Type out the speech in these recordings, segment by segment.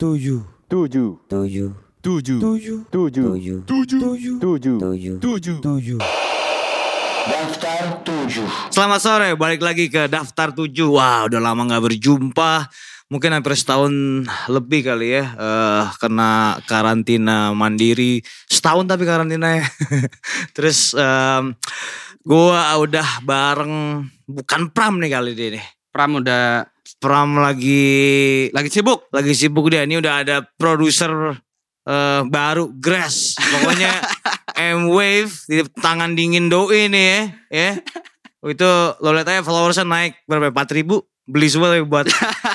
tujuh tujuh tujuh tujuh tujuh tujuh tujuh tujuh tujuh tujuh tujuh tujuh Daftar 7. Selamat sore, balik lagi ke daftar 7 Wah udah lama gak berjumpa Mungkin hampir setahun lebih kali ya eh Kena karantina mandiri Setahun tapi karantina ya Terus em, Gua udah bareng Bukan Pram nih kali ini nih Pram udah Pram lagi lagi sibuk. lagi sibuk dia ini udah ada produser eh, baru Grass pokoknya M Wave di tangan dingin doi nih ya ya itu lo lihat aja followersnya naik berapa empat ribu beli semua tapi buat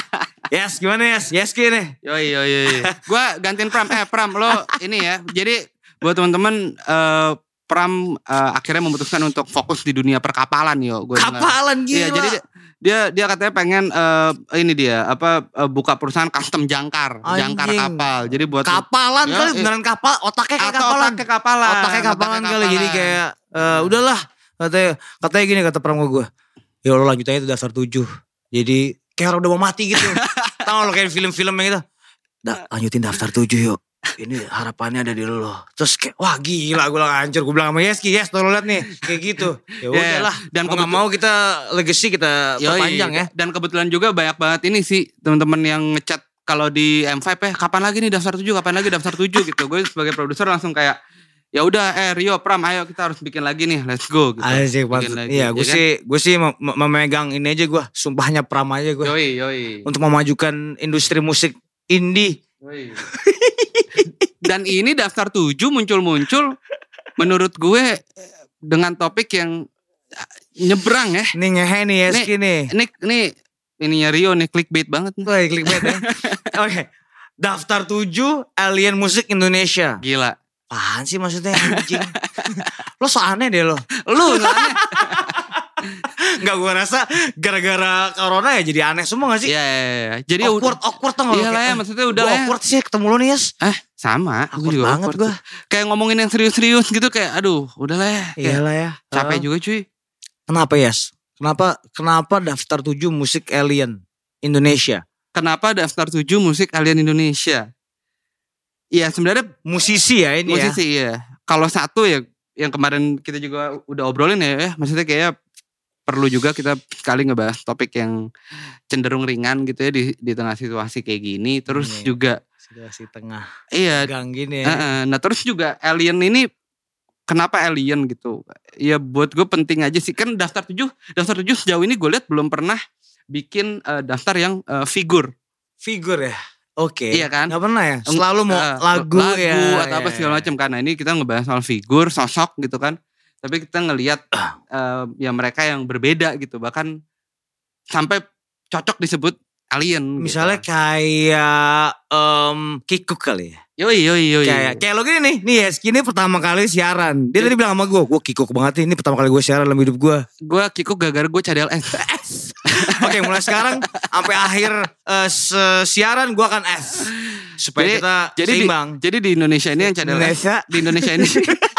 yes gimana yes yes nih Yoi yoi yoi. Gua gantiin Pram. Eh Pram lo ini ya. Jadi buat teman-teman eh, Pram eh, akhirnya memutuskan untuk fokus di dunia perkapalan yo. Gua dengar. kapalan gila Iya, jadi dia, dia katanya pengen eh, ini dia apa eh, buka perusahaan custom jangkar, jangkar Anjing. kapal. Jadi buat kapalan Ya, kali iya. beneran kapal otaknya kayak atau kapalan otaknya kapalan. otaknya kapalan Otaknya kali jadi kayak eh, udahlah katanya katanya gini kata pram gue ya lo lanjut aja itu dasar tujuh jadi kayak orang udah mau mati gitu tau lo kayak film-film yang gitu da, lanjutin daftar tujuh yuk ini harapannya ada di lo terus kayak wah gila gue bilang hancur gue bilang sama Yeski yes tuh lo liat nih kayak gitu ya Ya, udahlah dan dan mau kebetul- mau kita legacy kita Yoi. perpanjang ya Dan kebetulan juga banyak banget ini sih teman-teman yang ngechat kalau di M5 ya kapan lagi nih daftar 7, kapan lagi daftar 7 gitu. Gue sebagai produser langsung kayak ya udah eh Rio Pram ayo kita harus bikin lagi nih let's go gitu. Asik Bikin lagi, Iya, gue ya kan? sih gue sih mem- mem- memegang ini aja gue, sumpahnya pram aja gue. Yoi yoi. Untuk memajukan industri musik indie. Yoi. Dan ini daftar 7 muncul-muncul menurut gue eh, dengan topik yang eh, nyebrang ya. Nih ngehe nih Yeski nih. Ini ini ininya Rio nih clickbait banget nih. Wah, clickbait ya. Oke. Daftar 7 alien musik Indonesia. Gila. Apaan sih maksudnya anjing? lo so aneh deh lo. Lu soalnya. Enggak gue rasa gara-gara corona ya jadi aneh semua gak sih? Iya, iya, iya. Jadi awkward, awkward tau? Iya lah ya, maksudnya udah "Gua lah ya." awkward sih ketemu lo nih Yes. Eh, sama. Gue Awkward juga banget gue. Kayak ngomongin yang serius-serius gitu kayak aduh, udah lah ya. Kayak Iyalah ya. capek Ah. juga cuy. Kenapa Yes? Kenapa kenapa daftar 7 musik alien Indonesia? Kenapa daftar 7 musik alien Indonesia? Iya, sebenarnya Musisi ya ini ya. musisi iya. Kalau satu ya yang kemarin kita juga udah obrolin ya, ya maksudnya kayak perlu juga kita sekali ngebahas topik yang cenderung ringan gitu ya di di tengah situasi kayak gini. Terus Iya. juga Situasi tengah iya gang gini ya. Heeh, Nah terus juga alien ini kenapa alien gitu? Ya buat gue penting aja sih kan daftar tujuh, daftar tujuh sejauh ini gue lihat belum pernah bikin eh, daftar yang eh, figur, Figur ya. Oke. Iya kan? Gak pernah ya. Selalu mau Eh, lagu, ya. atau apa ya, segala ya. macam. Karena ini kita ngebahas soal figur, sosok gitu kan. Tapi kita ngelihat eh, ya mereka yang berbeda gitu, bahkan sampai cocok disebut alien. Misalnya gitu. kayak em Kikuk kali ya. yoi yoi yoi. Kayak kayak lo gini nih, nih ya, ini pertama kali siaran. Dia tadi bilang sama gue, gue Kikuk banget nih, ini pertama kali gue siaran dalam hidup gue. gue kikuk gara-gara gue cadel S. Oke, mulai sekarang sampai akhir se- siaran gue akan F. Supaya Jadi- kita jadi di, seimbang. jadi di Indonesia ini yang cadel S Indonesia. di Indonesia ini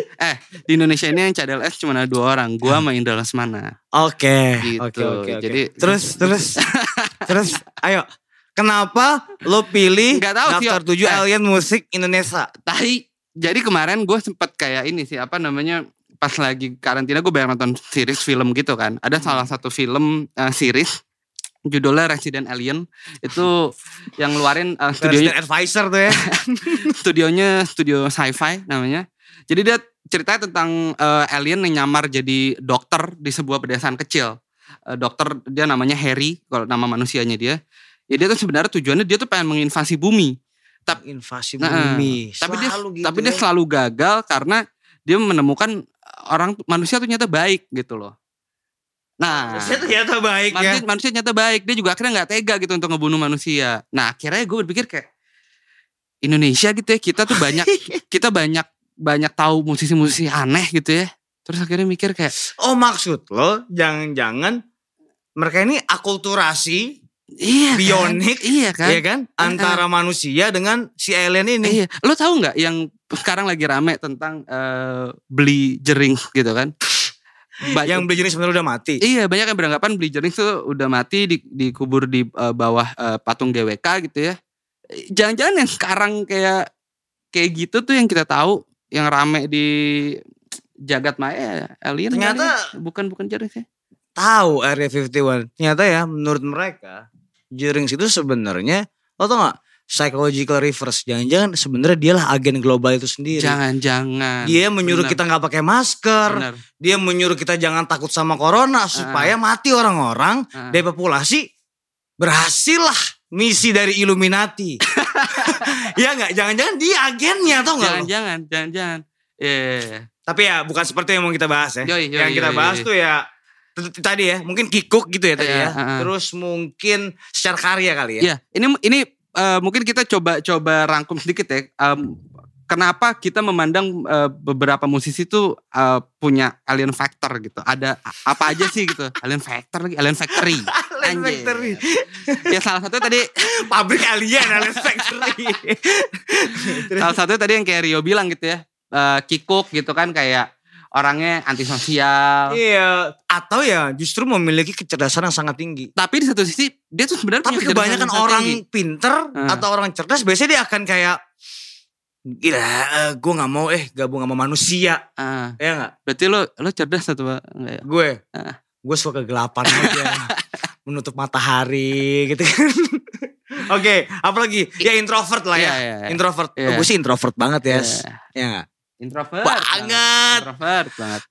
eh di Indonesia ini yang cadel S cuma ada dua orang gua sama Indra Lesmana Oke, Gitu. oke, oke, oke. Jadi- terus, terus, terus, ayo, kenapa lo pilih Nggak tahu daftar tujuh Eh. alien musik Indonesia? tapi jadi kemarin gue sempet kayak ini sih apa namanya pas lagi karantina gue banyak nonton series film gitu kan ada Hmm. salah satu film eh, series judulnya Resident Alien itu yang ngeluarin eh, studionya Resident Advisor tuh ya. studionya studio sci-fi namanya. Jadi dia ceritanya tentang eh, alien yang nyamar jadi dokter di sebuah pedesaan kecil. Eh, dokter dia namanya Harry kalau nama manusianya dia. Ya dia tuh sebenarnya tujuannya dia tuh pengen menginvasi bumi. Invasi Nah, bumi. tapi dia Selalu gitu tapi dia ya. selalu gagal karena dia menemukan orang manusia tuh ternyata baik gitu loh. Nah, Manusia ternyata baik ya. manusia, manusia ternyata baik. Dia juga akhirnya nggak tega gitu untuk ngebunuh manusia. Nah akhirnya gue berpikir kayak Indonesia gitu ya kita tuh banyak kita banyak banyak tahu musisi-musisi aneh gitu ya. Terus akhirnya mikir kayak Oh maksud lo jangan-jangan mereka ini akulturasi iya kan? Bionik, iya kan? ya kan antara manusia dengan si alien ini. Iya, lo tahu nggak yang sekarang lagi rame tentang eh, beli jering gitu kan? ba- Yang beli jenis sebenarnya udah mati. Iya banyak yang beranggapan Bleacher tuh udah mati di, dikubur di eh, bawah eh, patung GWK gitu ya. Jangan-jangan yang sekarang kayak kayak gitu tuh yang kita tahu yang rame di jagat maya alien Ternyata- kali. bukan bukan Jerings ya. Tahu Area 51. Ternyata ya menurut mereka Jerings itu sebenarnya lo tau gak psychological reverse jangan-jangan sebenarnya dialah agen global itu sendiri. Jangan-jangan. Dia menyuruh Benar, kita nggak pakai masker, benar. dia menyuruh kita jangan takut sama corona supaya mati orang-orang Ah. depopulasi berhasil lah misi dari Illuminati. ya nggak, jangan-jangan dia agennya tau nggak? Jangan-jangan, jangan-jangan. Iya. Tapi ya bukan seperti yang mau kita bahas ya. Yoi, yoi, yang kita yoi, bahas yoi. tuh ya tadi ya, mungkin kikuk gitu ya tadi Iya, ya. heeh. Terus mungkin secara karya kali ya. Iya, ini ini eh, mungkin kita coba coba rangkum sedikit ya. Em, kenapa kita memandang eh, beberapa musisi tuh eh, punya alien factor gitu? Ada apa aja sih gitu? Alien factor lagi, alien factory. Alien Anjir. Factory. Ya salah satu tadi Pabrik alien Alien Factory. salah satu tadi yang kayak Rio bilang gitu ya. eh, kikuk gitu kan kayak orangnya antisosial. Iya, atau ya justru memiliki kecerdasan yang sangat tinggi. Tapi di satu sisi dia tuh sebenarnya Tapi kebanyakan orang tinggi. pinter Hmm. atau orang cerdas biasanya dia akan kayak gila, gue nggak mau eh gabung sama manusia, Ah, ya nggak? berarti lo lo cerdas atau enggak ya? Gue, Ah. gue suka kegelapan aja, menutup matahari gitu kan. Oke, apalagi ya introvert lah ya, Iya, iya, iya. introvert. Iya. Gue sih introvert banget ya, Iya. ya nggak? Introvert Banget. Introvert banget.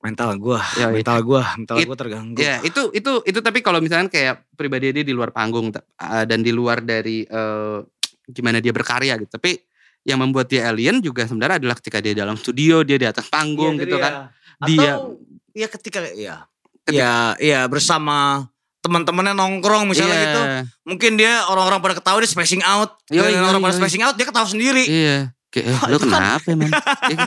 Mental gue, iya. mental gue, mental gue terganggu. Ya itu itu itu tapi kalau misalnya kayak pribadi dia di luar panggung uh, dan di luar dari eh, gimana dia berkarya gitu. Tapi yang membuat dia alien juga sebenarnya adalah ketika dia dalam studio, dia di atas panggung Iya, gitu jadi kan. ya. Dia- Atau ya ketika ya Ketika- ya ya bersama teman-temannya nongkrong misalnya Iya, gitu. Mungkin dia orang-orang pada ketawa dia spacing out. Yoi, Dan orang yoi, pada spacing out dia ketawa sendiri. Iya. Kayak eh, Itu kan- kenapa? Iya,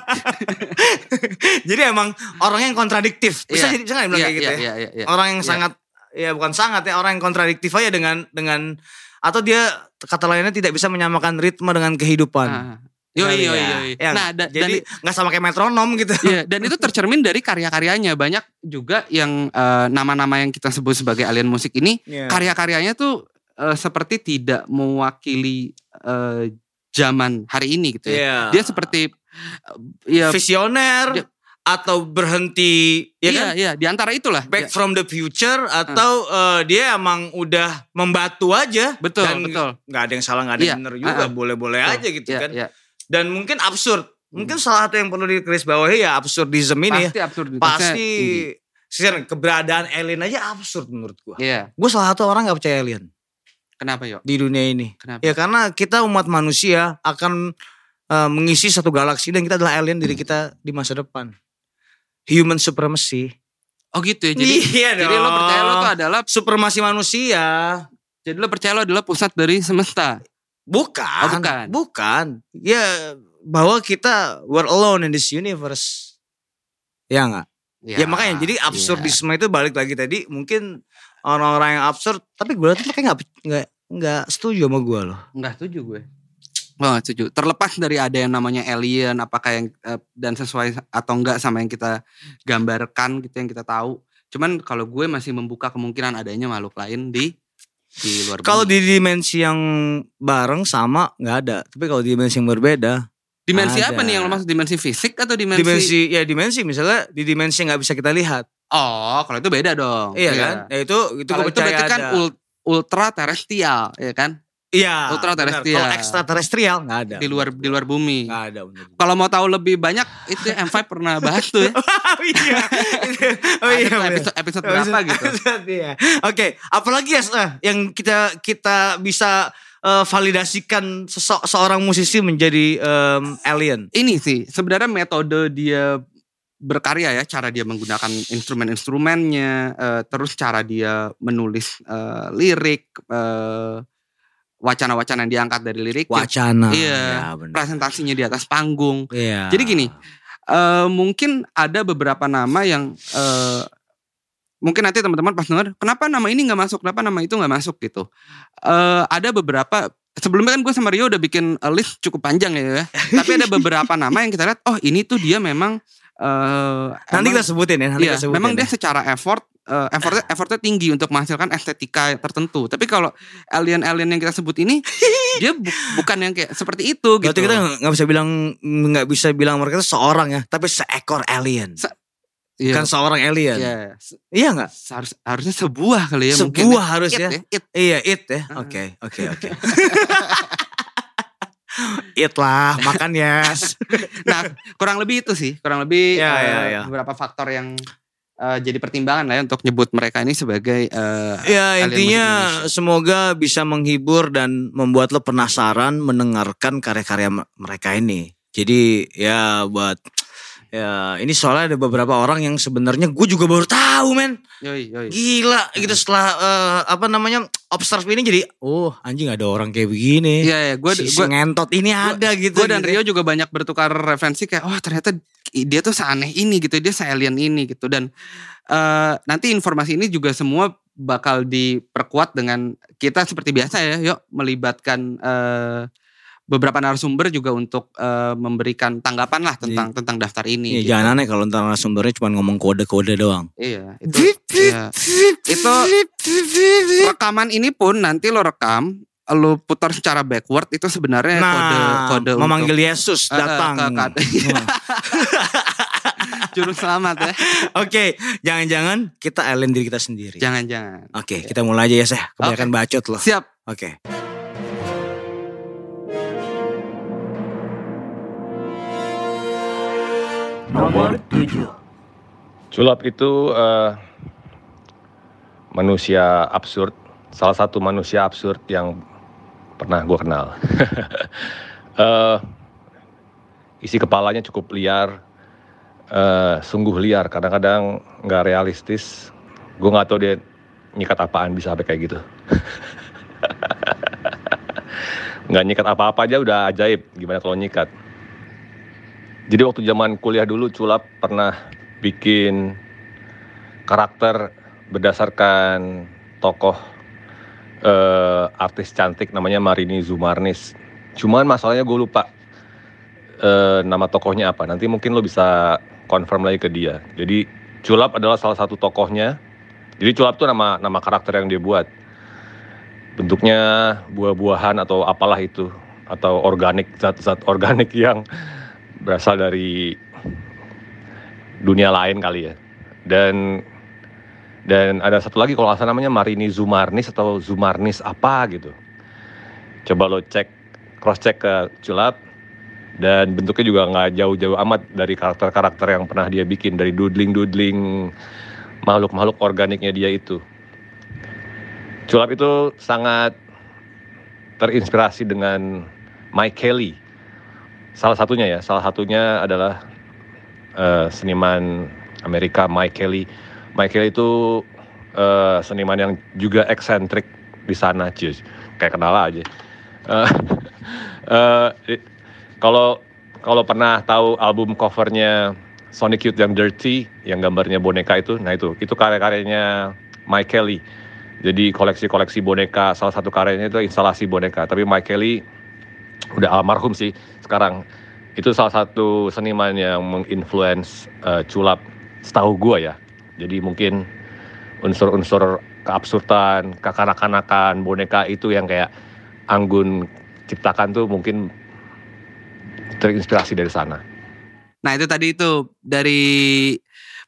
Jadi emang orangnya yang kontradiktif. Bisa Iya. jadi bisa nggak dibilang iya, kayak gitu iya, ya? iya, iya, iya. Orang yang Iya. sangat ya bukan sangat ya orang yang kontradiktif aja dengan dengan atau dia kata lainnya tidak bisa menyamakan ritme dengan kehidupan. Ah. Yoi, Kali yoi, ya. yoi. Ya, Nah, da- jadi nggak sama kayak metronom gitu. Iya, dan itu tercermin dari karya-karyanya. Banyak juga yang eh, nama-nama yang kita sebut sebagai alien musik ini Iya. karya-karyanya tuh eh, seperti tidak mewakili eh, zaman hari ini gitu ya. Iya. Dia seperti eh, ya visioner atau berhenti ya iya kan? iya di antara itulah. Back Ya, from the future atau eh, dia emang udah membatu aja betul dan betul. nggak ada yang salah nggak ada yang Iya, benar juga ah, ah. boleh-boleh Betul. aja gitu Iya, kan iya. dan mungkin absurd mungkin salah satu yang perlu digarisbawahi ya absurdism ini ya Pasti absurd. pasti Sisir, keberadaan alien aja absurd menurut gua Iya. gue salah satu orang nggak percaya alien Kenapa yo? di dunia ini Kenapa? ya karena kita umat manusia akan eh, mengisi satu galaksi dan kita adalah alien diri kita di masa depan human supremacy Oh gitu ya. Jadi iya jadi lo percaya lo tuh adalah supremasi manusia jadi lo percaya lo adalah pusat dari semesta. bukan Oh, bukan. bukan ya bahwa kita we're alone in this universe ya nggak ya, makanya jadi iya. absurdisme itu balik lagi tadi mungkin orang-orang yang absurd tapi gue tuh kayak nggak nggak nggak setuju sama gue loh Enggak setuju gue. Gak setuju. Terlepas dari ada yang namanya alien, apakah yang eh, dan sesuai atau enggak sama yang kita gambarkan gitu yang kita tahu. Cuman kalau gue masih membuka kemungkinan adanya makhluk lain di di luar kalau di dimensi yang bareng sama nggak ada tapi kalau di dimensi yang berbeda dimensi ada. apa nih yang lo maksud dimensi fisik atau dimensi, dimensi ya dimensi misalnya di dimensi yang nggak bisa kita lihat Oh, kalau itu beda dong. iya kan ya itu itu Kalau itu berarti kan ada. ul- ultra terestrial, ya kan? Iya ultra terestrial. kalau ekstraterestrial nggak ada Di luar di luar bumi. nggak ada. Kalau mau tahu lebih banyak itu M5 pernah bahas tuh ya. oh iya oh iya episode episode berapa gitu. Iya. Oke, apalagi ya yang kita kita bisa eh, validasikan sese- seorang musisi menjadi em, alien. Ini sih sebenarnya metode dia berkarya ya, cara dia menggunakan instrumen-instrumennya, eh, terus cara dia menulis eh, lirik, eh, wacana-wacana yang diangkat dari lirik, Wacana. Iya. Ya, presentasinya di atas panggung. Iya. Jadi gini, eh, mungkin ada beberapa nama yang eh, mungkin nanti teman-teman pas denger, kenapa nama ini nggak masuk, kenapa nama itu nggak masuk gitu. Eh, ada beberapa sebelumnya kan gue sama Rio udah bikin list cukup panjang ya, ya. tapi ada beberapa nama yang kita lihat, oh ini tuh dia memang eh, Nanti emang- kita sebutin ya, nanti Iya, kita sebutin. memang dia ya. secara effort eh, effortnya effortnya tinggi untuk menghasilkan estetika tertentu. Tapi kalau alien-alien yang kita sebut ini dia bu- bukan yang kayak seperti itu Berarti gitu. kita nggak bisa bilang nggak bisa bilang mereka itu seorang ya, tapi seekor alien. Se- Iya. Kan seorang alien. Iya, Iya nggak? seharus- harusnya sebuah kali ya mungkin. Sebuah ya. harus It ya. It. Iya, it ya. Oke, oke, oke. it lah, makan yes. Nah, kurang lebih itu sih, kurang lebih Iya, eh, iya, iya. beberapa faktor yang eh, jadi pertimbangan lah ya untuk nyebut mereka ini sebagai eh, Ya intinya semoga bisa menghibur dan membuat lo penasaran mendengarkan karya-karya mereka ini. Jadi ya buat ya ini soalnya ada beberapa orang yang sebenarnya gue juga baru tahu men. yoi yoi. Gila gitu setelah eh, apa namanya observe ini jadi oh anjing ada orang kayak begini. Iya, ya, gue si, ngentot ini ada gitu. gue dan gitu. Rio juga banyak bertukar referensi kayak oh ternyata dia tuh seaneh ini gitu, dia se-alien ini gitu dan eh, nanti informasi ini juga semua bakal diperkuat dengan kita seperti biasa ya, yuk melibatkan eh, beberapa narasumber juga untuk eh, memberikan tanggapan lah tentang tentang daftar ini. Iya, gitu. jangan aneh kalau ntar sumbernya cuma ngomong kode-kode doang. Iya, itu iya. Itu rekaman ini pun nanti lo rekam, lo putar secara backward itu sebenarnya Nah, kode kode memanggil Yesus Eh, eh, datang. ke- ke- Wah. juru selamat ya. Oke, jangan-jangan kita alien diri kita sendiri. Jangan-jangan. Oke, kita mulai aja ya, Seh. Kebanyakan bacot loh. Siap. Oke. Sulap itu eh, manusia absurd, salah satu manusia absurd yang pernah gue kenal. Eh, isi kepalanya cukup liar, eh, sungguh liar, kadang-kadang nggak realistis. Gue nggak tahu dia nyikat apaan bisa sampai kayak gitu. nggak nyikat apa-apa aja udah ajaib, gimana kalau nyikat. Jadi waktu zaman kuliah dulu Culap pernah bikin karakter berdasarkan tokoh eh, artis cantik namanya Marini Zumarnis. Cuman masalahnya gue lupa eh, nama tokohnya apa. Nanti mungkin lo bisa confirm lagi ke dia. Jadi Culap adalah salah satu tokohnya. Jadi Culap tuh nama nama karakter yang dia buat. Bentuknya buah-buahan atau apalah itu atau organik zat-zat organik yang berasal dari dunia lain kali ya. Dan dan ada satu lagi kalau salah namanya Marini Zumarnis atau Zumarnis apa gitu. Coba lo cek cross check ke Culap dan bentuknya juga nggak jauh-jauh amat dari karakter-karakter yang pernah dia bikin dari doodling-doodling makhluk-makhluk organiknya dia itu. Culap itu sangat terinspirasi dengan Mike Kelly. Salah satunya ya, salah satunya adalah eh, seniman Amerika Mike Kelly. Mike Kelly itu eh, seniman yang juga eksentrik di sana, cuy. Kayak kenal aja. Eh, i- Kalau kalau pernah tahu album covernya Sonic Youth yang Dirty, yang gambarnya boneka itu, nah itu itu karya-karyanya Mike Kelly. Jadi koleksi-koleksi boneka, salah satu karyanya itu instalasi boneka. Tapi Mike Kelly udah almarhum sih sekarang. Itu salah satu seniman yang menginfluence eh, culap setahu gua ya. Jadi mungkin unsur-unsur keabsurdan, kekanak-kanakan boneka itu yang kayak Anggun ciptakan tuh mungkin terinspirasi dari sana. Nah itu tadi itu dari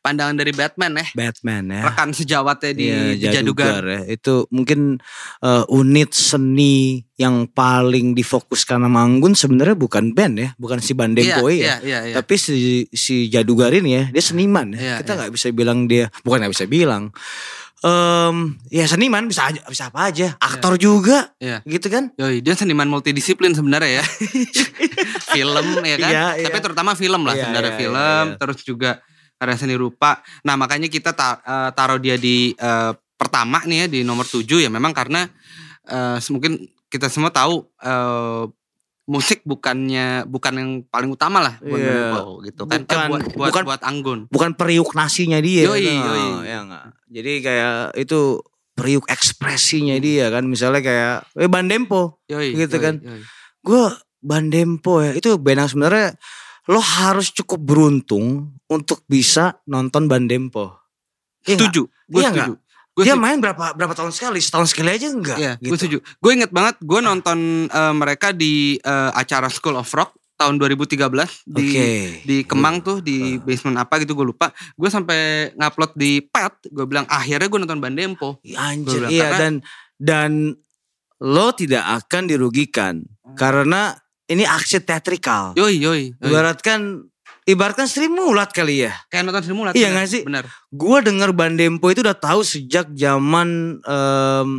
pandangan dari Batman ya. Batman ya. Rekan sejawatnya di, di Jadugar. ya. Itu mungkin eh, unit seni yang paling difokuskan sama Anggun sebenarnya bukan band ya, bukan si Bandempo Iya, ya. iya, iya, iya. Tapi si si Jadugar ini ya, dia seniman ya. Iya, Kita nggak bisa bilang dia, bukan nggak bisa bilang. Em, ya seniman bisa aja, bisa apa aja. Aktor juga, Iya. gitu kan? Yoi, dia seniman multidisiplin sebenarnya ya. film ya kan. Iya, Tapi iya. terutama film lah Iya, sebenarnya iya, film, iya, iya. terus juga karya seni rupa. Nah, makanya kita ta- eh, taruh dia di eh, pertama nih ya di nomor 7 ya memang karena eh, mungkin kita semua tahu eh, musik bukannya bukan yang paling utama lah buat Iya. Menurut gitu kan. Eh, Bukan- buat buat bukan- buat Anggun. Bukan periuk nasinya dia. Yoi, Nah, yoi. Ya? Jadi kayak itu periuk ekspresinya dia kan. Misalnya kayak eh Bandempo. Yoi, Gitu yoi, kan. gue Bandempo ya itu band yang sebenarnya lo harus cukup beruntung untuk bisa nonton Bandempo. Iya setuju. Gue Iya setuju. Gue Dia setuju. main berapa berapa tahun sekali? Setahun sekali aja enggak? Iya, gitu. gue setuju. Gue inget banget gue nonton eh, mereka di eh, acara School of Rock tahun 2013 di Oke. di Kemang tuh di basement apa gitu gue lupa. Gue sampai ngupload di Pet, gue bilang akhirnya gue nonton Bandempo. Ya, Anjir, Gua bilang, iya dan dan lo tidak akan dirugikan Hmm. karena ini aksi teatrikal. Yoi yoi. yoi. Ibaratkan ibaratkan Sri Mulat kali ya. Kayak nonton Sri Mulat. Iya bener, nggak sih? Bener. Gue denger Bandempo itu udah tahu sejak zaman em,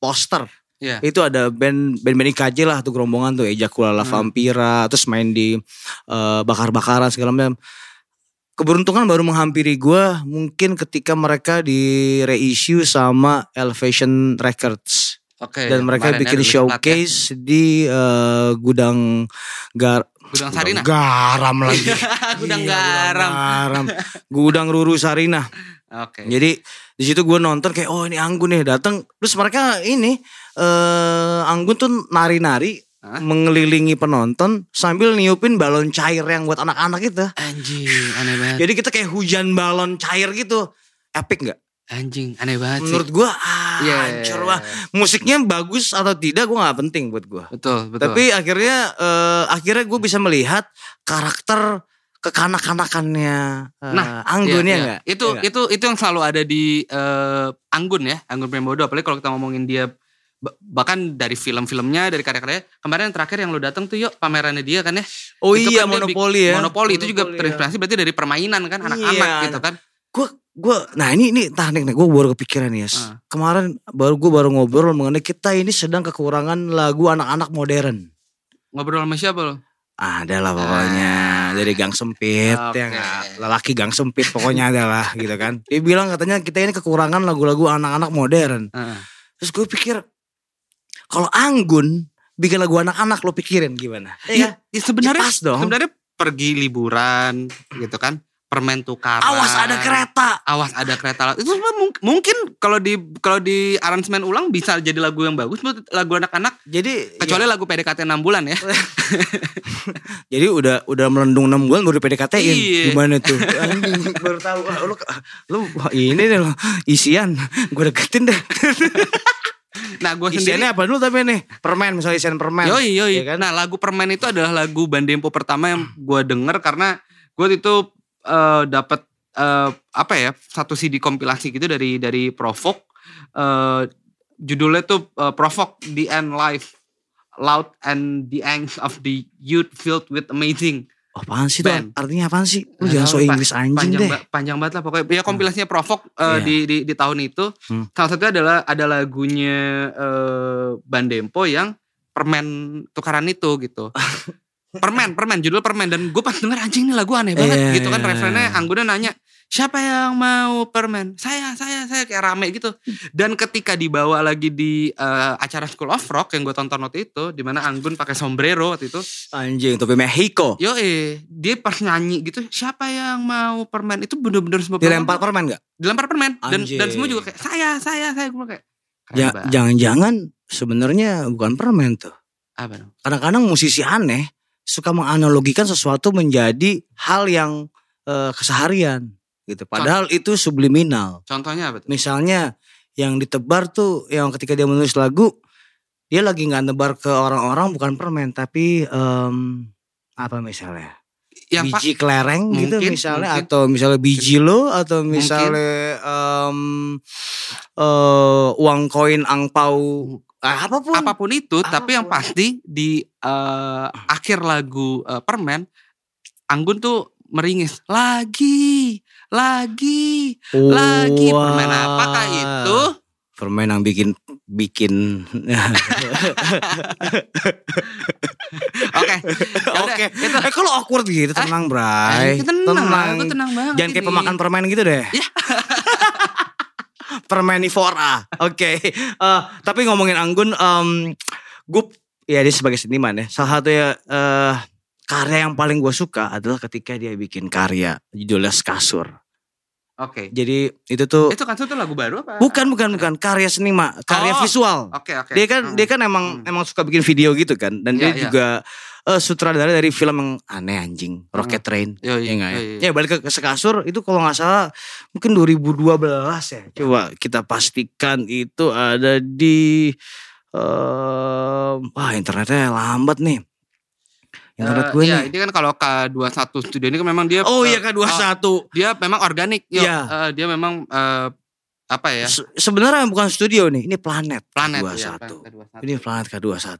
poster. Iya. Itu ada band band band IKJ lah tuh gerombongan tuh Ejakulala Hmm. Vampira terus main di eh, bakar-bakaran segala macam. Keberuntungan baru menghampiri gue mungkin ketika mereka di reissue sama Elevation Records Oke. dan mereka ya, bikin plat ya. showcase di eh, gudang gar Gudang Sarina. garam lagi Gudang Iya, garam. garam. gudang Ruru Sarina Oke. jadi di situ gue nonton kayak oh ini Anggun nih datang terus mereka ini eh Anggun tuh nari-nari Hah? mengelilingi penonton sambil niupin balon cair yang buat anak-anak itu Anjing, aneh banget. jadi kita kayak hujan balon cair gitu epic nggak Anjing, aneh banget menurut sih. gue ah Iya, hancur wah musiknya bagus atau tidak gue nggak penting buat gue Betul, betul. Tapi akhirnya eh, akhirnya gue bisa melihat karakter kekanak-kanakannya eh, Nah, Anggun Iya, ya iya. enggak? Itu itu itu yang selalu ada di eh, Anggun ya, Anggun Prembodo. Apalagi kalau kita ngomongin dia ba- bahkan dari film-filmnya, dari karya-karyanya. Kemarin yang terakhir yang lu datang tuh yuk pamerannya dia kan ya. Oh Itu iya kan monopoli ya. Monopoli itu juga ya. terinspirasi berarti dari permainan kan anak-anak Iya, gitu kan. Gue gue nah ini ini tahan nih gue baru kepikiran ya. Ah. Kemarin baru gue baru ngobrol mengenai kita ini sedang kekurangan lagu anak-anak modern. Ngobrol sama siapa lo? Ada lah pokoknya dari gang sempit ya nggak? lelaki gang sempit pokoknya adalah gitu kan. Dia bilang katanya kita ini kekurangan lagu-lagu anak-anak modern. Heeh. Terus gue pikir kalau Anggun bikin lagu anak-anak lo pikirin gimana? Iya, ya sebenarnya Pas dong. sebenarnya pergi liburan gitu kan. Permen tukaran. Awas ada kereta. awas ada kereta itu mung- mungkin kalau di kalau di aransemen ulang bisa jadi lagu yang bagus buat lagu anak-anak Jadi kecuali lagu PDKT 6 bulan ya Jadi udah udah melendung 6 bulan baru PDKT-in. Iya. Gimana tuh? Baru tahu. Ah, lu lu wah, ini nih lo isian. Gue deketin deh. nah gue sendiri Isiannya apa dulu tapi nih? Permen misalnya isian permen. yoi yoi Iya kan? nah lagu permen itu adalah lagu Bandempo pertama yang gue denger karena gue itu eh, dapat eh, apa ya satu CD kompilasi gitu dari dari Provok eh, judulnya tuh eh, Provok The End Life Loud and the Angst of the Youth Filled with Amazing Oh, apaan sih tuh? Band. Artinya apaan sih? Lu Nggak jangan so. Inggris anjing panjang, deh. ba- panjang banget lah pokoknya ya kompilasinya Provok eh, Iya. di, di di tahun itu Hmm. salah satunya adalah ada lagunya eh, Bandempo yang permen tukaran itu gitu permen permen judul permen dan gue pas denger anjing ini lagu aneh banget Iya, gitu kan iya, referennya. Anggunnya nanya siapa yang mau permen saya saya saya kayak rame gitu dan ketika dibawa lagi di eh, acara School of Rock yang gue tonton waktu itu di mana Anggun pakai sombrero waktu itu Anjing, topi Mexico. yo eh dia pas nyanyi gitu siapa yang mau permen itu bener-bener semua Dilempar permen gak? dilempar permen dan Anjing. dan semua juga kayak saya saya saya gue kayak Ja, jangan-jangan sebenarnya bukan permen tuh. apa Kadang-kadang musisi aneh suka menganalogikan sesuatu menjadi hal yang eh, keseharian gitu. Padahal itu subliminal. contohnya apa tuh Misalnya yang ditebar tuh yang ketika dia menulis lagu dia lagi nggak nebar ke orang-orang bukan permen tapi em, apa misalnya pak biji kelereng gitu Mungkin, misalnya mungkin. atau misalnya biji lo atau misalnya em, eh, uang koin angpau apa pun. apa pun itu tapi yang Apa pun. pasti di eh, akhir lagu eh, permen Anggun tuh meringis lagi lagi lagi. Permen apakah itu? Permen yang bikin bikin. Oke Yaudah, oke. eh kalau awkward gitu? Tenang bray. Anjing, tenang, aku tenang banget jangan kayak pemakan permen gitu deh Permenivora oke. Eh, tapi ngomongin Anggun um, gue ya dia sebagai seniman ya salah satu ya eh, karya yang paling gue suka adalah ketika dia bikin karya judulnya Kasur oke. Jadi itu tuh itu kan itu lagu baru apa? Bukan bukan bukan. Karya seniman karya Oh, visual. oke oke. Dia kan Hmm. dia kan emang Hmm. emang suka bikin video gitu kan. Dan Iya, dia iya. juga eh, sutradara dari film yang aneh anjing, Rocket Train. Yo, Ya nggak ya? yo. Ya balik ke, ke sekasur itu kalau nggak salah mungkin 2012 ya. Coba kita pastikan itu ada di eh wah internetnya lambat nih. Internet Eh, gue iya, nih. ini kan kalau K21 studio ini kan memang dia Oh iya kan 21. dia memang organik yo. Iya. Eh, dia memang eh, apa ya? Se- Sebenarnya bukan studio nih, ini planet. Planet K21. ya, planet K21. Ini planet K21.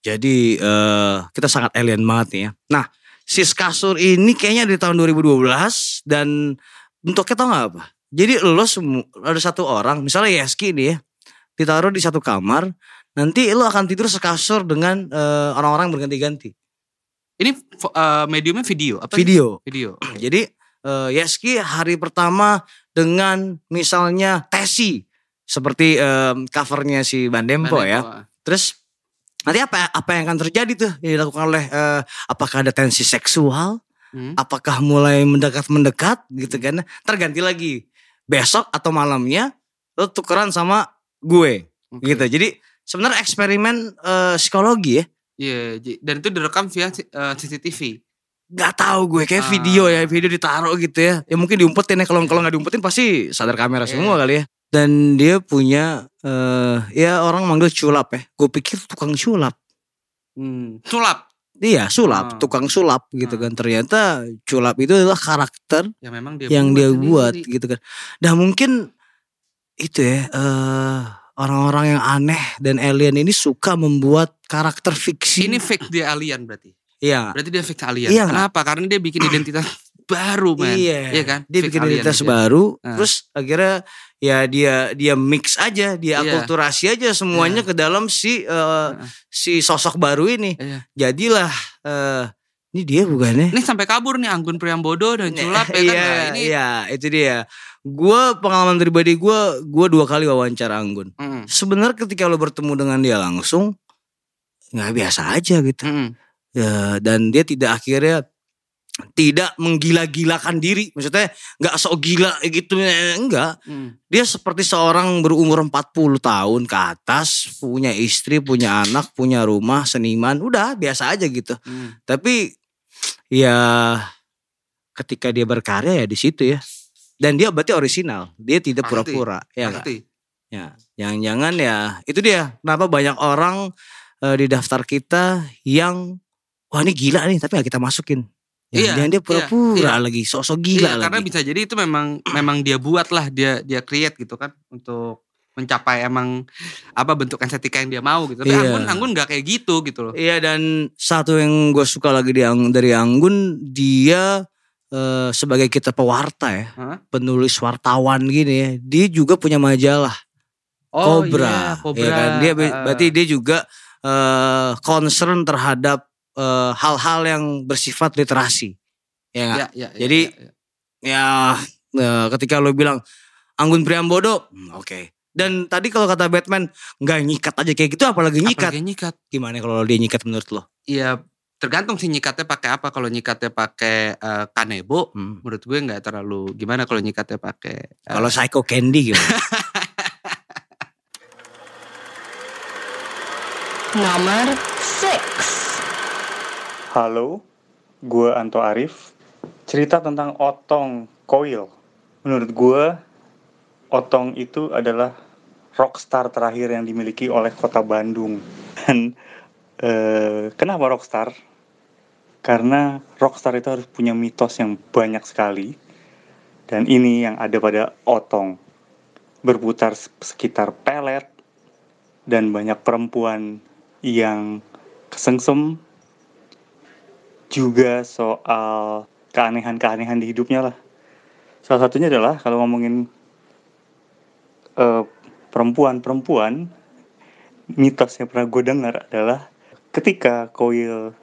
Jadi eh kita sangat alien banget nih ya. Nah, sis kasur ini kayaknya dari tahun 2012 dan bentuknya tau gak apa? Jadi lo semu ada satu orang, misalnya Yeski nih ya, ditaruh di satu kamar, nanti lo akan tidur sekasur dengan eh, orang-orang berganti-ganti. Ini eh, mediumnya video apa? Video. Video. Jadi eh, Yeski hari pertama dengan misalnya Tesi seperti eh, covernya si Bandempo ya. Bandempo. Terus nanti apa apa yang akan terjadi tuh yang dilakukan oleh eh, apakah ada tensi seksual? Hmm. Apakah mulai mendekat-mendekat gitu kan? Terganti lagi besok atau malamnya lo tukeran sama gue Oke. gitu. Jadi sebenarnya eksperimen eh, psikologi ya. Iya, ji- dan itu direkam via eh, CCTV. Gak tahu gue kayak Ah. video ya video ditaruh gitu ya. Ya mungkin diumpetin ya kalau kalau nggak diumpetin pasti sadar kamera Iya. semua kali ya. Dan dia punya eh ya orang manggil culap ya. Gue pikir tukang sulap. Hmm. Sulap. Iya sulap, Ah. tukang sulap gitu Ah. kan. Ternyata culap itu adalah karakter Ya memang dia yang dia buat sendiri. gitu kan. Dan mungkin itu ya eh orang-orang yang aneh dan alien ini suka membuat karakter fiksi. Ini fake dia alien berarti. Iya. Berarti dia fake alien. Iya? Kenapa? Karena dia bikin identitas baru, man. Iya. Iya kan? Dia Fake bikin identitas aja. baru, Ah. terus akhirnya ya dia dia mix aja, dia Iya. akulturasi aja semuanya ke dalam si eh, Ah. si sosok baru ini. Iya. Jadilah eh ini dia bukan ya? Ini sampai kabur nih Anggun Priambodo dan Culap ya kan. Iya, Nah, ini iya, itu dia. Gue pengalaman pribadi gue, gue dua kali wawancara Anggun. Mm, Sebenarnya ketika lo bertemu dengan dia langsung, nggak biasa aja gitu. mm, Ya, dan dia tidak akhirnya tidak menggila-gilakan diri. Maksudnya nggak sok gila gitu, eh, enggak. mm. Dia seperti seorang berumur 40 tahun ke atas, punya istri, punya anak, punya rumah, seniman, udah biasa aja gitu. mm. Tapi ya ketika dia berkarya ya di situ ya. Dan dia berarti orisinal, dia tidak pura-pura, ya? Pasti. Ya, jangan-jangan ya itu dia. Kenapa banyak orang eh, di daftar kita yang wah ini gila nih, tapi nggak kita masukin. Iya, Jangan dia pura-pura iya. lagi, sosok gila Iya, karena lagi. bisa jadi itu memang memang dia buat lah, dia dia create gitu kan untuk mencapai emang apa bentuk estetika yang dia mau gitu. Tapi Iya. Anggun Anggun nggak kayak gitu gitu loh. Iya dan satu yang gue suka lagi di dari Anggun dia eh, sebagai kita pewarta ya, Hah? penulis wartawan gini ya, dia juga punya majalah Cobra, iya, Cobra. ya kan? Dia Heeh. berarti dia juga eh, concern terhadap eh, hal-hal yang bersifat literasi, ya? Ya, ya, ya, Jadi, ya, ya. Ya eh, ketika lo bilang Anggun Priambodo, hmm, oke. Dan tadi kalau kata Batman nggak nyikat aja kayak gitu, apalagi nyikat. Apalagi nyikat. Gimana kalau dia nyikat menurut lo? Iya, tergantung sih nyikatnya pakai apa. Kalau nyikatnya pakai eh, kanebo, Hmm. menurut gue nggak terlalu gimana kalau nyikatnya pakai eh, Kalau Psycho Candy gimana? Nomor 6. Halo, gue Anto Arif. Cerita tentang Otong Koil. Menurut gue, Otong itu adalah rockstar terakhir yang dimiliki oleh kota Bandung. Dan eh, kenapa rockstar? Karena rockstar itu harus punya mitos yang banyak sekali. Dan ini yang ada pada Otong. Berputar sekitar pelet dan banyak perempuan yang kesengsem juga soal keanehan-keanehan di hidupnya lah. Salah satunya adalah kalau ngomongin eh, perempuan-perempuan, mitos yang pernah gue dengar adalah ketika Koil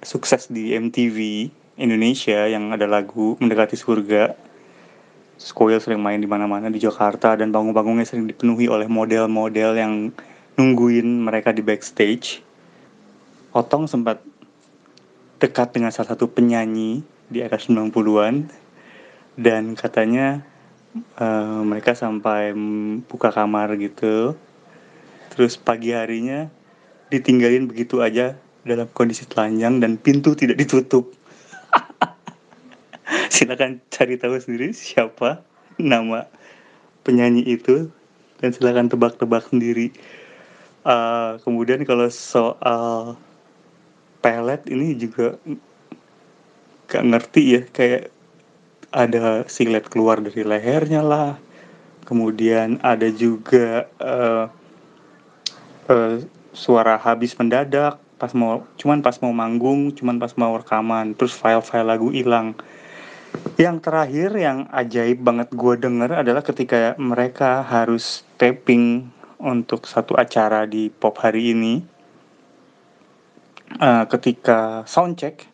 sukses di MTV Indonesia yang ada lagu Mendekati Surga, Koil sering main di mana-mana di Jakarta dan panggung-panggungnya sering dipenuhi oleh model-model yang nungguin mereka di backstage. Otong sempat dekat dengan salah satu penyanyi di era 90-an dan katanya eh, mereka sampai buka kamar gitu terus pagi harinya ditinggalin begitu aja dalam kondisi telanjang dan pintu tidak ditutup. silakan cari tahu sendiri siapa nama penyanyi itu dan silakan tebak-tebak sendiri. Uh, kemudian kalau soal pelet ini juga gak ngerti ya kayak ada singlet keluar dari lehernya lah. Kemudian ada juga uh, uh, suara habis mendadak pas mau cuman pas mau manggung cuman pas mau rekaman terus file-file lagu hilang. Yang terakhir yang ajaib banget gue denger adalah ketika mereka harus taping untuk satu acara di pop hari ini uh, ketika soundcheck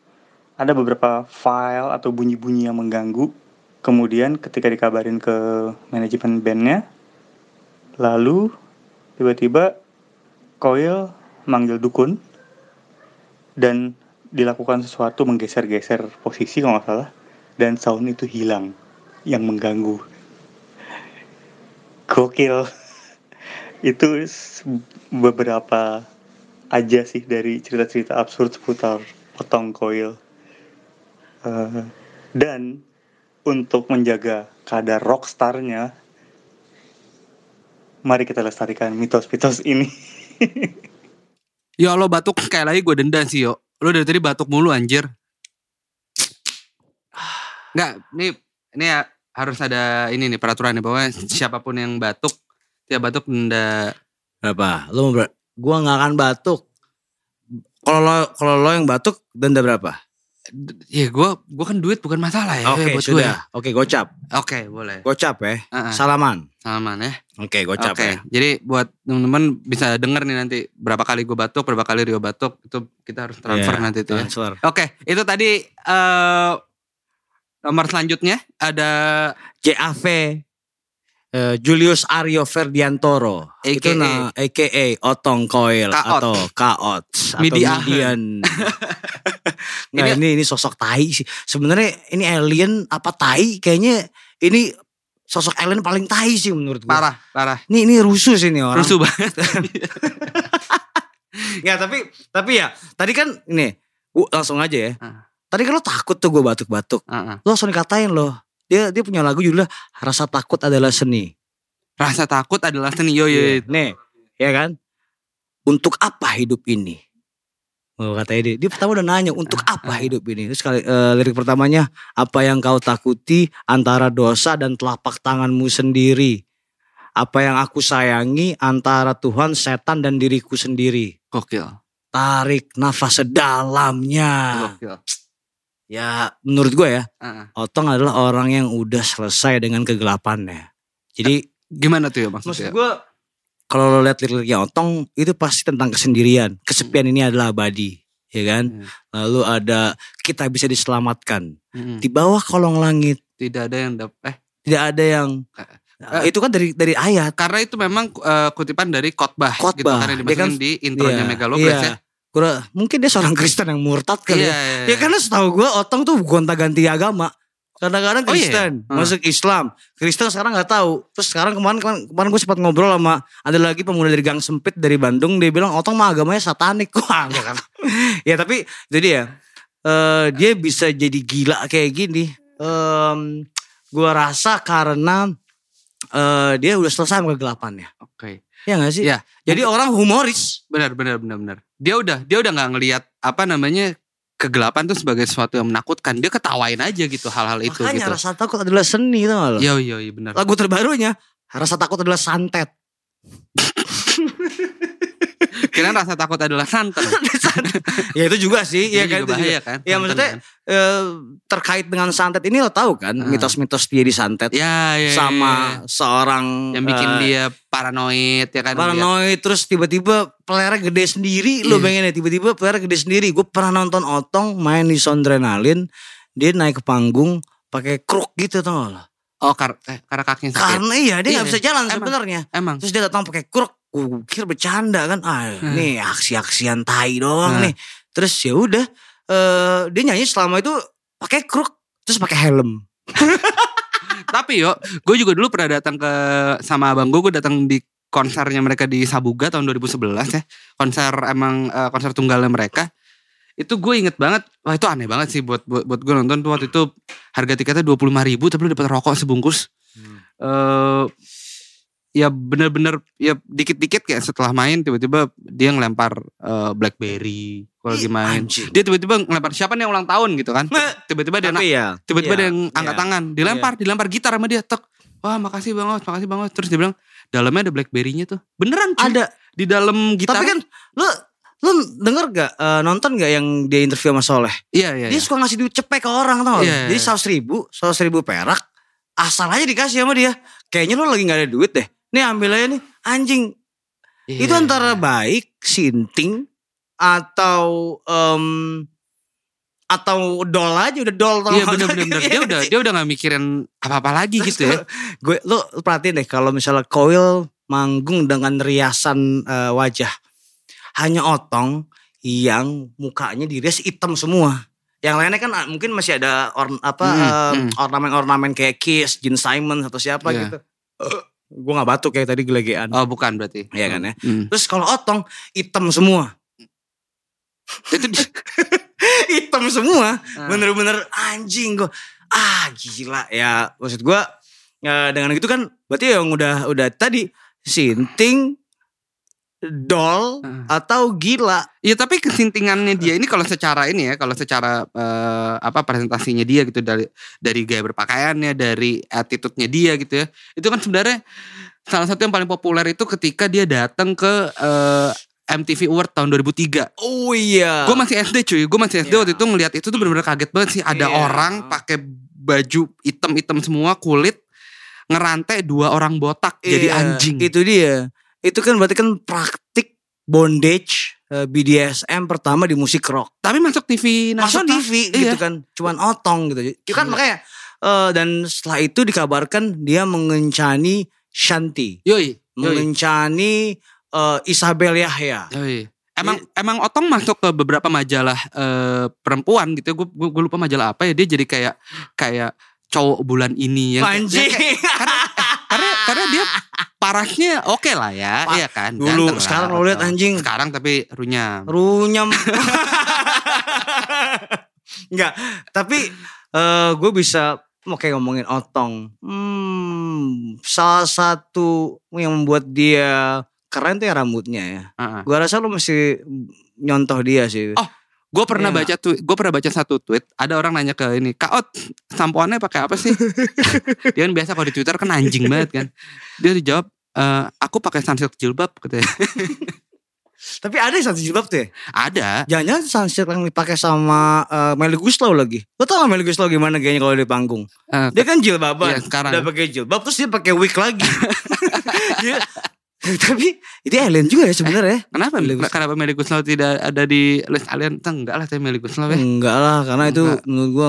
ada beberapa file atau bunyi-bunyi yang mengganggu. Kemudian ketika dikabarin ke manajemen bandnya lalu tiba-tiba Coil manggil dukun dan dilakukan sesuatu menggeser-geser posisi kalau nggak salah dan sound itu hilang yang mengganggu. Gokil. Itu beberapa aja sih dari cerita-cerita absurd seputar potong koil uh, dan untuk menjaga kadar rockstarnya mari kita lestarikan mitos-mitos ini Ya Allah batuk kayak lagi gue denda sih yo. Lo dari tadi batuk mulu anjir. Enggak, ini ini ya, harus ada ini nih peraturan nih bahwa siapa pun yang batuk dia batuk denda Berapa? Lo mau ber- Gua nggak akan batuk. Kalau lo kalau lo yang batuk denda berapa? ya gue gue kan duit bukan masalah ya Oke buat gue. sudah. Oke gocap. Oke boleh. Gocap ya. Heeh. Salaman. Salaman ya. Oke gocap Oke. ya. Jadi buat teman-teman bisa denger nih nanti berapa kali gue batuk, berapa kali Rio batuk itu kita harus transfer Iya, nanti itu ya. Transfer. Oke, itu tadi eh nomor selanjutnya ada JAV eh, Julius Aryo Ferdiantoro AKA. itu nah AKA Otong Coil Kaot. atau Kaot atau Midi Midian. nah Ini- ini ini sosok tai sih. Sebenarnya ini alien apa tai? Kayaknya ini sosok alien paling tai sih menurut gue. parah, parah. Ini ini rusuh sih ini orang. Rusuh banget. Ya tapi tapi ya tadi kan ini gua langsung aja ya. Tadi kan lo takut tuh gue batuk-batuk. Heeh. Lo langsung dikatain loh. Dia dia punya lagu judulnya Rasa Takut Adalah Seni. Rasa takut adalah seni yo yo. Iya. Nih, ya kan? Untuk apa hidup ini? Oh, katanya dia. Dia pertama udah nanya, untuk apa hidup ini? Terus kali eh, lirik pertamanya, apa yang kau takuti antara dosa dan telapak tanganmu sendiri? Apa yang aku sayangi antara Tuhan, setan dan diriku sendiri? Gokil. Tarik nafas sedalamnya. Gokil. Ya, menurut gue ya, Heeh. Otong adalah orang yang udah selesai dengan kegelapannya. Jadi Gimana tuh ya Maksud maksudnya? gue kalau lo lihat lirik-liriknya Otong itu pasti tentang kesendirian. Kesepian ini adalah abadi, ya kan? Hmm. Lalu ada kita bisa diselamatkan Mm-mm. di bawah kolong langit. Tidak ada yang dap eh Tidak ada yang Nah, itu kan dari dari ayat. karena itu memang eh, kutipan dari khotbah gitu Khotbah. karena Dia dimasukin kan- di intronya Iya, Megalopolis iya. ya. Gua- mungkin dia seorang Kristen yang murtad kali Iya, ya. iya, Ya karena setahu gue Otong tuh gonta-ganti agama. Kadang-kadang Oh, iya? Kristen, Hmm. masuk Islam. Kristen sekarang nggak tahu. Terus sekarang kemarin kemarin, kemarin gue sempat ngobrol sama ada lagi pemuda dari Gang Sempit dari Bandung. Dia bilang Otong mah agamanya satanik. Gua kan. ya tapi jadi ya eh, dia bisa jadi gila kayak gini. Em, gua rasa karena eh, dia udah selesai sama kegelapannya. Oke. Ya gak sih? Iya. Jadi orang humoris. Benar benar benar benar. Dia udah dia udah nggak ngelihat apa namanya kegelapan tuh sebagai sesuatu yang menakutkan. Dia ketawain aja gitu hal-hal itu Makanya gitu. rasa takut adalah seni tau gak? Iya iya iya benar. Lagu terbarunya Rasa takut adalah santet. Kira rasa takut adalah santan. ya itu juga sih, ya kan juga itu bahaya juga. kan. Ya, santan maksudnya, kan. Eh, terkait dengan santet ini lo tahu kan Ah. mitos-mitos dia di santet Ya, ya, ya, sama ya. seorang yang bikin eh, dia paranoid ya kan. paranoid terus tiba-tiba pelernya gede sendiri lo Iya. pengen ya tiba-tiba pelernya gede sendiri gue pernah nonton Otong main di Sondrenalin dia naik ke panggung pakai kruk gitu tau gak lo Oh kar eh, karena kakinya sakit. karena iya dia nggak Iya, bisa jalan sebenarnya Emang. terus dia datang pakai kruk gue kira bercanda kan ah nih aksi-aksian tai doang Hmm. nih terus ya udah eh dia nyanyi selama itu pakai kruk terus pakai helm Tapi yo, gue juga dulu pernah datang ke sama abang gue, gue datang di konsernya mereka di Sabuga tahun 2011 ya. Konser emang eh, konser tunggalnya mereka. itu gue inget banget wah itu aneh banget sih buat buat, buat gue nonton tuh waktu itu harga tiketnya dua puluh ribu tapi lu dapat rokok sebungkus eh ya bener-bener ya dikit-dikit kayak setelah main tiba-tiba dia ngelempar eh, BlackBerry kalau lagi main Anjing. dia tiba-tiba ngelempar siapa nih yang ulang tahun gitu kan tiba-tiba dia Tapi ya. tiba-tiba iya, dia yang angkat iya. tangan dilempar dilempar gitar sama dia tek wah makasih bang Os makasih bang Os terus dia bilang dalamnya ada blackberry-nya tuh beneran cuy. Ada. di dalam gitar Tapi kan lu lu denger gak eh, nonton gak yang dia interview sama Soleh? iya iya, Dia iya. suka ngasih duit cepet ke orang tau gak? Iya, Jadi iya. seratus ribu, seratus ribu perak, asal aja dikasih sama dia. Kayaknya lu lagi gak ada duit deh. Nih ambil aja nih, anjing. Iya, Itu antara baik, sinting, atau em, atau dol aja udah dol tau iya gak? bener-bener dia udah dia udah gak mikirin apa-apa lagi gitu ya gue lu perhatiin deh kalau misalnya Koil manggung dengan riasan eh, wajah hanya otong yang mukanya dirias hitam semua yang lainnya kan ah, mungkin masih ada or, apa Hmm, eh, hmm. ornamen-ornamen kayak Kiss, Gene Simon atau siapa Iya. gitu. Gue nggak batuk kayak tadi gelegean. oh bukan berarti Iya kan ya. Hmm. Terus kalau otong hitam semua, itu hitam semua, Ah. bener-bener anjing gue. Ah gila ya maksud gue ya, dengan gitu kan berarti yang udah udah tadi sinting, dol atau gila. Iya tapi kesintingannya dia ini kalau secara ini ya kalau secara eh, apa presentasinya dia gitu dari dari gaya berpakaiannya dari attitude-nya dia gitu ya itu kan sebenarnya salah satu yang paling populer itu ketika dia datang ke eh, MTV Award tahun 2003 Oh iya. gue masih SD cuy gue masih SD Iya. waktu itu ngeliat itu tuh bener-bener kaget banget sih ada Iya. orang pakai baju hitam-hitam semua kulit ngerantai dua orang botak jadi Iya, anjing Itu dia. Itu kan berarti kan praktik bondage eh, BDSM pertama di musik rock. tapi masuk TV Masuk nasional TV Iya. gitu kan. Cuman otong gitu. Itu kan Gila. makanya eh, dan setelah itu dikabarkan dia mengencani Shanti, yoi yoi mengencani eh, Isabel Yahya. Yoi. Emang emang Otong masuk ke beberapa majalah eh, perempuan gitu. Gue gue lupa majalah apa ya. Dia jadi kayak kayak cowok bulan ini ya. Anjing. Ya, karena karena dia parasnya oke lah ya, Pa- iya kan. Dulu, Ganteng sekarang lo lihat anjing. Sekarang tapi runyam. Runyam. Enggak, tapi eh gue bisa oke ngomongin otong. Hmm, salah satu yang membuat dia keren tuh ya rambutnya ya. Heeh. Gue rasa lu mesti nyontoh dia sih. Oh, Gue pernah Iya. baca tuh, gue pernah baca satu tweet. Ada orang nanya ke ini, Kak Ot, sampoannya pakai apa sih? dia kan biasa kalau di Twitter kan anjing banget kan. Dia dijawab, "Eh, aku pakai sunsilk jilbab katanya. Tapi ada yang satu jilbab tuh ya. Ada. Jangan-jangan sunsilk yang dipakai sama eh, Melly Guslow lagi. Lo tau gak Melly Guslow gimana gayanya kalau di panggung? Eh, Dia kan jilbaban. Iya, sekarang. Udah pakai jilbab terus dia pakai wig lagi. Dia- tapi itu alien juga ya sebenarnya. Kenapa? Melly Guslow. Kenapa Melly Guslow tidak ada di list alien? Tuh, Enggak lah, tapi Melly Guslow ya. Enggak lah, karena itu Enggak. menurut gua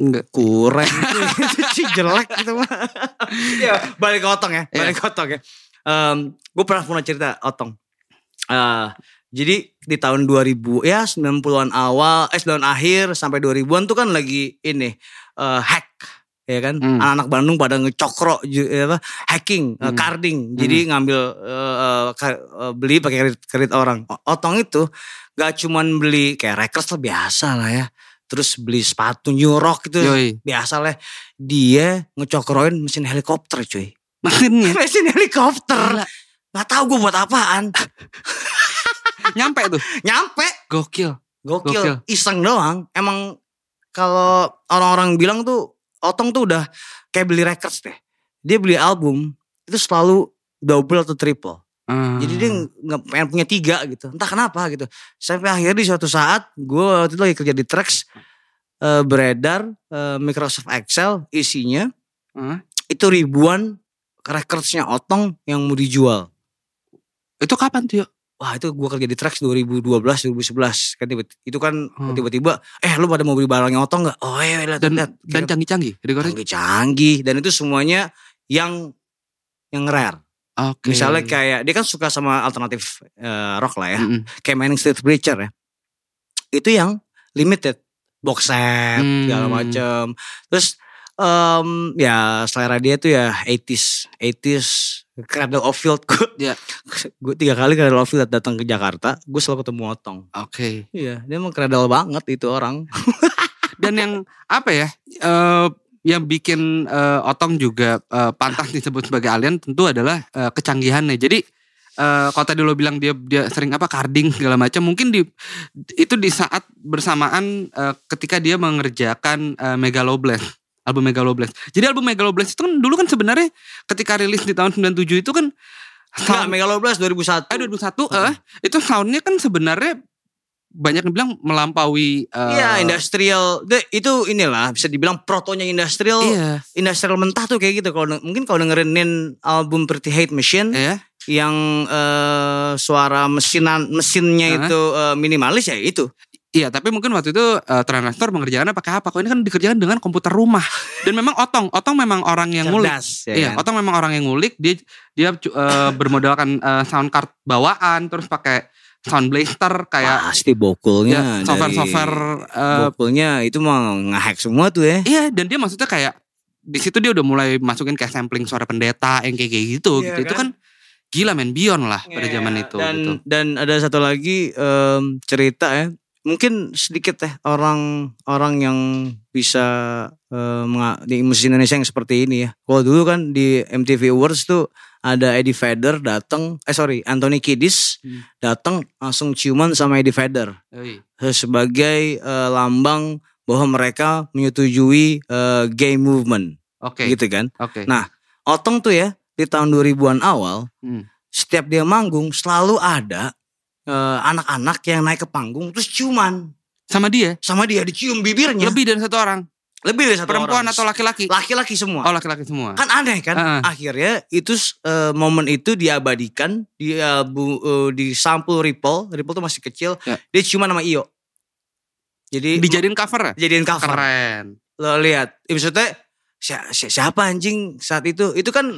Enggak. kurang itu sih jelek gitu mah. ya, balik ke otong ya, Iya. balik ke otong ya. Em, gue pernah punya cerita otong. Eh, jadi di tahun 2000 ya 90-an awal, eh 90-an akhir sampai 2000-an tuh kan lagi ini eh, hack ya kan Hmm. anak-anak Bandung pada ngecokro eh, apa hacking eh, Hmm. carding jadi ngambil ka- eh, beli pakai kredit, kredit orang otong itu gak cuman beli kayak records lah biasa lah ya terus beli sepatu New Rock gitu Yoi. biasa lah dia ngecokroin mesin helikopter cuy Mesinnya. mesin helikopter Gila. nggak tahu gue buat apaan Nyampe tuh. nyampe Gokil. gokil, Gokil. iseng doang emang kalau orang-orang bilang tuh otong tuh udah kayak beli records deh dia beli album itu selalu double atau triple Ah. Jadi dia nggak pengen punya tiga gitu. Entah kenapa gitu. Sampai akhirnya di suatu saat gue waktu itu lagi kerja di Trax eh, beredar eh, Microsoft Excel isinya Hah? itu ribuan recordsnya Otong yang mau dijual. Itu kapan tuh? Wah itu gue kerja di Trax 2012 2011 kan tiba itu kan Hmm. tiba-tiba eh lu pada mau beli barangnya Otong nggak? Oh iya lihat Dan lihat. dan canggih-canggih. Canggih-canggih dan itu semuanya yang yang rare. Oke. Misalnya kayak dia kan suka sama alternatif eh, rock lah ya. Mm-mm. kayak Manning Street Preacher ya. Itu yang limited box set Hmm. segala macam. Terus em, ya selera dia tuh ya 80s, 80s Cradle of Field gue Iya. gue tiga kali Cradle of Field datang ke Jakarta gue selalu ketemu Otong Oke. iya dia emang Cradle banget itu orang Dan yang apa ya? eh, yang bikin eh, Otong juga eh, pantas disebut sebagai alien tentu adalah eh, kecanggihannya. Jadi eh, kalau tadi lo bilang dia dia sering apa carding segala macam, mungkin di itu di saat bersamaan eh, ketika dia mengerjakan eh, Megaloblast album Megaloblast. Jadi album Megaloblast itu kan dulu kan sebenarnya ketika rilis di tahun 97 itu kan Enggak, Megaloblast 2001 eh 2001 eh itu soundnya kan sebenarnya banyak yang bilang melampaui Iya industrial De- itu inilah bisa dibilang protonya industrial Iya, industrial mentah tuh kayak gitu kalau mungkin kalau dengerin album Pretty Hate Machine ya. yang eh, suara mesinan mesinnya Hah? itu eh, minimalis ya itu Iya, tapi mungkin waktu itu uh, Transistor mengerjakannya pakai apa? Kok ini kan dikerjakan dengan komputer rumah. Dan memang Otong, Otong memang orang yang ngulik. cerdas ya Iya, kan? Otong memang orang yang ngulik. Dia dia uh, bermodalkan uh, sound card bawaan, terus pakai sound blaster kayak pasti bokulnya ya, software-software. uh, bokulnya itu mah ngehack semua tuh ya iya, dan dia maksudnya kayak di situ dia udah mulai masukin kayak sampling suara pendeta yang kayak gitu. Iya gitu. Itu kan gila men beyond lah pada Iya, zaman itu. dan gitu. dan ada satu lagi em, cerita ya mungkin sedikit teh orang orang yang bisa eh, menga- di musik Indonesia yang seperti ini ya kalau dulu kan di MTV Awards tuh ada Eddie Vedder datang eh sorry Anthony Kiedis Hmm. datang langsung ciuman sama Eddie Vedder Yoi. sebagai eh, lambang bahwa mereka menyetujui eh, gay movement Oke. gitu kan Oke. Nah, Otong tuh ya di tahun 2000-an awal Hmm. setiap dia manggung selalu ada eh, anak-anak yang naik ke panggung terus ciuman Sama dia sama dia dicium bibirnya lebih dari satu orang. lebih dari satu Perempuan orang. atau laki-laki? laki-laki semua Oh laki-laki semua. kan aneh kan Heeh. akhirnya itu eh, momen itu diabadikan di bu- eh, di sampul Ripple Ripple tuh masih kecil Ya. dia ciuman sama Iyo jadi Dijadiin cover ya? dijadiin cover Keren. lo lihat ya, maksudnya si- si- siapa anjing saat itu itu kan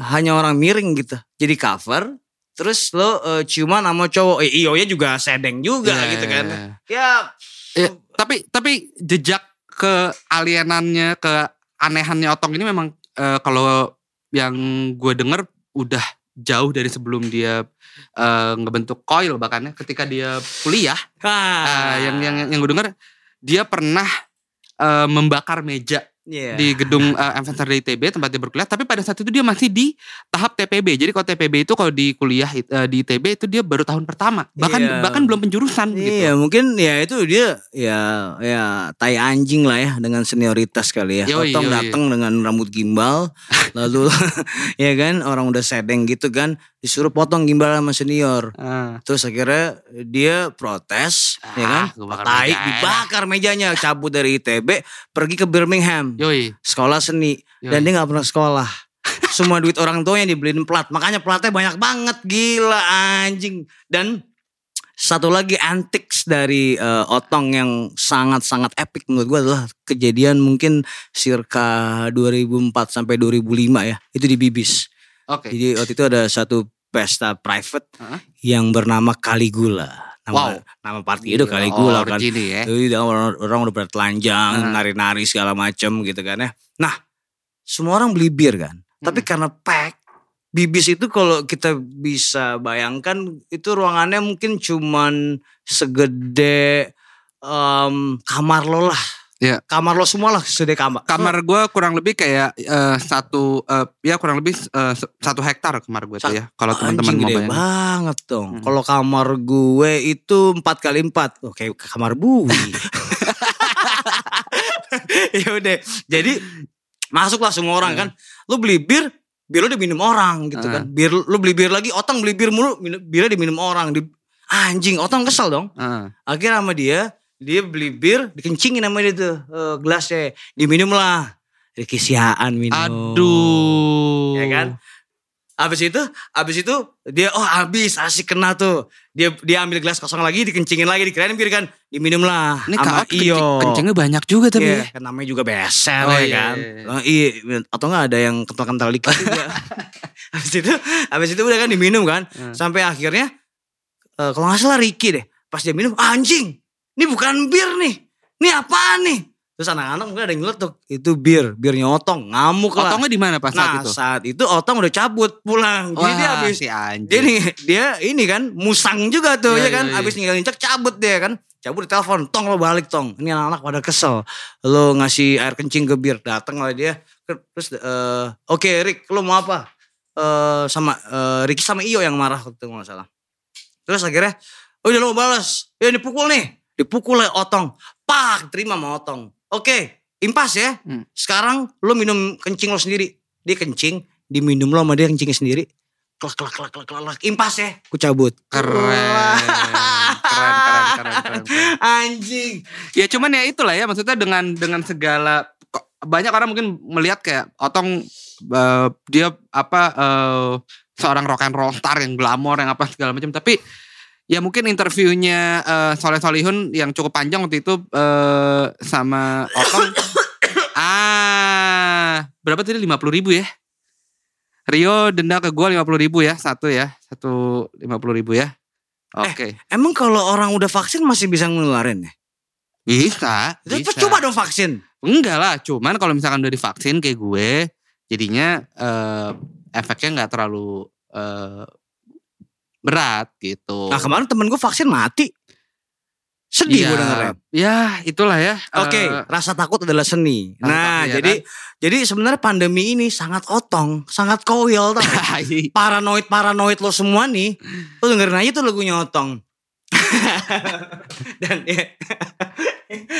hanya orang miring gitu jadi cover terus lo eh, ciuman sama cowok. Eh, iyo nya juga sedeng juga Iya, gitu iya, kan. iya. ya Iya, tapi tapi jejak ke alienannya, ke anehannya Otong ini memang eh, kalau yang gue denger udah jauh dari sebelum dia eh, ngebentuk coil bahkan ya ketika dia kuliah. Ah, eh, yang yang yang gue denger dia pernah eh, membakar meja Iya. di gedung uh, Adventure di ITB tempat dia berkuliah tapi pada saat itu dia masih di tahap TPB jadi kalau TPB itu kalau di kuliah uh, di ITB itu dia baru tahun pertama bahkan Iya. bahkan belum penjurusan Iya gitu mungkin ya itu dia ya ya tai anjing lah ya dengan senioritas kali ya. Yoi, Otong yoi. datang dengan rambut gimbal lalu ya kan orang udah sedeng gitu kan disuruh potong gimbal sama senior. Ah, Terus akhirnya dia protes, ya kan? Ah, gua bakar Tai, meja. dibakar mejanya, cabut dari ITB, pergi ke Birmingham, yoi sekolah seni, Yoi. dan dia nggak pernah sekolah. Semua duit orang tuanya dibeliin plat, makanya platnya banyak banget, gila anjing. Dan satu lagi antics dari eh, Otong yang sangat-sangat epic menurut gua adalah kejadian mungkin circa 2004 sampai 2005 ya, itu di Bibis. Oke Jadi waktu itu ada satu pesta private Hah? yang bernama Caligula. Nama, Wow. nama party itu Caligula oh, kan. Regini ya Jadi orang, orang udah pada telanjang, Nah. nari-nari segala macem gitu kan ya. Nah, semua orang beli bir kan. Tapi Hmm. karena pack, bibis itu kalau kita bisa bayangkan itu ruangannya mungkin cuman segede em, kamar lo lah. Iya. Kamar lo semua lah segede kamar. kamar gue kurang lebih kayak eh, satu eh, ya kurang lebih se- satu hektar kamar gue tuh ya kalau teman-teman mau bayangin banget dong. Hmm. Kalau kamar gue itu empat kali empat, oh, kayak kamar bui. ya udah, jadi masuklah semua orang Hmm. kan. Lu beli bir, bir lu diminum orang gitu kan. Bir lu beli bir lagi, otang beli bir mulu, minum, birnya diminum orang. Di, anjing, otang kesel dong. Ah, Akhirnya sama dia, dia beli bir, dikencingin sama dia tuh eh, gelasnya, diminum lah. Kisiaan minum. aduh Ya kan? Abis itu, abis itu dia oh habis asik kena tuh. Dia dia ambil gelas kosong lagi, dikencingin lagi, dikirain bir kan, diminum lah. ini sama Iyo. kencingnya banyak juga tapi Iya, ya. kan namanya juga beser Oh, ya iya, kan. iya, iya. Oh, iya, atau enggak ada yang kental-kental dikit juga. habis itu, habis itu udah kan diminum kan. Hmm. Sampai akhirnya eh, kalau nggak salah Ricky deh. Pas dia minum, anjing, ini bukan bir nih. Ini apaan nih? Terus anak-anak mungkin ada yang nyeletuk. Itu bir, birnya otong. Ngamuk lah. Otongnya di mana pas saat nah itu? saat itu otong udah cabut pulang. Jadi dia habis si anjing. dia nih dia ini kan musang juga tuh Iya, ya kan iya, iya. abis ninggalin cek cabut dia kan cabut di telepon tong lo balik tong ini anak-anak pada kesel lo ngasih air kencing ke bir datang lah dia terus eh, oke Rick lo mau apa Eh sama eh, Ricky sama Iyo yang marah waktu itu nggak salah terus akhirnya oh udah lo mau balas ya dipukul nih dipukul oleh otong. Pak terima sama otong. Oke impas ya. Hmm. sekarang lo minum kencing lo sendiri. Dia kencing diminum lo sama dia kencingnya sendiri. Klak klak klak klak klak klak. impas ya. Ku cabut. Keren. Keren, keren, keren, keren, keren. anjing. Ya cuman ya itulah ya. Maksudnya dengan dengan segala banyak orang mungkin melihat kayak Otong eh, dia apa eh, seorang rock and roll star yang glamor yang apa segala macam. Tapi ya mungkin interviewnya eh, Soleh Solihun yang cukup panjang waktu itu eh, sama Otong. Ah berapa tadi? lima puluh ribu ya? Rio denda ke gue lima puluh ribu ya satu ya satu lima puluh ribu ya. Oke. emang kalau orang udah vaksin masih bisa ngeluarin ya? Bisa bisa. coba dong vaksin. Enggak lah, cuman kalau misalkan udah divaksin kayak gue, jadinya eh, efeknya nggak terlalu eh, berat gitu. nah kemarin temen gue vaksin mati sedih Iya, gue dengernya Ya, itulah ya. Oke, Eh, rasa takut adalah seni. Rasa Nah, iya jadi jadi sebenarnya pandemi ini sangat otong, sangat koil tau. gak? paranoid paranoid lo semua nih, lo dengerin aja tuh lagunya otong. Dan ya,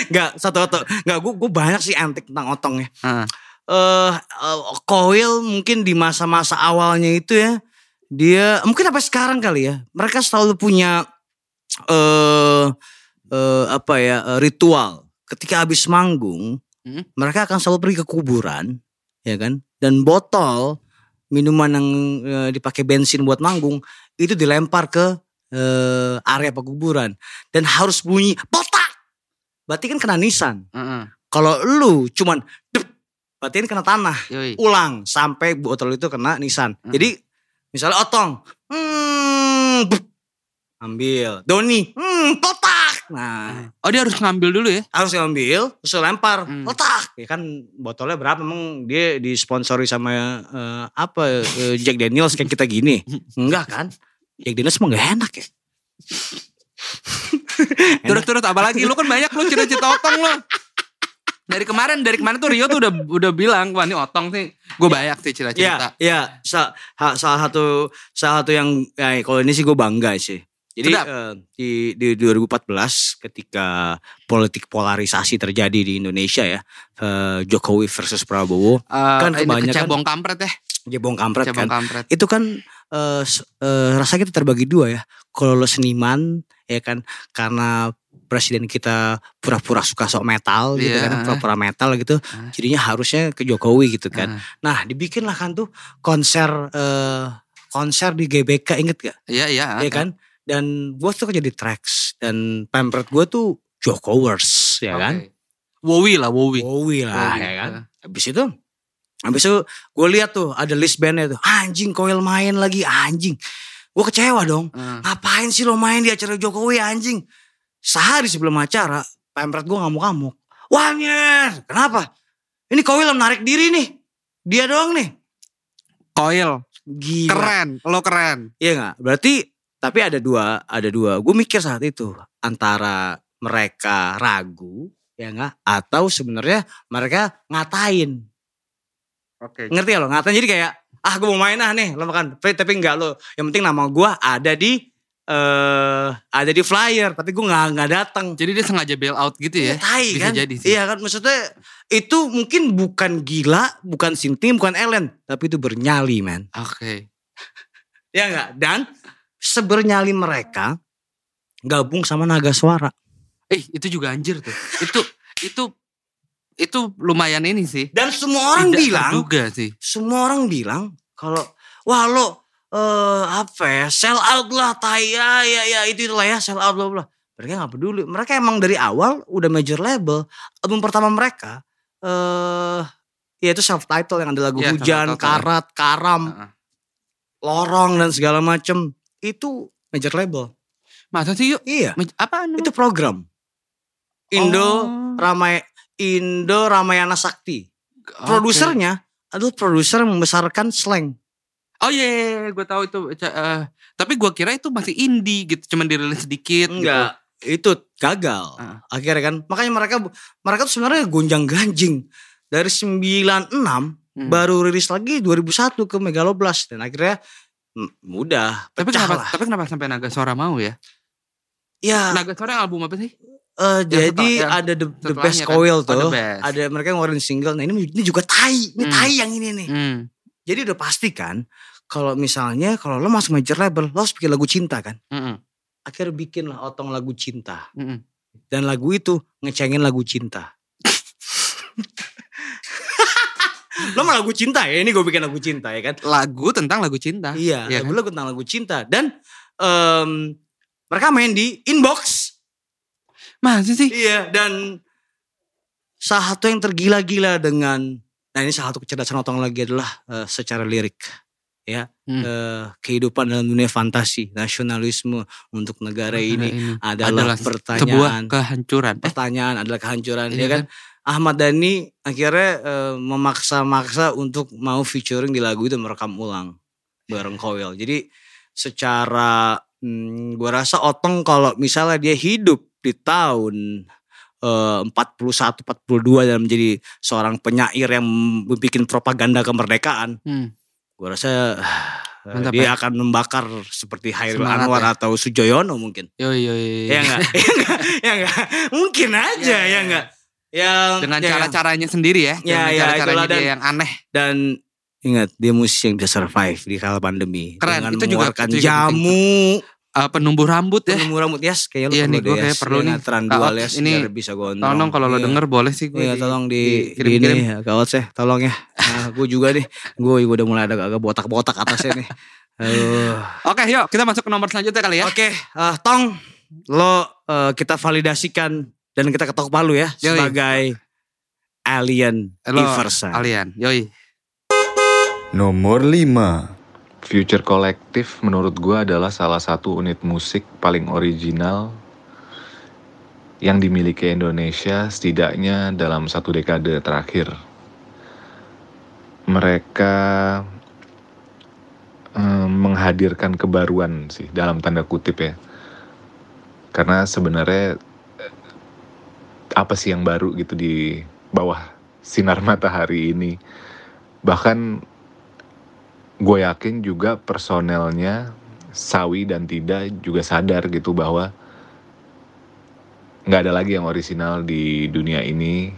nggak satu otong, nggak gue gue banyak sih antik tentang otong ya. Ah. Eh, eh, koil mungkin di masa-masa awalnya itu ya, dia mungkin sampai sekarang kali ya, mereka selalu punya eh eh, apa ya eh, ritual. Ketika habis manggung, Hmm. mereka akan selalu pergi ke kuburan, ya kan? Dan botol minuman yang eh, dipakai bensin buat manggung itu dilempar ke eh, area pekuburan dan harus bunyi botak. Berarti kan kena nisan. Heeh. Kalau lu cuman berarti kan kena tanah. Yoi. Ulang sampai botol itu kena nisan. Hmm. Jadi misalnya otong, hmm, ambil. Doni, hmm, botak. Nah, Oh dia harus ngambil dulu ya? harus ngambil terus lempar. Hmm. letak ya kan botolnya berapa? Emang dia disponsori sama eh, apa eh, Jack Daniels kayak kita gini? Enggak kan? Jack Daniels emang gak enak ya. Terus apalagi? Lu kan banyak lu cerita-cerita otong lu. Dari kemarin dari kemarin tuh Rio tuh udah udah bilang wah ini otong sih gue banyak sih cerita-cerita. ya ya sa- ha- salah satu salah satu yang ya, kalau ini sih gue bangga sih jadi eh, di di 2014 ketika politik polarisasi terjadi di Indonesia ya eh, Jokowi versus Prabowo Eh, Kan kebanyakan- kecebong kampret ya. jebong kampret Kecebong kan kampret. itu kan s- eh, rasanya kita terbagi dua ya. Kalau lo seniman ya kan karena presiden kita pura-pura suka sok metal gitu Iya. kan, pura-pura metal gitu. Jadinya harusnya ke Jokowi gitu kan. Ah. Nah, dibikinlah kan tuh konser eh, konser di GBK inget gak? Iya iya. Iya kan? Dan gue tuh jadi tracks dan pamphlet gue tuh Jokowers ya kan. Oke. Wowi lah Wowi. Bowie lah Wowi, ya kan. Habis itu Habis itu gue lihat tuh ada list bandnya tuh. Anjing Koil main lagi anjing. Gue kecewa dong. Eh, Ngapain sih lo main di acara Jokowi anjing. Sehari sebelum acara. Pempret gue ngamuk-ngamuk. Wanyer. Kenapa? Ini Koil menarik diri nih. Dia doang nih. Koil. Gila. Keren. Lo keren. Iya gak? Berarti tapi ada dua, ada dua. Gue mikir saat itu antara mereka ragu ya nggak atau sebenarnya mereka ngatain Oke. ngerti ya lo ngatain jadi kayak ah gue mau main ah nih lo makan tapi, tapi enggak lo yang penting nama gue ada di eh ada di flyer tapi gue nggak nggak datang Jadi dia sengaja bail out gitu ya. tai Bisa kan jadi sih. iya kan maksudnya itu mungkin bukan gila bukan sinting bukan Ellen tapi itu bernyali man Oke. ya enggak dan sebernyali mereka gabung sama naga suara Eh itu juga anjir tuh. Itu itu itu lumayan ini sih. dan semua orang Tidak bilang terduga sih. semua orang bilang kalau wah lo eh apa ya sell out lah tai ya ya ya itu itulah ya sell out bla bla mereka nggak peduli mereka emang dari awal udah major label album pertama mereka eh ya itu self title yang ada lagu Iya, hujan self-title. karat karam Heeh. lorong dan segala macem itu major label Masa sih yuk? iya Apa namanya? itu program Indo Oh. ramai Indo Ramayana Sakti. Produsernya adalah produser yang membesarkan slang. Oh iya, yeah, gue tahu itu. Eh, tapi gue kira itu masih indie gitu, cuman dirilis sedikit. Enggak, itu gagal. Ah. Akhirnya kan, makanya mereka mereka tuh sebenarnya gonjang ganjing dari 96 Gitu. Hmm. baru rilis lagi 2001 ke Megaloblast dan akhirnya mm, udah Tapi kenapa? lah. Tapi kenapa sampai Naga Suara mau ya? Ya, Naga Suara album apa sih? eh, jadi ada the, the best kan? coil Oh, The tuh. Best. ada mereka ngeluarin single. Nah ini ini juga tai, ini Hmm. tai yang ini nih. Hmm. Jadi udah pasti kan kalau misalnya kalau lo masuk major label, lo harus bikin lagu cinta kan. Mm-mm. Akhirnya bikin lah otong lagu cinta. Mm-mm. Dan lagu itu ngecengin lagu cinta. lo mau lagu cinta ya? Ini gue bikin lagu cinta ya kan? Lagu tentang lagu cinta. Iya, Iya lagu lagu tentang lagu cinta. Dan em, mereka main di inbox. Masa sih? Iya, dan salah satu yang tergila-gila dengan nah ini salah satu kecerdasan otong lagi adalah eh, secara lirik ya. Hmm. eh, kehidupan dalam dunia fantasi nasionalisme untuk negara ini adalah, sebuah pertanyaan. kehancuran. Eh, pertanyaan adalah kehancuran Iya ya kan? Ahmad Dhani akhirnya eh, memaksa-maksa untuk mau featuring di lagu itu merekam ulang bareng Koil. Jadi secara hmm, gua rasa otong kalau misalnya dia hidup di tahun eh, 41 42 dan menjadi seorang penyair yang bikin propaganda kemerdekaan Hmm. gua rasa eh, Mantap dia ya. akan membakar seperti Hairil Semangat Anwar ya. atau Sujoyono mungkin Yo yo yo. ya enggak ya enggak ya enggak mungkin aja Ya, ya ya. enggak yang Dengan ya, cara-caranya sendiri ya. Ya, Dengan ya, cara-caranya dia dan- yang aneh. dan ingat dia musisi yang bisa survive di kala pandemi Keren, dengan itu juga- mengeluarkan itu juga jamu Eh, penumbuh rambut ya. penumbuh rambut yes kayaknya lu Iya perlu nih, gua deh, kayak yes. perlu Ya, nih. ngaturan Kak dua Ot, les ini biar bisa gondrong Tolong kalau lo Iya. denger boleh sih gue. Iya tolong di, di kirim-kirim. ini ya kawat saya tolong ya nah, gue juga nih gue udah mulai ada agak botak-botak atasnya nih Aduh. Oke, yuk kita masuk ke nomor selanjutnya kali ya. Oke, eh, Tong, lo eh, kita validasikan dan kita ketok palu ya Yoi. sebagai alien Lo, Iverson. Kalian, yoi. Nomor 5 Future Collective menurut gue adalah salah satu unit musik paling original yang dimiliki Indonesia setidaknya dalam satu dekade terakhir. Mereka eh, menghadirkan kebaruan sih dalam tanda kutip ya. Karena sebenarnya apa sih yang baru gitu di bawah sinar matahari ini. Bahkan gue yakin juga personelnya Sawi dan Tidak juga sadar gitu bahwa nggak ada lagi yang orisinal di dunia ini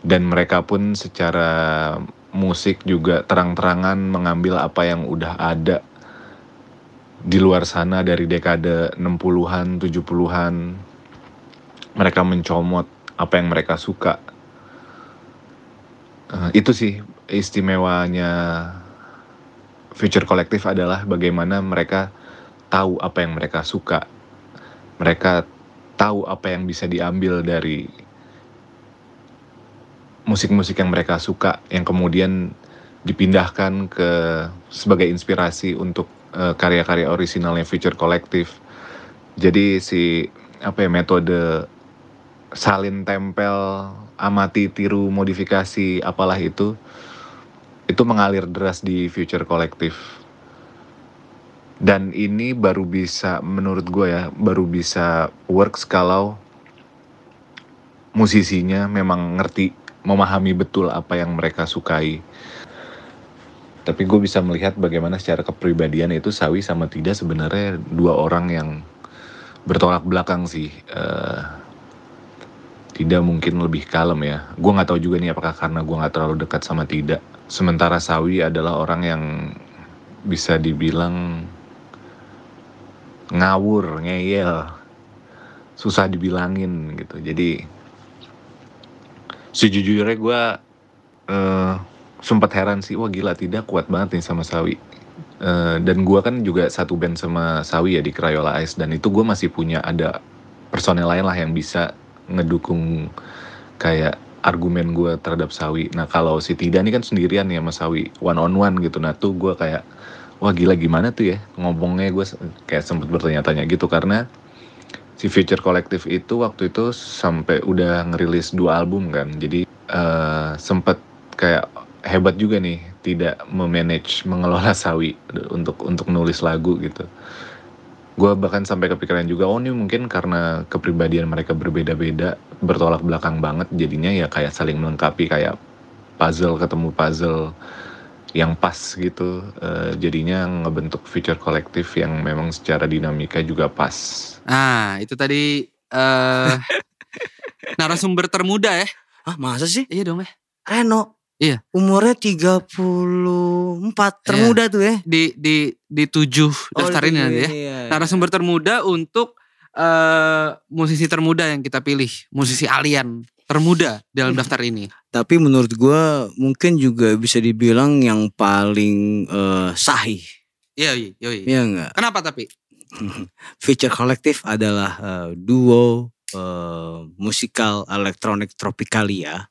dan mereka pun secara musik juga terang-terangan mengambil apa yang udah ada di luar sana dari dekade 60-an, 70-an. Mereka mencomot apa yang mereka suka. Eh, itu sih istimewanya Future Collective adalah bagaimana mereka tahu apa yang mereka suka. Mereka tahu apa yang bisa diambil dari musik-musik yang mereka suka yang kemudian dipindahkan ke sebagai inspirasi untuk eh, karya-karya orisinalnya Future Collective. Jadi si apa ya metode salin tempel, amati, tiru, modifikasi apalah itu itu mengalir deras di Future Collective. Dan ini baru bisa menurut gue ya, baru bisa works kalau musisinya memang ngerti, memahami betul apa yang mereka sukai. Tapi gue bisa melihat bagaimana secara kepribadian itu Sawi sama Tidak sebenarnya dua orang yang bertolak belakang sih. Eh, tidak mungkin lebih kalem ya. Gue nggak tahu juga nih apakah karena gue nggak terlalu dekat sama Tidak. Sementara Sawi adalah orang yang bisa dibilang ngawur, ngeyel, susah dibilangin gitu. Jadi sejujurnya gue eh, sempat heran sih, wah gila tidak kuat banget nih sama Sawi. Eh, dan gue kan juga satu band sama Sawi ya di Crayola Ice dan itu gue masih punya ada personel lain lah yang bisa ngedukung kayak argumen gue terhadap Sawi. Nah kalau si Tida ini kan sendirian ya sama Sawi, one on one gitu. Nah tuh gue kayak, wah gila gimana tuh ya ngomongnya gue kayak sempet bertanya-tanya gitu karena si Future Collective itu waktu itu sampai udah ngerilis dua album kan jadi eh, sempet kayak hebat juga nih tidak memanage mengelola sawi untuk untuk nulis lagu gitu gue bahkan sampai kepikiran juga oh ini mungkin karena kepribadian mereka berbeda-beda bertolak belakang banget jadinya ya kayak saling melengkapi kayak puzzle ketemu puzzle yang pas gitu Eh, jadinya ngebentuk future kolektif yang memang secara dinamika juga pas Nah, itu tadi eh narasumber termuda ya. Ah masa sih? Iya dong ya. Reno. Iya. Umurnya 34 termuda tuh ya. Di di di tujuh daftar ini nanti ya. Iya, Narasumber termuda untuk eh musisi termuda yang kita pilih, musisi alien termuda dalam daftar ini. Tapi menurut gua mungkin juga bisa dibilang yang paling eh, sahih. Iya, iya, iya. Iya enggak? Kenapa tapi? Feature Collective adalah eh, duo eh, musikal elektronik tropicalia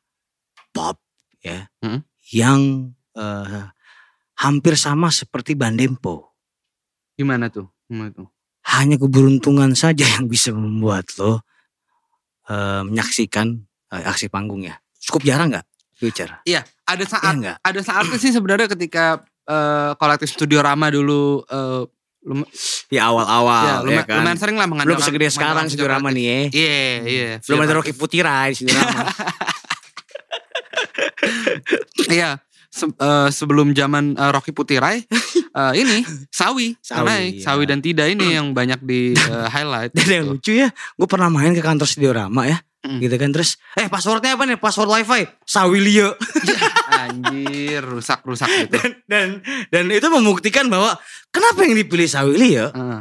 pop ya Hmm. yang eh, hampir sama seperti Bandempo. Gimana tuh? Gimana tuh? Hanya keberuntungan saja yang bisa membuat lo eh, menyaksikan eh, aksi panggung ya. Cukup jarang nggak Future? Iya, ada Iya saat nggak? ada saatnya sih sebenarnya ketika eh, kolektif Studio Rama dulu eh, lum- Ya awal-awal ya, ya, lumayan, kan. lumayan sering lah Belum mengandalkan segede sekarang Studio Rama nih ya. Iya, iya. Belum ada Rocky Putira di Studio Rama. Iya, se- eh, sebelum zaman eh, Rocky Putirai, eh, ini Sawi, Sawi, karena iya. Sawi dan Tida ini yang banyak di eh, highlight. Dan yang gitu. lucu ya, gue pernah main ke kantor Studio Rama ya. Mm. Gitu kan terus, eh passwordnya apa nih? Password wifi, Sawilio. Anjir, rusak-rusak gitu. dan, dan dan itu membuktikan bahwa kenapa yang dipilih Sawilio? Eh,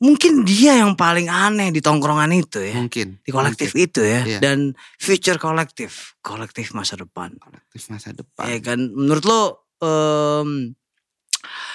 Mungkin dia yang paling aneh di tongkrongan itu ya. mungkin Di kolektif mungkin. itu ya. Iya. Dan future kolektif. Kolektif masa depan. kolektif masa depan. Ya kan, menurut lo em,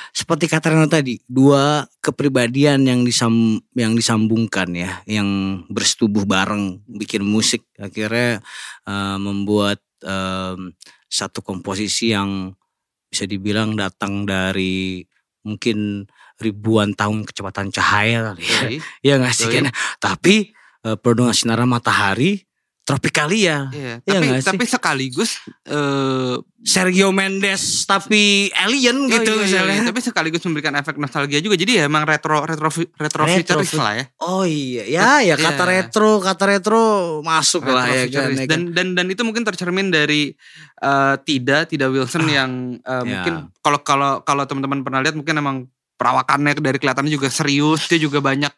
seperti kata Reno tadi, dua kepribadian yang disam yang disambungkan ya, yang bersetubuh bareng bikin musik akhirnya eh, membuat em, satu komposisi yang bisa dibilang datang dari mungkin ribuan tahun kecepatan cahaya kali ya. Iya nggak sih kan? Tapi eh, penuh sinar matahari Tropicalia. Iya, Iya tapi sih? tapi sekaligus eh Sergio Mendes tapi alien iya, gitu iya, iya, misalnya. iya, tapi sekaligus memberikan efek nostalgia juga. Jadi ya emang retro retro retro, Retro lah ya. Oh iya, ya ya kata Iya. retro, kata retro masuk lah ya kan. Ya kan? dan dan dan itu mungkin tercermin dari eh, Tida Tida Wilson yang eh, Ya. mungkin kalau kalau kalau teman-teman pernah lihat mungkin emang perawakannya dari kelihatannya juga serius dia juga banyak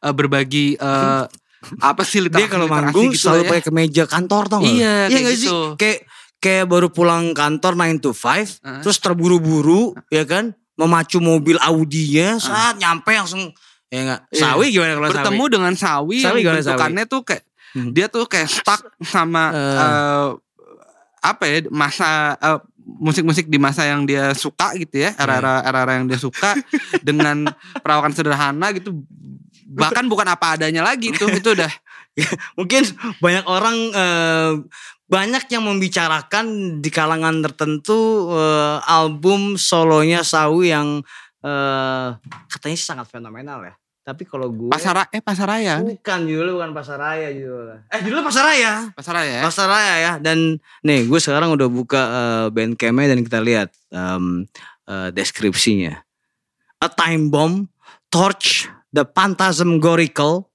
eh, berbagi eh, apa sih dia kalau literasi- manggung literasi gitu selalu ya. pakai kemeja kantor tau gak? Iya, kayak nggak sih? gitu. Kayak kayak baru pulang kantor 9 to 5 Heeh. terus terburu-buru ya kan memacu mobil Audinya saat nyampe langsung ya enggak. Iya. Sawi gimana kalau bertemu Sawi? dengan sawi, Sawi yang gimana, Sawi? bentukannya tuh kayak Hmm. dia tuh kayak stuck sama Eh. eh, apa ya masa eh, musik-musik di masa yang dia suka gitu ya era-era era-era yang dia suka dengan perawakan sederhana gitu. Bahkan bukan apa adanya lagi itu itu udah. Mungkin banyak orang eh, banyak yang membicarakan di kalangan tertentu eh, album solonya Sawi yang eh, katanya sih sangat fenomenal ya. Tapi kalau gue pasar eh pasaraya bukan judulnya bukan Pasaraya judulnya. Eh judulnya Pasaraya. pasaraya ya Pasaraya ya dan nih gue sekarang udah buka eh, bandcampnya dan kita lihat em, eh, deskripsinya. A time bomb, torch, the phantasmagorical.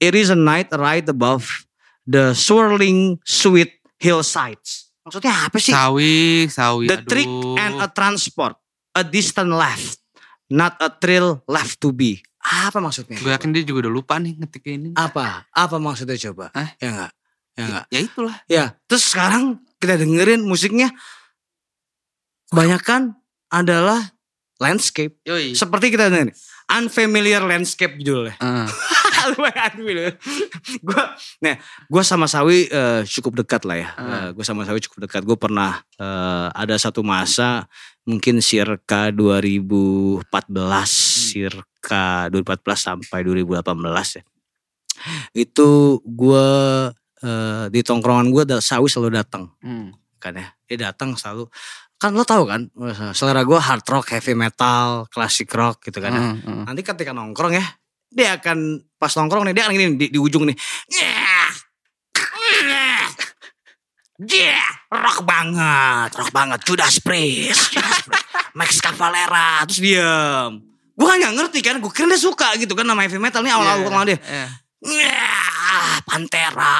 It is a night right above the swirling sweet hillsides. Maksudnya apa sih? sawi sawi The trick aduh. and a transport, a distant left, not a thrill left to be. Apa maksudnya? gue yakin dia juga udah lupa nih ngetik ini Apa? Apa maksudnya coba? Hah? Ya enggak? Ya enggak? ya itulah Ya, terus sekarang kita dengerin musiknya kebanyakan adalah landscape. yoi Seperti kita dengerin Unfamiliar Landscape judulnya. Eh, gue, nah, gue sama Sawi eh, cukup dekat lah ya. Ah. gue sama Sawi cukup dekat. Gue pernah eh, ada satu masa mungkin circa 2014, circa 2014 sampai 2018 ya. Itu gue eh, di tongkrongan gue Sawi selalu datang hmm. kan ya dia datang selalu kan lo tahu kan selera gue hard rock heavy metal classic rock gitu kan ya. Hmm, hmm. nanti ketika nongkrong ya dia akan pas nongkrong nih dia kan gini di, di ujung nih. Yeah, rock banget, rock banget. Judas Priest, Judas Priest. Max Cavalera, terus diam. Gue kan gak ngerti kan, gue kira dia suka gitu kan nama heavy metal nih awal-awal Iya, kenal dia. iya. Nyah, Pantera.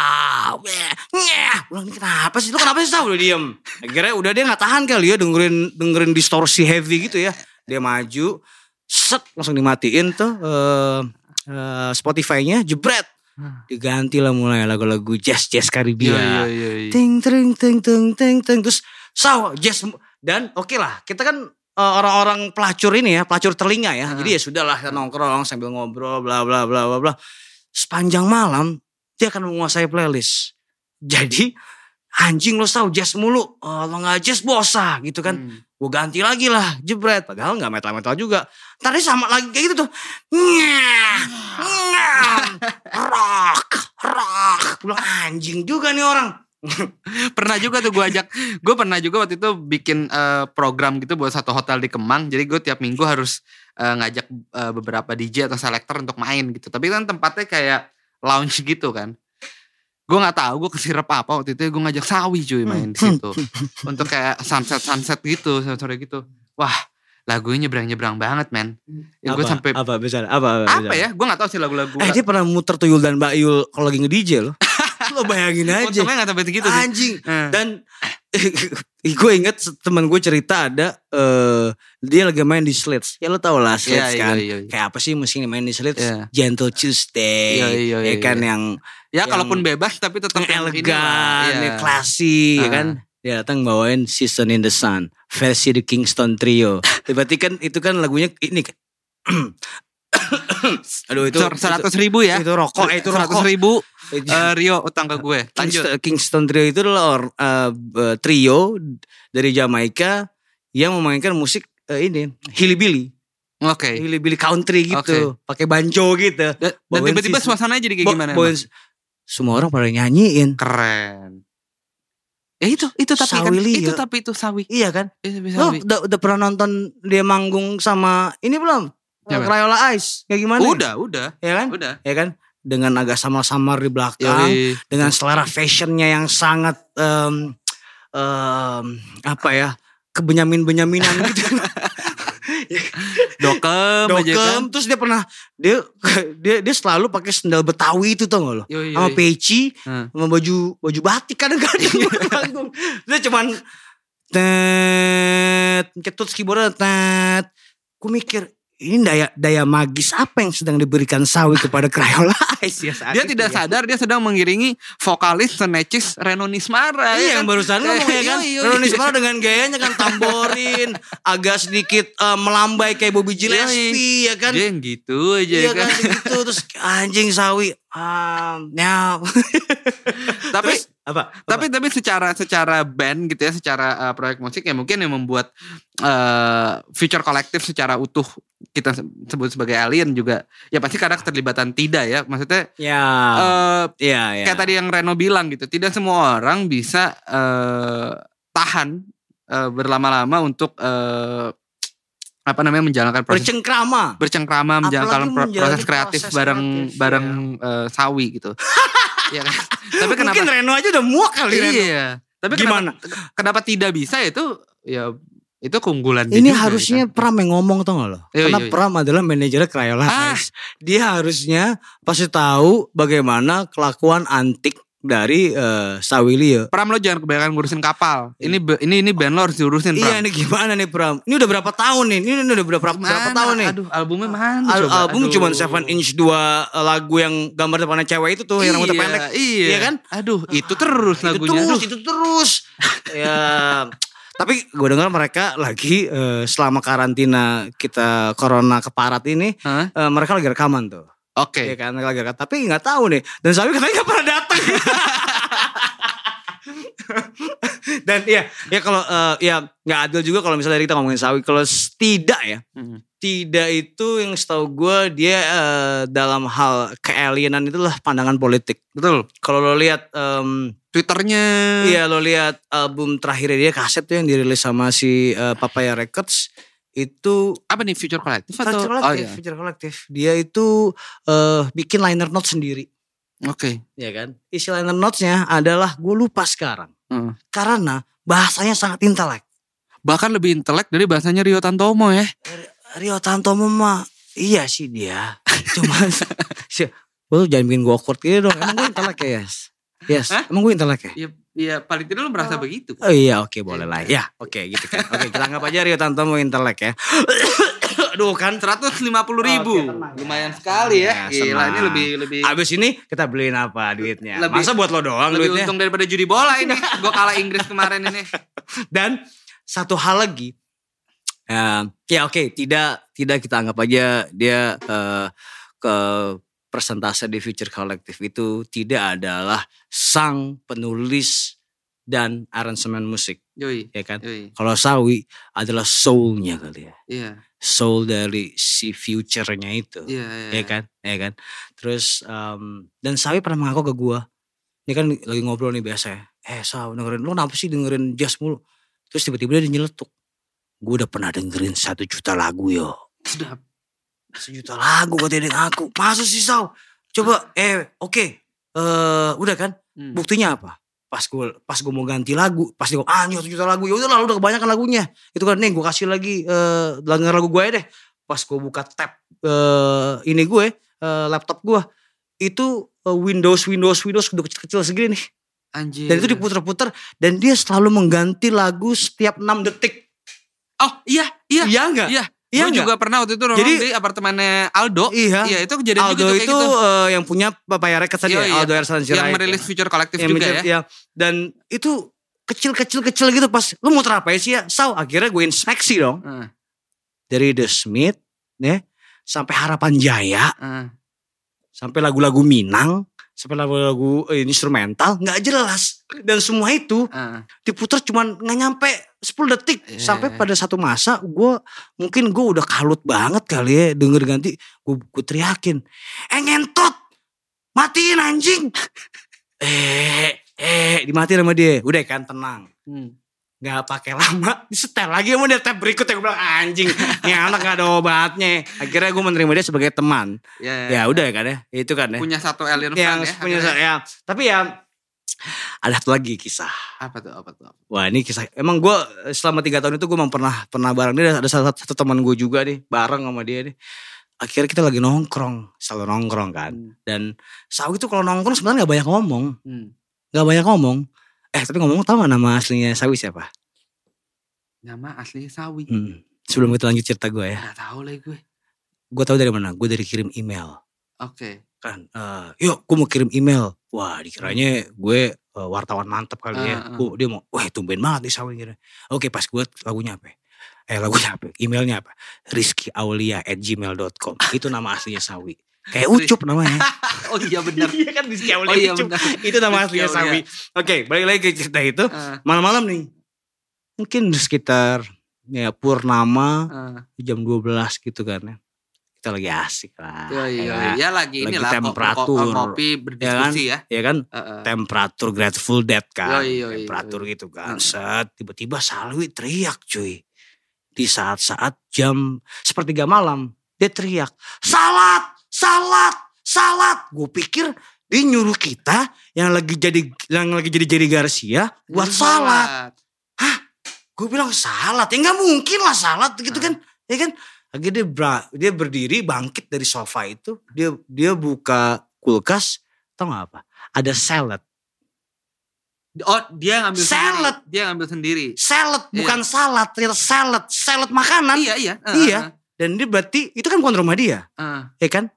Nyah. Ulang ini kenapa sih? Lu kenapa sih tahu udah diem? Akhirnya udah dia nggak tahan kali ya dengerin dengerin distorsi heavy gitu ya. Dia maju, set langsung dimatiin tuh eh eh, Spotify-nya jebret. Diganti lah mulai lagu-lagu jazz jazz Karibia. Iya, iya, iya, iya. Ting ting ting ting ting ting terus saw jazz dan oke lah kita kan orang-orang pelacur ini ya pelacur telinga ya. Jadi ya sudahlah kita nongkrong sambil ngobrol bla bla bla bla bla. Sepanjang malam dia akan menguasai playlist. Jadi anjing lo tahu jazz mulu. Oh, lo nggak jazz bosa gitu kan. Hmm. gue ganti lagi lah jebret. Padahal nggak metal metal juga tadi sama lagi kayak gitu tuh. Nyah, nyah, rock rock. Bilang anjing juga nih orang pernah juga tuh gue ajak gue pernah juga waktu itu bikin eh, program gitu buat satu hotel di Kemang. Jadi gue tiap minggu harus eh, ngajak eh, beberapa DJ atau selector untuk main gitu. Tapi kan tempatnya kayak lounge gitu kan. Gue nggak tahu gue kesirep apa waktu itu gue ngajak Sawi cuy main di situ. Untuk kayak sunset sunset gitu sore gitu. Wah lagunya nyebrang nyebrang banget men. Ya, gue sampai apa, apa? Bisa apa apa, ya? Gue nggak tahu sih lagu-lagu eh dia pernah muter tuyul dan Mbak Yul kalau lagi nge-DJ loh lo bayangin aja untungnya nggak sampai segitu sih anjing Eh. dan gue inget teman gue cerita ada eh dia lagi main di Slits ya lo tau lah Slits Iya, kan iya, iya. kayak apa sih musiknya main di Slits Iya. Gentle Tuesday Iya, iya, ya iya, kan iya. yang ya yang- kalaupun bebas tapi tetap yang elegan, iya. yang classy, ya Ah. kan? Dia datang bawain Season in the Sun, versi The Kingston Trio. Berarti kan itu kan lagunya ini kan. Aduh itu seratus ribu ya itu rokok, eh, itu seratus ribu eh, Rio utang ke gue lanjut Kingston, Kingston Trio itu adalah or- eh, eh, trio dari Jamaika yang memainkan musik eh, ini hillbilly, oke hillbilly country gitu, Oke. pakai banjo gitu. dan, tiba-tiba suasananya jadi kayak Bo- gimana semua orang pada nyanyiin. keren ya itu itu tapi kan Sawi Lia. itu tapi itu sawi Iya kan? itu Lo udah, udah pernah nonton dia manggung sama ini belum? Siapa? Crayola Ice kayak gimana? udah udah Ya kan? udah Ya kan? Dengan agak samar-samar di belakang, Yoi. dengan selera fashionnya yang sangat em, em, apa ya? Kebenyamin-benyaminan gitu. dokem, aja kan Dokem, terus dia pernah dia dia dia selalu pakai sendal Betawi itu tau gak lo? Yoi, Sama peci, Hmm. sama baju baju batik kadang-kadang panggung. Dia cuman tet, ketut keyboardnya tet. Gue mikir ini daya daya magis apa yang sedang diberikan Sawi kepada Crayola? Ice ya saat dia itu tidak ya. sadar dia sedang mengiringi vokalis senecis Reno Nismara Iya ya yang barusan ngomong ya kan? Yoi, yoi. Reno Nismara dengan gayanya kan tamborin Agak sedikit eh, melambai kayak Bobby Gillespie ya kan? Dia yang gitu aja Iya kan, kan gitu. Terus anjing Sawi. Ah, nyau. tapi Terus, apa? tapi tapi secara secara band gitu ya secara uh, proyek musik ya mungkin yang membuat uh, future kolektif secara utuh kita se- sebut sebagai alien juga ya pasti karena keterlibatan tidak ya. Maksudnya Ya. uh, Iya ya. kayak tadi yang Reno bilang gitu tidak semua orang bisa uh, tahan uh, berlama-lama untuk uh, apa namanya menjalankan proses Bercengkrama. bercengkrama menjalankan pro- menjalani proses kreatif proses bareng kreatif, bareng uh, sawi gitu ya kan tapi kenapa Mungkin Reno aja udah muak kali Reno Iya. Tapi Gimana? Kenapa, kenapa tidak bisa itu ya itu keunggulan dia Ini juga, harusnya ya kan? Pram yang ngomong tau gak lo? Iya, Karena iya, iya. Pram adalah manajernya Crayola Ah. Dia harusnya pasti tahu bagaimana kelakuan antik dari uh, Sawilio. Pram lo jangan kebanyakan ngurusin kapal. Ini ini ini band lo harus diurusin Pram. Iya ini gimana nih Pram? Ini udah berapa tahun nih? Ini udah berapa, berapa Mana? tahun nih? Aduh, albumnya mana? Al- coba? album cuma Seven Inch dua uh, lagu yang gambar depannya cewek itu tuh yang rambutnya Iya, pendek. Iya. Iya kan? Aduh, itu terus itu lagunya. terus, Aduh. itu terus. ya, tapi gue dengar mereka lagi eh, selama karantina kita corona keparat ini, Hah? eh, mereka lagi rekaman tuh. Oke. Iya kan, mereka lagi rekaman. Tapi nggak tahu nih. Dan Sawi katanya nggak pernah datang. Dan iya, ya kalau eh, ya nggak adil juga kalau misalnya kita ngomongin Sawi. Kalau tidak ya, Hmm. tidak itu yang setahu gue dia eh, dalam hal kealienan itulah pandangan politik. Betul. Kalau lo lihat em, Twitternya. Iya lo lihat album terakhirnya dia kaset tuh yang dirilis sama si uh, Papaya Records itu Apa nih Future Collective atau? Future Oh Collective, iya. Future Collective. Dia itu eh, bikin liner notes sendiri, Oke. ya kan? Isi liner notesnya adalah gue lupa sekarang, Heeh. karena bahasanya sangat intelek. Bahkan lebih intelek dari bahasanya Rio Tantomo ya. Rio Tantomo mah iya sih dia, cuma si, lu jangan bikin gue awkward gitu dong. Emang gue intelek ya, yes? Yes, Hah? emang gue intelek ya? Iya, iya paling tidak lu merasa begitu. Oh iya oke boleh lah ya oke gitu kan oke kita anggap aja Rio Tantomo intelek ya aduh kan 150 ribu. Oke, tenang. Lumayan sekali ya. Ya, Gila ini lebih lebih abis ini kita beliin apa duitnya Lebih- masa buat lo doang lebih duitnya untung daripada judi bola ini. Gue kalah Inggris kemarin ini. dan satu hal lagi eh, ya oke tidak tidak kita anggap aja dia eh, ke persentase di Future Collective itu tidak adalah sang penulis dan aransemen musik. Yoi. ya kan? Yoi. kalau Sawi adalah soulnya kali ya. Iya. soul dari si future-nya itu. Iya, iya. ya kan? Ya kan? Terus em, dan Sawi pernah mengaku ke gua. Ini kan lagi ngobrol nih biasa ya. Eh Saw dengerin. Lu kenapa sih dengerin jazz mulu? Terus tiba-tiba dia nyeletuk. Gue udah pernah dengerin satu juta lagu yo. Sudah. Sejuta lagu katanya dengan aku. Masa sih coba eh oke. Eh udah kan? Hmm. buktinya apa? Pas gue pas gue mau ganti lagu pasti gue ah ini juta lagu. Ya udah lah udah kebanyakan lagunya. Itu kan nih gue kasih lagi eh denger lagu gue deh. Pas gue buka tab eh ini gue eh, laptop gue itu eh, Windows Windows Windows udah kecil-kecil segini nih. Anjir. dan itu diputer-puter dan dia selalu mengganti lagu setiap 6 detik. Oh iya, iya. iya enggak Iya. Iya Gue juga pernah waktu itu nongkrong Jadi- di apartemennya Aldo. iya Iya itu kejadian Aldo juga itu gitu. eh, yang punya Papaya Records tadi Iya, ya, iya. Aldo Ersan Yang Sirait merilis ya. Future Collective yang juga ya. ya. Dan itu kecil-kecil-kecil gitu pas lu mau terapai sih ya. Sau akhirnya gue inspeksi dong. Heeh, Dari The Smith ya sampai Harapan Jaya, heeh. sampai lagu-lagu Minang, sampai lagu-lagu eh, instrumental nggak jelas. Dan semua itu heeh. diputar cuman nggak nyampe 10 detik Iya. sampai pada satu masa gue mungkin gue udah kalut banget kali ya denger ganti gue gue teriakin eh ngentot matiin anjing eh eh dimatiin sama dia udah kan tenang Hmm. nggak pakai lama disetel lagi sama dia tab berikutnya gue bilang anjing ini anak gak ada obatnya akhirnya gue menerima dia sebagai teman Ya, ya udah kan ya itu kan ya Punya satu alien yang fan ya. punya akhirnya. ya tapi ya ada satu lagi kisah Apa tuh, apa tuh? Wah ini kisah emang gue selama tiga tahun itu gue memang pernah pernah bareng dia ada salah satu, satu teman gue juga nih bareng sama dia nih. Akhirnya kita lagi nongkrong selalu nongkrong kan. Hmm. Dan Sawi itu kalau nongkrong sebenarnya nggak banyak ngomong, Hmm. nggak banyak ngomong. Eh tapi ngomong tau gak nama aslinya Sawi siapa? Nama aslinya Sawi. Hmm. Sebelum kita lanjut cerita gue ya, Gak tahu lagi gue. gue tahu dari mana? Gue dari kirim email Oke. kan. eh yuk gue mau kirim email. Wah dikiranya gue eh, wartawan mantep kali ya. Ah, ah. Gua- dia mau, wah tumben banget nih Sawi. Oke pas gue lagunya apa? Eh lagunya apa? Emailnya apa? Rizky Aulia at gmail.com. Itu nama aslinya Sawi. Kayak Ucup namanya. Oh iya benar. Iya kan Rizky Oh iya Ucup. Itu nama aslinya Aulia. Sawi. Oke balik lagi ke cerita itu. Eh, Malam-malam nih. Mungkin sekitar ya Purnama eh. jam 12 gitu kan ya. Kita lagi asik lah. Iya iya ya, iya lagi ko- ko- temperatur, kopi berdiskusi ya. ya kan Eh, eh. temperatur Grateful Dead kan. Yoi, yoi, temperatur yoi. gitu kan. Set tiba-tiba Salwi teriak cuy. Di saat-saat jam sepertiga malam dia teriak, "Salat! Salat! Salat!" Gue pikir dia nyuruh kita yang lagi jadi yang lagi jadi jadi Garcia buat Ini salat. Gue bilang salat, ya nggak mungkin lah salat gitu kan, ya kan? Akhirnya dia, bra- dia berdiri bangkit dari sofa itu, dia dia buka kulkas, tau gak apa? Ada salad, Oh dia ngambil Salad. sendiri. Dia ngambil sendiri. salad Iya. bukan salad, ternyata salad, salad makanan. Iya iya. eh, Iya. eh, Dan dia berarti itu kan bukan rumah dia, eh. ya kan?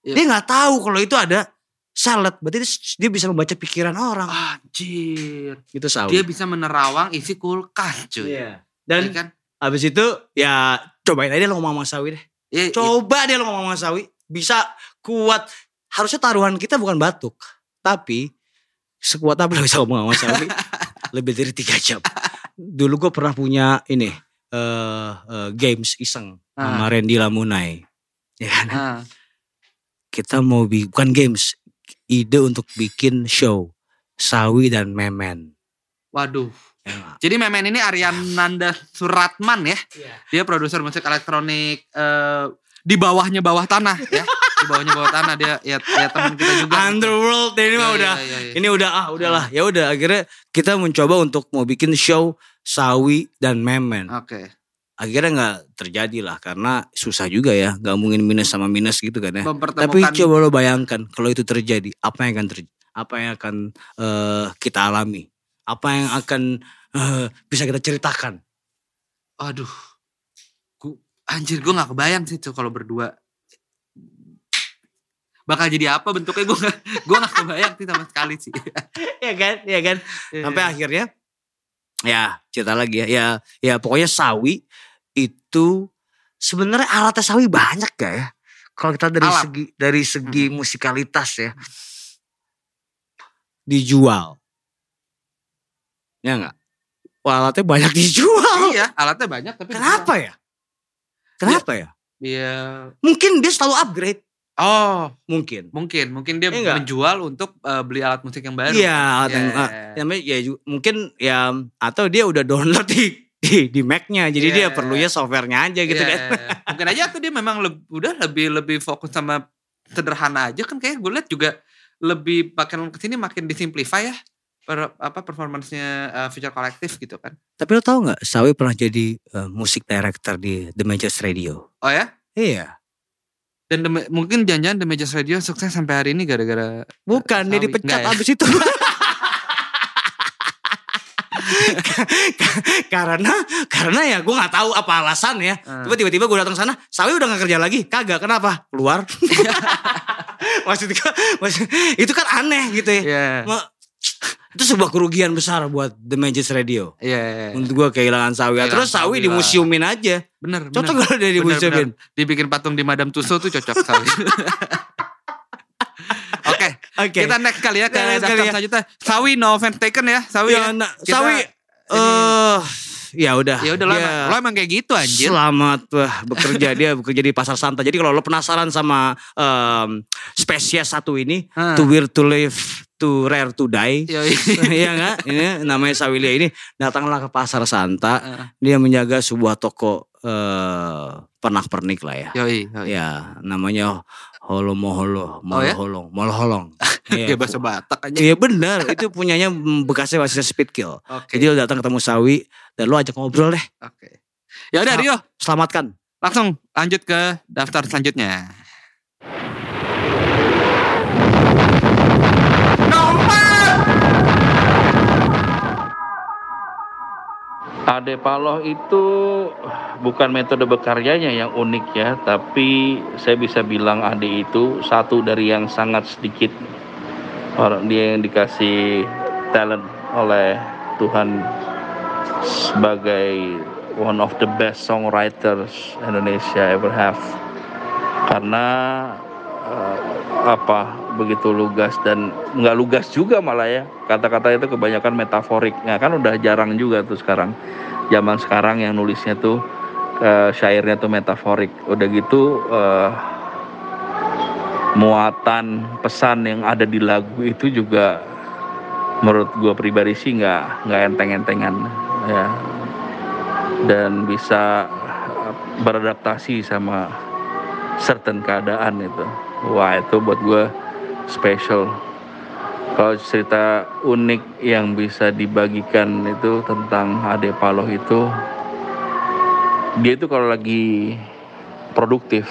Iya. Dia nggak tahu kalau itu ada salad, berarti dia, dia bisa membaca pikiran orang. Anjir. Itu sawi. Dia bisa menerawang isi kulkas cuy. Iya. Dan kan? abis itu ya cobain aja lo ngomong sama Sawi deh. Iya. Coba dia lo ngomong sama Sawi. Bisa kuat. Harusnya taruhan kita bukan batuk. Tapi sekuat apa lo bisa ngomong sama Sawi. Lebih dari tiga jam. Dulu gue pernah punya ini. eh eh, games iseng. Sama Ah. Randy Lamunai. Ya kan? Ah. Kita mau bikin, bukan games. Ide untuk bikin show. Sawi dan Memen. Waduh. Ya. Jadi Memen ini Aryananda Suratman ya. Dia produser musik elektronik eh, di bawahnya bawah tanah ya. Di bawahnya bawah tanah dia ya, ya teman kita juga. gitu. Underworld ini mah Iya, udah iya, iya, iya. ini udah ah udahlah ya udah akhirnya kita mencoba untuk mau bikin show Sawi dan Memen. Oke. Akhirnya nggak terjadi lah karena susah juga ya gabungin minus sama minus gitu kan ya. Tapi coba lo bayangkan kalau itu terjadi apa yang akan terjadi? Apa yang akan eh, kita alami? Apa yang akan eh, bisa kita ceritakan? Aduh. Gua, anjir gue gak kebayang sih tuh kalau berdua. Bakal jadi apa bentuknya gue gak, gue gak kebayang sih sama sekali sih. ya kan, ya kan. Iya. Sampai akhirnya ya cerita lagi ya. Ya, ya pokoknya sawi itu sebenarnya alatnya sawi banyak gak ya? Kalau kita dari Alat. Segi dari segi musikalitas ya dijual. Ya enggak? Wah, alatnya banyak dijual. iya alatnya banyak tapi Kenapa ya? Kenapa ya? Iya. Mungkin dia selalu upgrade. Oh Mungkin. mungkin mungkin dia Iya nggak? menjual untuk eh, beli alat musik yang baru. Iya, alat yang, Iya. ah, namanya ya ju- mungkin ya atau dia udah download di di, di Mac-nya. Jadi Iya. dia perlunya softwarenya aja gitu Iya, kan. Mungkin aja tuh dia memang leb- udah lebih lebih fokus sama sederhana aja kan kayak gue liat juga lebih makin ke sini makin disimplify ya per, apa performance-nya eh, Future Collective gitu kan. Tapi lo tau nggak Sawi pernah jadi eh, musik director di The Majors Radio? Oh ya? Iya. Dan The- mungkin jangan-jangan The Majors Radio sukses sampai hari ini gara-gara Bukan, dia dipecat Nggak ya? abis itu. karena karena ya gue nggak tahu apa alasannya. Hmm. Tiba tiba-tiba gue datang sana, Sawi udah gak kerja lagi. Kagak, kenapa? Keluar. maksud gue, maksud, itu kan aneh gitu ya. Iya. Itu sebuah kerugian besar buat The Majors Radio. Iya. iya. Untuk gue kehilangan Sawi. Kehilangan Terus Sawi Sawi di museumin aja. Bener, Cocok kalau dia di museumin. Dibikin patung di Madame Tussauds tuh cocok sekali. Oke, Oke. kita next kali ya ke daftar kali ya. selanjutnya. Sawi no offense taken ya, Sawi Ya, ya. nah, Kita- Sawi eh ya udah. Ya udah lo, emang, lo emang kayak gitu anjir. Selamat wah, bekerja dia bekerja di pasar Santa. Jadi kalau lo penasaran sama em, spesies satu ini, Hah. to weird to live, to rare to die. Iya enggak? Ini namanya Sawilia ini datanglah ke pasar Santa. Heeh. Dia menjaga sebuah toko eh pernak-pernik lah ya. Yoi, yoi. Ya, namanya Holo Moholo, Oh ya? Molholong. Kayak bahasa Batak aja. Iya benar, itu punyanya bekasnya wasit Speedkill. Oke. Jadi lo datang ketemu Sawi dan lo ajak ngobrol deh. Oke. Ya udah Rio, Selamatkan. langsung lanjut ke daftar selanjutnya. Ade Paloh itu bukan metode berkaryanya yang unik ya, tapi saya bisa bilang Ade itu satu dari yang sangat sedikit orang dia yang dikasih talent oleh Tuhan sebagai one of the best songwriters Indonesia ever have. Karena eh, apa begitu lugas dan nggak lugas juga malah ya. Kata-kata itu kebanyakan metaforik. Ya kan udah jarang juga tuh sekarang. Zaman sekarang yang nulisnya tuh eh, syairnya tuh metaforik. Udah gitu eh, muatan pesan yang ada di lagu itu juga menurut gue pribadi sih nggak nggak enteng-entengan ya. Dan bisa eh, beradaptasi sama certain keadaan itu. Wah itu buat gue special. Kalau cerita unik yang bisa dibagikan itu tentang Ade Paloh itu dia itu kalau lagi produktif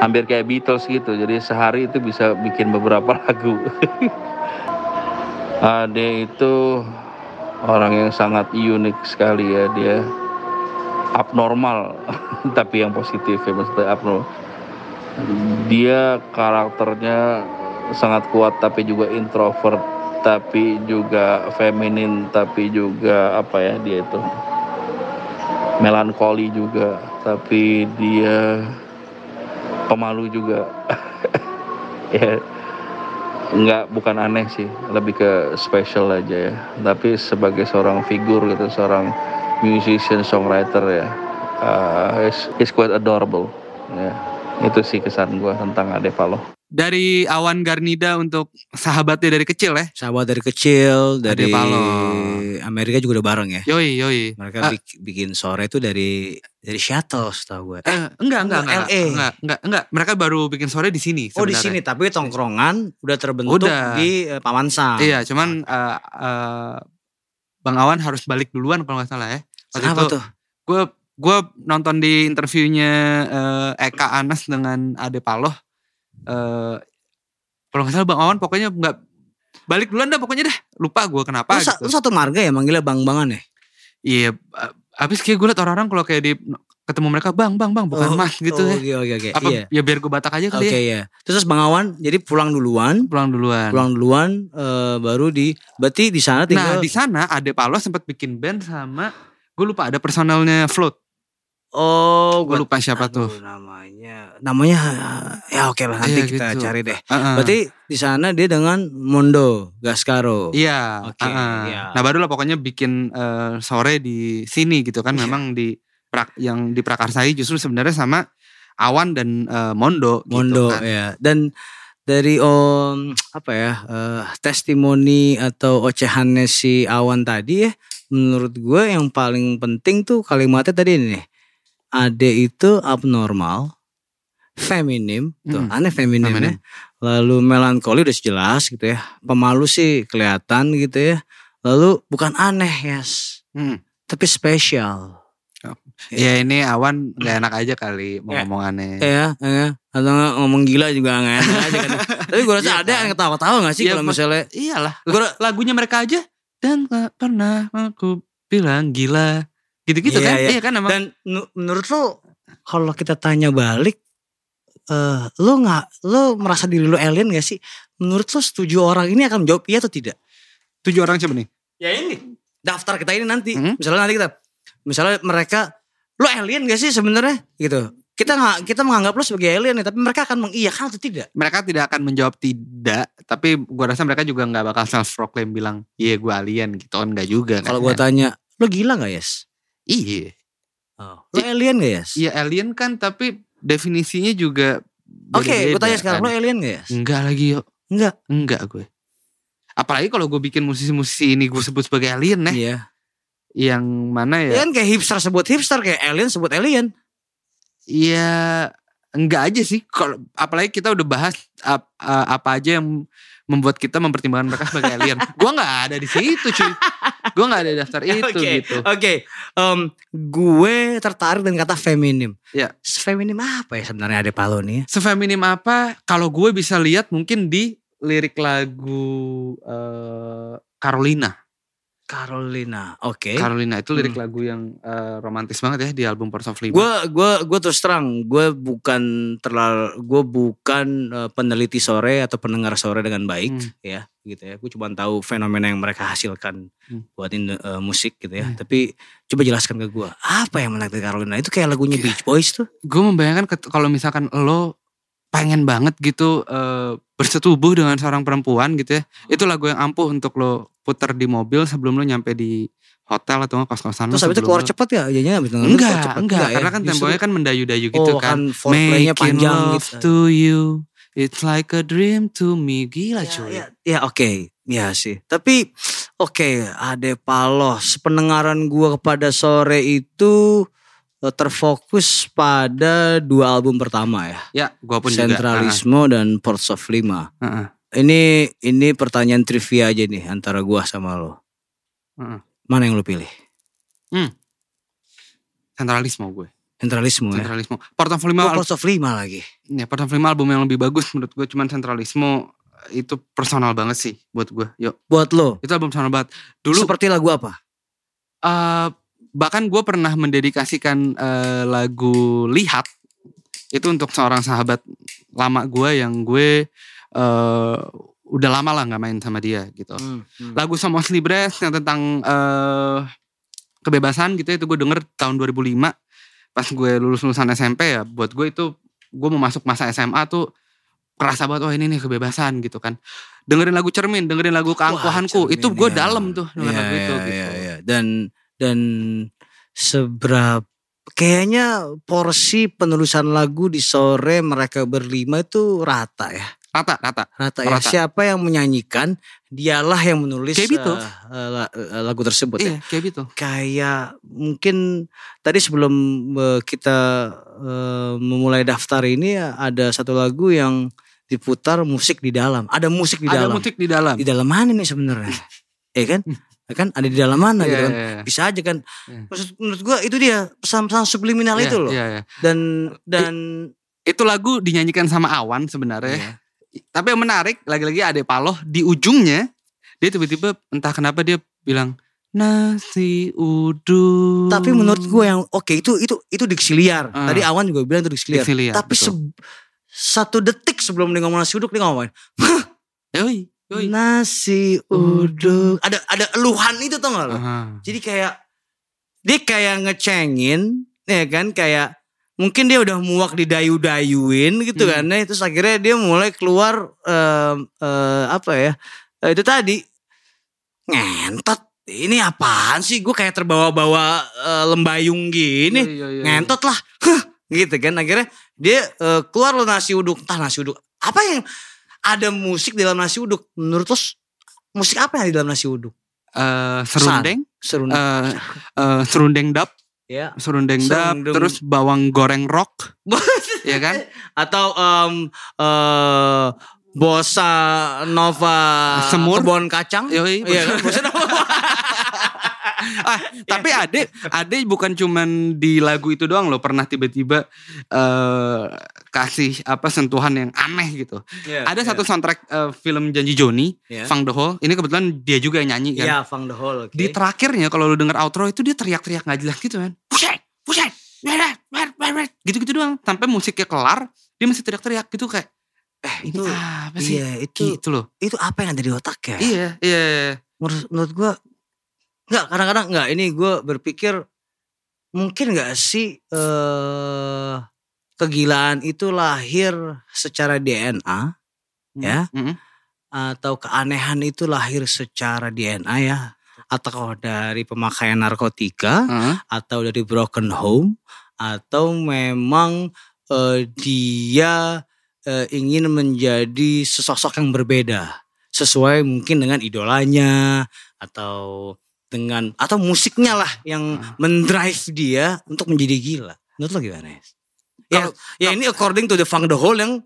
hampir kayak Beatles gitu jadi sehari itu bisa bikin beberapa lagu. Ade itu orang yang sangat unik sekali ya dia abnormal tapi yang positif ya maksudnya abnormal. Dia karakternya sangat kuat tapi juga introvert tapi juga feminin tapi juga apa ya dia itu? Melankoli juga tapi dia pemalu juga. Ya nggak bukan aneh sih. Lebih ke special aja ya. Tapi sebagai seorang figur gitu seorang musician songwriter ya uh, is, quite adorable. Ya itu sih kesan gue tentang Ade Paloh Dari Awan Garnida untuk sahabatnya dari kecil ya. Sahabat dari kecil, dari Paloh. Amerika juga udah bareng ya. Yoi yoi. Mereka bik- bikin sore itu dari dari shuttle setahu gue. Eh, enggak, enggak, Oh, enggak, LA. enggak, enggak, enggak. Mereka baru bikin sore di sini. Oh di sebenarnya. sini tapi tongkrongan udah terbentuk Udah. di eh, Paman Sam. Iya, cuman eh, eh, Bang Awan harus balik duluan kalau nggak salah ya. Waktu Kenapa itu tuh? gue gue nonton di interviewnya eh, Eka Anas dengan Ade Paloh. Eh, kalau nggak salah Bang Awan pokoknya nggak balik duluan dah pokoknya dah. Lupa gue kenapa Lu, gitu. lu satu marga ya manggilnya bang-bangan ya? Iya, eh, habis kayak gue liat orang-orang kalau kayak di ketemu mereka bang bang bang bukan Oh, mas gitu oh, ya. Oke oke oke. Apa Iya. ya biar gue batak aja kali ya. ya. Terus Bang Awan jadi pulang duluan, Pulang duluan. pulang duluan eh, baru di berarti di sana Nah tinggal di sana Ade Paloh sempat bikin band sama gue lupa ada personelnya Float. Oh, Gue lupa siapa aduh, tuh. Namanya ya oke lah nanti Iya, kita gitu. cari deh. Heeh. Berarti di sana dia dengan Mondo Gascaro. Iya. Oke, heeh. iya. Nah barulah pokoknya bikin eh, sore di sini gitu kan. Iya. Memang di prak- yang diprakarsai justru sebenarnya sama Awan dan eh, Mondo. Mondo gitu kan. ya. Dan dari om apa ya eh, testimoni atau ocehannya si Awan tadi ya, menurut gue yang paling penting tuh kalimatnya tadi ini nih. Ade itu abnormal, feminim, tuh Mm. aneh feminim ya. Feminim. Lalu melankoli udah jelas gitu ya. Pemalu sih kelihatan gitu ya. Lalu bukan aneh yes, Hmm. tapi spesial. Ya ini Awan gak enak aja kali mau Ya. ngomongannya. Ya, ya. Atau nggak ngomong gila juga nggak enak aja kan. Tapi gue rasa Iya ada kan? yang ketawa-tawa gak sih Iya, kalau misalnya Iyalah. Gua- lagunya mereka aja dan gak pernah aku bilang gila. Gitu-gitu Iya, kan? iya. Iya kan emang. Dan nu- menurut lo kalau kita tanya balik eh lo nggak lo merasa diri lo alien gak sih? Menurut lo setuju orang ini akan menjawab iya atau tidak? Tujuh orang siapa nih? Ya ini daftar kita ini nanti. Hmm? Misalnya nanti kita misalnya mereka lo alien gak sih sebenarnya gitu. Kita nggak kita menganggap lo sebagai alien nih, tapi mereka akan mengiyakan atau tidak? Mereka tidak akan menjawab tidak, tapi gua rasa mereka juga nggak bakal self proclaim bilang, iya gue alien gitu kan nggak juga. kan. Kalau gue tanya, lo gila gak yes? iya, Oh. Lo alien gak yes? iya alien kan, tapi definisinya juga. Oke, gue beda-beda tanya sekarang, kan. lo alien gak yes? Enggak lagi yuk, Enggak. enggak gue. Apalagi kalau gue bikin musisi-musisi ini gue sebut sebagai alien ya, Iya. yang mana Ya ya? kan kayak hipster sebut hipster, kayak alien sebut alien. Iya, enggak aja sih. Kalau apalagi kita udah bahas ap- apa aja yang membuat kita mempertimbangkan mereka sebagai alien. gua nggak ada di situ, cuy. Gua nggak ada di daftar itu Oke, gitu. Oke, em, gue tertarik dengan kata feminim. Ya. Feminim apa ya sebenarnya ada Palo nih? ya? Sefeminim apa? Kalau gue bisa lihat mungkin di lirik lagu eh, Carolina. Carolina. Oke. Carolina itu lirik Hmm. lagu yang eh, romantis banget ya di album Force of Lima. Gue gue gue terus terang, gue bukan terlalu, gue bukan eh, peneliti sore atau pendengar sore dengan baik, Hmm. ya, gitu ya. Gue cuma tahu fenomena yang mereka hasilkan Hmm. buat eh, musik gitu ya. Hmm. Tapi coba jelaskan ke gue, apa yang menarik dari Carolina? Itu kayak lagunya Beach Boys tuh. gue membayangkan kalau misalkan lo pengen banget gitu eh, bersetubuh dengan seorang perempuan gitu ya itu lagu yang ampuh untuk lo putar di mobil sebelum lo nyampe di hotel atau kos-kosan Terus habis itu keluar lo- cepet ya, jadinya habis itu enggak keluar cepet. enggak, ya? karena kan Justru- temponya kan mendayu-dayu gitu oh, kan kan Making panjang love gitu. to you it's like a dream to me gila Ya, cuy ya, ya oke, ya sih. Tapi oke, Ade Paloh, sependengaran gua kepada sore itu terfokus pada dua album pertama ya, ya gue pun juga Centralismo dan Ports of Lima. Ah, ah, ah. Ini ini pertanyaan trivia aja nih antara gua sama lo. Heeh. Mana yang lo pilih? sentralisme gue Centralismo ya. sentralisme portofolio Oh, lima Ports of Lima lagi. ya portofolio lima album yang lebih bagus menurut gue cuman sentralisme itu personal banget sih buat gue yuk Buat lo, itu album personal banget dulu seperti lagu apa? eh, bahkan gue pernah mendedikasikan eh, lagu lihat itu untuk seorang sahabat lama gue yang gue eh, udah lama lah nggak main sama dia gitu Hmm, hmm. lagu Somos Libres yang tentang eh, kebebasan gitu ya, itu gue denger tahun 2005 pas gue lulus lulusan SMP ya buat gue itu gue mau masuk masa SMA tuh kerasa banget oh ini nih kebebasan gitu kan dengerin lagu cermin dengerin lagu keangkuhanku Wah, itu gue ya. dalam tuh denger Iya, lagu itu iya, gitu iya, iya. Dan dan seberapa kayaknya porsi penulisan lagu di sore mereka berlima itu rata ya. Rata, rata. Rata ya. Rata. Siapa yang menyanyikan, dialah yang menulis Kayak gitu. eh, eh, eh, lagu tersebut ya. Iya, kayak gitu. Kayak mungkin tadi sebelum eh, kita eh, memulai daftar ini ada satu lagu yang diputar musik di dalam. Ada musik di Ada dalam. musik di dalam. Di dalam mana nih sebenarnya? ya kan? Ya kan ada di dalam mana Iya, gitu kan? iya, iya. Bisa aja kan. Iya. Maksud menurut gua itu dia pesan-pesan subliminal Iya, itu loh. Iya, iya. Dan dan Itu lagu dinyanyikan sama Awan sebenarnya. Iya. Tapi yang menarik lagi-lagi Ade Paloh di ujungnya dia tiba-tiba entah kenapa dia bilang nasi uduk. tapi menurut gue yang oke itu itu itu diksi liar. Ah. Tadi Awan juga bilang itu diksi liar. Diksi liar, Tapi se- satu detik sebelum dia ngomong nasi uduk dia ngomong Yoi, yoi. nasi uduk. Ada ada eluhan itu tau gak lo? Jadi kayak dia kayak ngecengin ya kan kayak mungkin dia udah muak didayu-dayuin gitu Hmm. kan ya. terus akhirnya dia mulai keluar em, eh, apa ya eh, itu tadi ngentot ini apaan sih gue kayak terbawa-bawa eh, lembayung gini Iya, iya, iya. ngentot lah Hah, gitu kan akhirnya dia eh, keluar lo nasi uduk entah nasi uduk apa yang ada musik di dalam nasi uduk. Menurut lo musik apa yang ada di dalam nasi uduk? Eh, serundeng, serun eh, eh, serundeng dap, ya. Serundeng dap, Serundeng. terus bawang goreng rock, ya kan? atau em eh bossa nova Semur. kebon kacang. Yoi, iya kan? Bossa nova. Ah, tapi Ade, Ade bukan cuman di lagu itu doang loh. Pernah tiba-tiba eh kasih apa sentuhan yang aneh gitu. Ada satu soundtrack eh, film Janji Joni, Iya. Fang the Hole. Ini kebetulan dia juga yang nyanyi kan. ya Fang the Hole oke Di terakhirnya kalau lu denger outro itu dia teriak-teriak nggak jelas gitu kan. Weret, weret. gitu-gitu doang. Sampai musiknya kelar, dia masih teriak-teriak gitu kayak eh ini Itu- apa sih? iya itu Gitu loh. itu apa yang ada di otak ya Iya, iya. iya. menurut menurut gue nggak kadang-kadang nggak ini gue berpikir mungkin nggak sih eh kegilaan itu lahir secara DNA Ya. Mm-mm. atau keanehan itu lahir secara DNA ya atau dari pemakaian narkotika Heeh. atau dari broken home atau memang eh, dia eh, ingin menjadi sesosok yang berbeda sesuai mungkin dengan idolanya atau dengan atau musiknya lah yang mendrive dia untuk menjadi gila. Menurut lo gimana ya? Ya, ya ini according to the Funk the Hole yang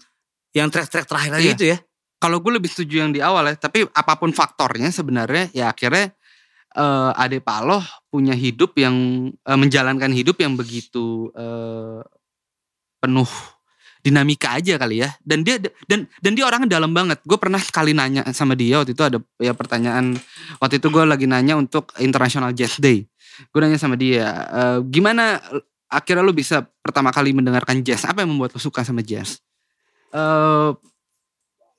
yang track-track terakhir tadi Iya. itu ya. kalau gue lebih setuju yang di awal ya tapi apa pun faktornya sebenarnya ya akhirnya eh, Ade Paloh punya hidup yang eh, menjalankan hidup yang begitu eh, penuh dinamika aja kali ya dan dia dan dan dia orangnya dalam banget gue pernah sekali nanya sama dia waktu itu ada ya pertanyaan waktu itu gue lagi nanya untuk International Jazz Day gue nanya sama dia "Eh, gimana akhirnya lu bisa pertama kali mendengarkan jazz apa yang membuat lu suka sama jazz eh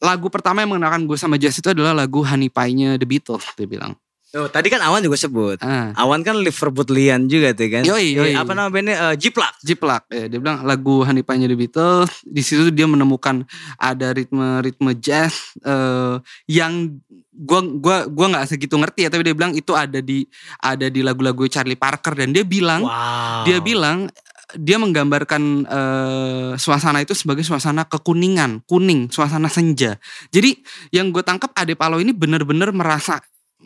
lagu pertama yang mengenalkan gue sama jazz itu adalah lagu Honey Pie-nya The Beatles dia bilang. Oh, tadi kan Awan juga sebut. Ah, Awan kan Liverpoolian juga tuh kan. Yoi, yoi. Eh, apa nama bandnya? Eh, Jiplak. Jiplak ya, dia bilang lagu Pie-nya The Beatles di situ dia menemukan ada ritme-ritme jazz eh, yang gua gua gua nggak segitu ngerti ya tapi dia bilang itu ada di ada di lagu-lagu Charlie Parker dan dia bilang Wow. dia bilang dia menggambarkan eh, suasana itu sebagai suasana kekuningan, kuning, suasana senja. Jadi yang gue tangkap Ade Palo ini benar-benar merasa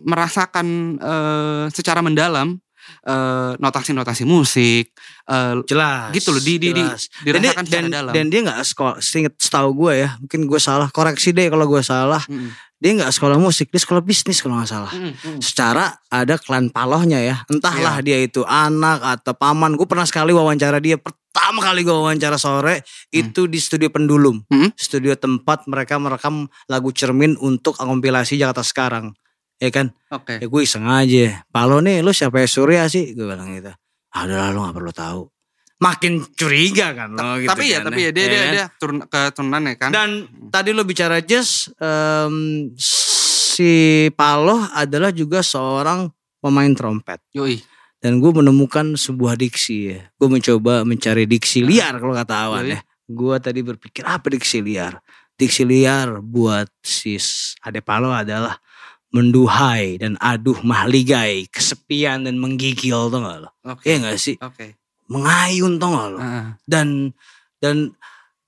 merasakan eh, secara mendalam eh, notasi-notasi musik, eh, jelas. gitu loh di di, di jelas. Dan dia, dirasakan secara dan, dalam. dan dia nggak sekolah, seinget setahu gue ya, mungkin gue salah, koreksi deh kalau gue salah. Mm-mm. Dia nggak sekolah musik, dia sekolah bisnis kalau nggak salah. Mm, mm. Secara ada klan palohnya ya, entahlah dia itu anak atau paman. Gue pernah sekali wawancara dia, pertama kali gue wawancara sore itu di studio Pendulum, Hmm. studio tempat mereka merekam lagu cermin untuk kompilasi Jakarta sekarang, ya kan? Oke. Ya gue iseng aja. Palo nih lu siapa ya Surya sih? Gue bilang gitu. Ah udah lah lu gak perlu tahu. Makin curiga kan lo gitu tapi ya, kan, tapi ya dia ya dia, kan? dia turun keturunan ya kan. Dan tadi lu bicara jazz, em, si Paloh adalah juga seorang pemain trompet. Yoi. Dan gue menemukan sebuah diksi ya. Gue mencoba mencari diksi liar kalau kata Awan Yoi. ya. Gue tadi berpikir apa diksi liar? Diksi liar buat si Ade Palo adalah menduhai dan aduh mahligai, kesepian dan menggigil tuh gak lo? Oke. Iya gak sih? Oke. mengayun tau gak lo Heeh, dan dan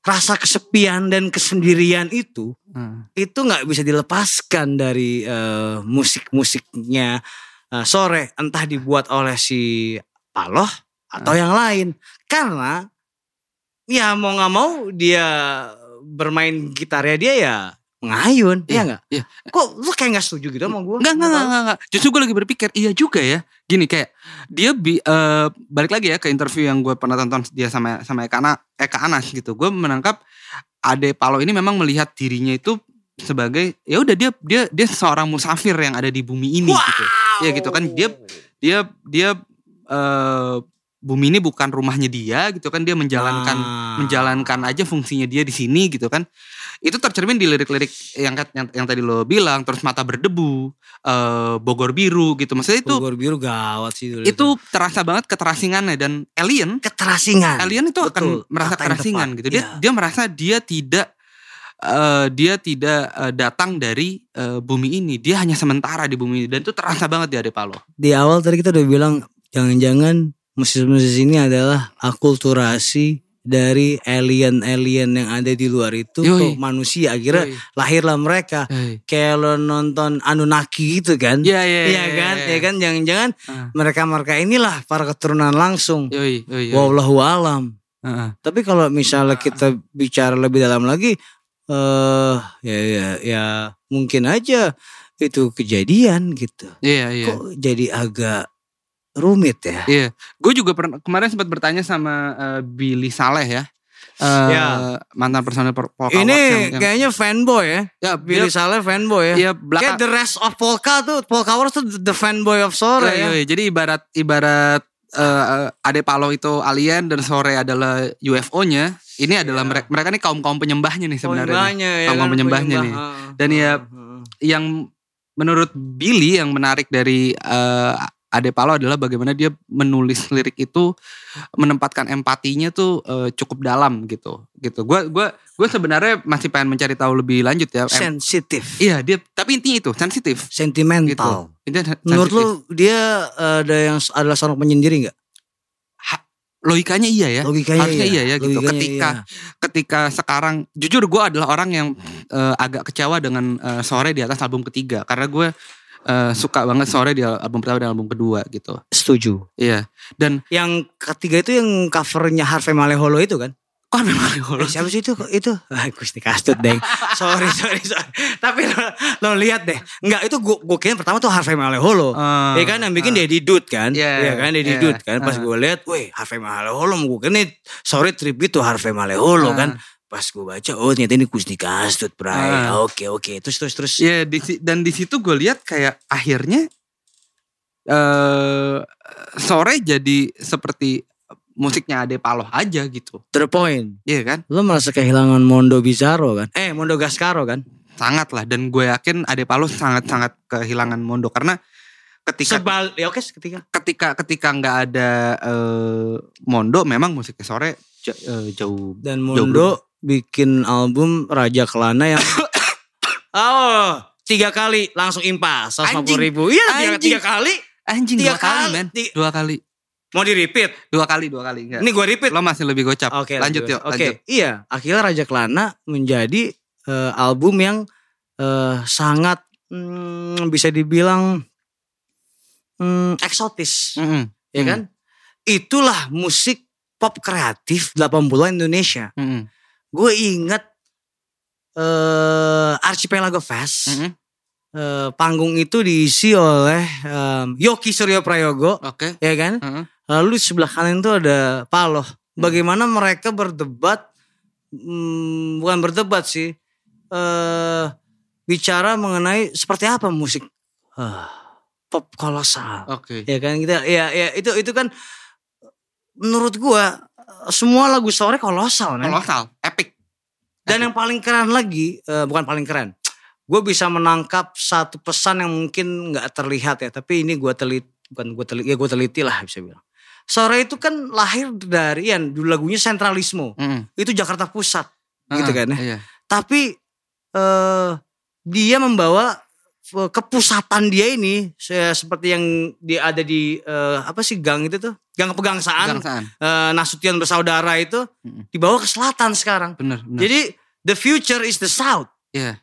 rasa kesepian dan kesendirian itu heeh. itu nggak bisa dilepaskan dari eh, musik-musiknya eh, sore entah dibuat oleh si Paloh atau yang lain karena ya mau nggak mau dia bermain gitarnya dia ya ngayun Iya, ya nggak iya. kok lu kayak nggak setuju gitu sama gue enggak, enggak, enggak, enggak. Justru gue lagi berpikir, iya juga ya. Gini kayak dia bi, eh, balik lagi ya ke interview yang gue pernah tonton dia sama sama Eka, Ana- Eka Anas gitu. Gue menangkap Ade Palo ini memang melihat dirinya itu sebagai ya udah dia dia dia seorang musafir yang ada di bumi ini gitu. Ya gitu kan dia dia dia eh, bumi ini bukan rumahnya dia gitu kan dia menjalankan Nah. menjalankan aja fungsinya dia di sini gitu kan itu tercermin di lirik-lirik yang, yang yang tadi lo bilang terus mata berdebu eh, Bogor biru gitu. Maksudnya itu Bogor biru gawat sih dulu itu terasa banget keterasingannya dan alien keterasingan. alien itu akan Betul, merasa kata yang keterasingan gitu. Dia Iya. dia merasa dia tidak eh, dia tidak eh, datang dari eh, bumi ini. Dia hanya sementara di bumi ini. Dan itu terasa banget di Ade Palo di awal tadi kita udah bilang jangan-jangan musisi-musisi ini adalah akulturasi dari alien-alien yang ada di luar itu Yoi. ke manusia akhirnya Yoi. lahirlah mereka Hey. kayak lo nonton Anunnaki gitu kan Iya, iya, Iya iya, kan iya. ya kan jangan-jangan Ah. mereka-mereka inilah para keturunan langsung Yoi, yoi, yoi. wallahu alam Heeh. tapi kalau misalnya kita bicara lebih dalam lagi eh ya ya ya mungkin aja itu kejadian gitu Iya, iya. kok jadi agak rumit ya Iya, gue juga pernah kemarin sempat bertanya sama eh, Billy Saleh ya, Eh, Ya. mantan personel Pol- Polka Ini yang, yang- kayaknya fanboy ya. ya Billy dia, Saleh fanboy ya. dia Kayak belakang. the rest of Polka tuh, Polka Wars tuh the fanboy of sore Iya, ya. iya, Jadi ibarat ibarat eh, Ade Palo itu alien dan sore adalah UFO-nya. Ini adalah Iya. mereka mereka nih kaum kaum penyembahnya nih sebenarnya. nih. Penyembahnya ya Kaum kan, penyembahnya nih. penyembah. Dan ya. Yang menurut Billy yang menarik dari eh, Ade Palo adalah bagaimana dia menulis lirik itu menempatkan empatinya tuh eh, cukup dalam gitu gitu. Gue gua gue sebenarnya masih pengen mencari tahu lebih lanjut ya. Sensitif, Iya dia tapi intinya itu sensitif gitu. sentimental. Intinya sen- Menurut lu dia ada yang adalah seorang penyendiri nggak? logikanya iya ya. Logikanya Harusnya iya ya gitu. Logikanya Ketika iya. ketika sekarang jujur gue adalah orang yang eh, agak kecewa dengan eh, sore di atas album ketiga karena gue eh, suka banget sore di album pertama dan album kedua gitu. setuju. Iya. Dan Yang ketiga itu yang covernya Harvey Maleholo itu kan? kok memang Eh, siapa sih itu? Itu ah, Gusti Kastut deng. sorry sorry sorry. Tapi lo, lo lihat deh. Enggak itu gue gue kira pertama tuh Harvey Maleholo. Eh, Ya kan yang bikin Deddy Dud kan Iya, Iya kan Deddy iya, Dud kan Pas ah. gue lihat Wih Harvey Maleholo Gue kira nih Sorry tribute tuh Harvey Maleholo Ah. kan Pas gue baca Oh ternyata ini Kusni Kastut Bray. Ah. Oke oke. Terus terus terus. Iya di si- dan di situ gue lihat kayak akhirnya eh sore jadi seperti musiknya Ade Paloh aja gitu. To the point. Iya kan? Lo merasa kehilangan Mondo Bizarro kan? Eh Mondo Gascaro kan? Sangat lah dan gue yakin Ade Paloh sangat-sangat kehilangan Mondo. Karena ketika Sebal Ya oke ketika ketika ketika nggak ada eh, Mondo memang musiknya sore eh, jauh Dan Jauh Mondo Bikin album Raja Kelana yang Oh Tiga kali langsung impas 150 Anjing. ribu. Iya tiga, tiga kali. Anjing Tiga dua kali, kali. men. Tiga- dua kali. Mau di repeat dua kali dua kali enggak. Ini gue repeat. Lo masih lebih gocap. Oke lanjut yuk Oke lanjut. iya. Akhirnya Raja Kelana menjadi eh, album yang eh, sangat mm, bisa dibilang mm, eksotis. Ya Hmm. kan itulah musik pop kreatif 80-an Indonesia. Mm-mm. Gue inget eh Archipelago Fest Mm-mm. eh, panggung itu diisi oleh em, Yoki Suryo Prayogo oke ya kan Mm-mm. Lalu di sebelah kanan itu ada Paloh. Bagaimana mereka berdebat, hmm, bukan berdebat sih, eh bicara mengenai seperti apa musik ah, pop kolosal. oke Ya kan kita, ya, ya itu itu kan menurut gua semua lagu sore kolosal, men. kolosal epic Dan yang paling keren lagi, eh, bukan paling keren, gue bisa menangkap satu pesan yang mungkin nggak terlihat ya, tapi ini gue teliti, bukan gue teliti, ya gue teliti lah bisa bilang. Sore itu kan lahir dari ya dulu lagunya sentralisme, Mm-mm. itu Jakarta Pusat, gitu Ah, kan ya. iya. Tapi eh dia membawa kepusatan dia ini se- seperti yang dia ada di eh, apa sih gang itu tuh gang pegangsaan Gangsaan. eh, Nasution bersaudara itu Mm-mm. dibawa ke selatan sekarang. Bener, bener. Jadi the future is the south. Iya.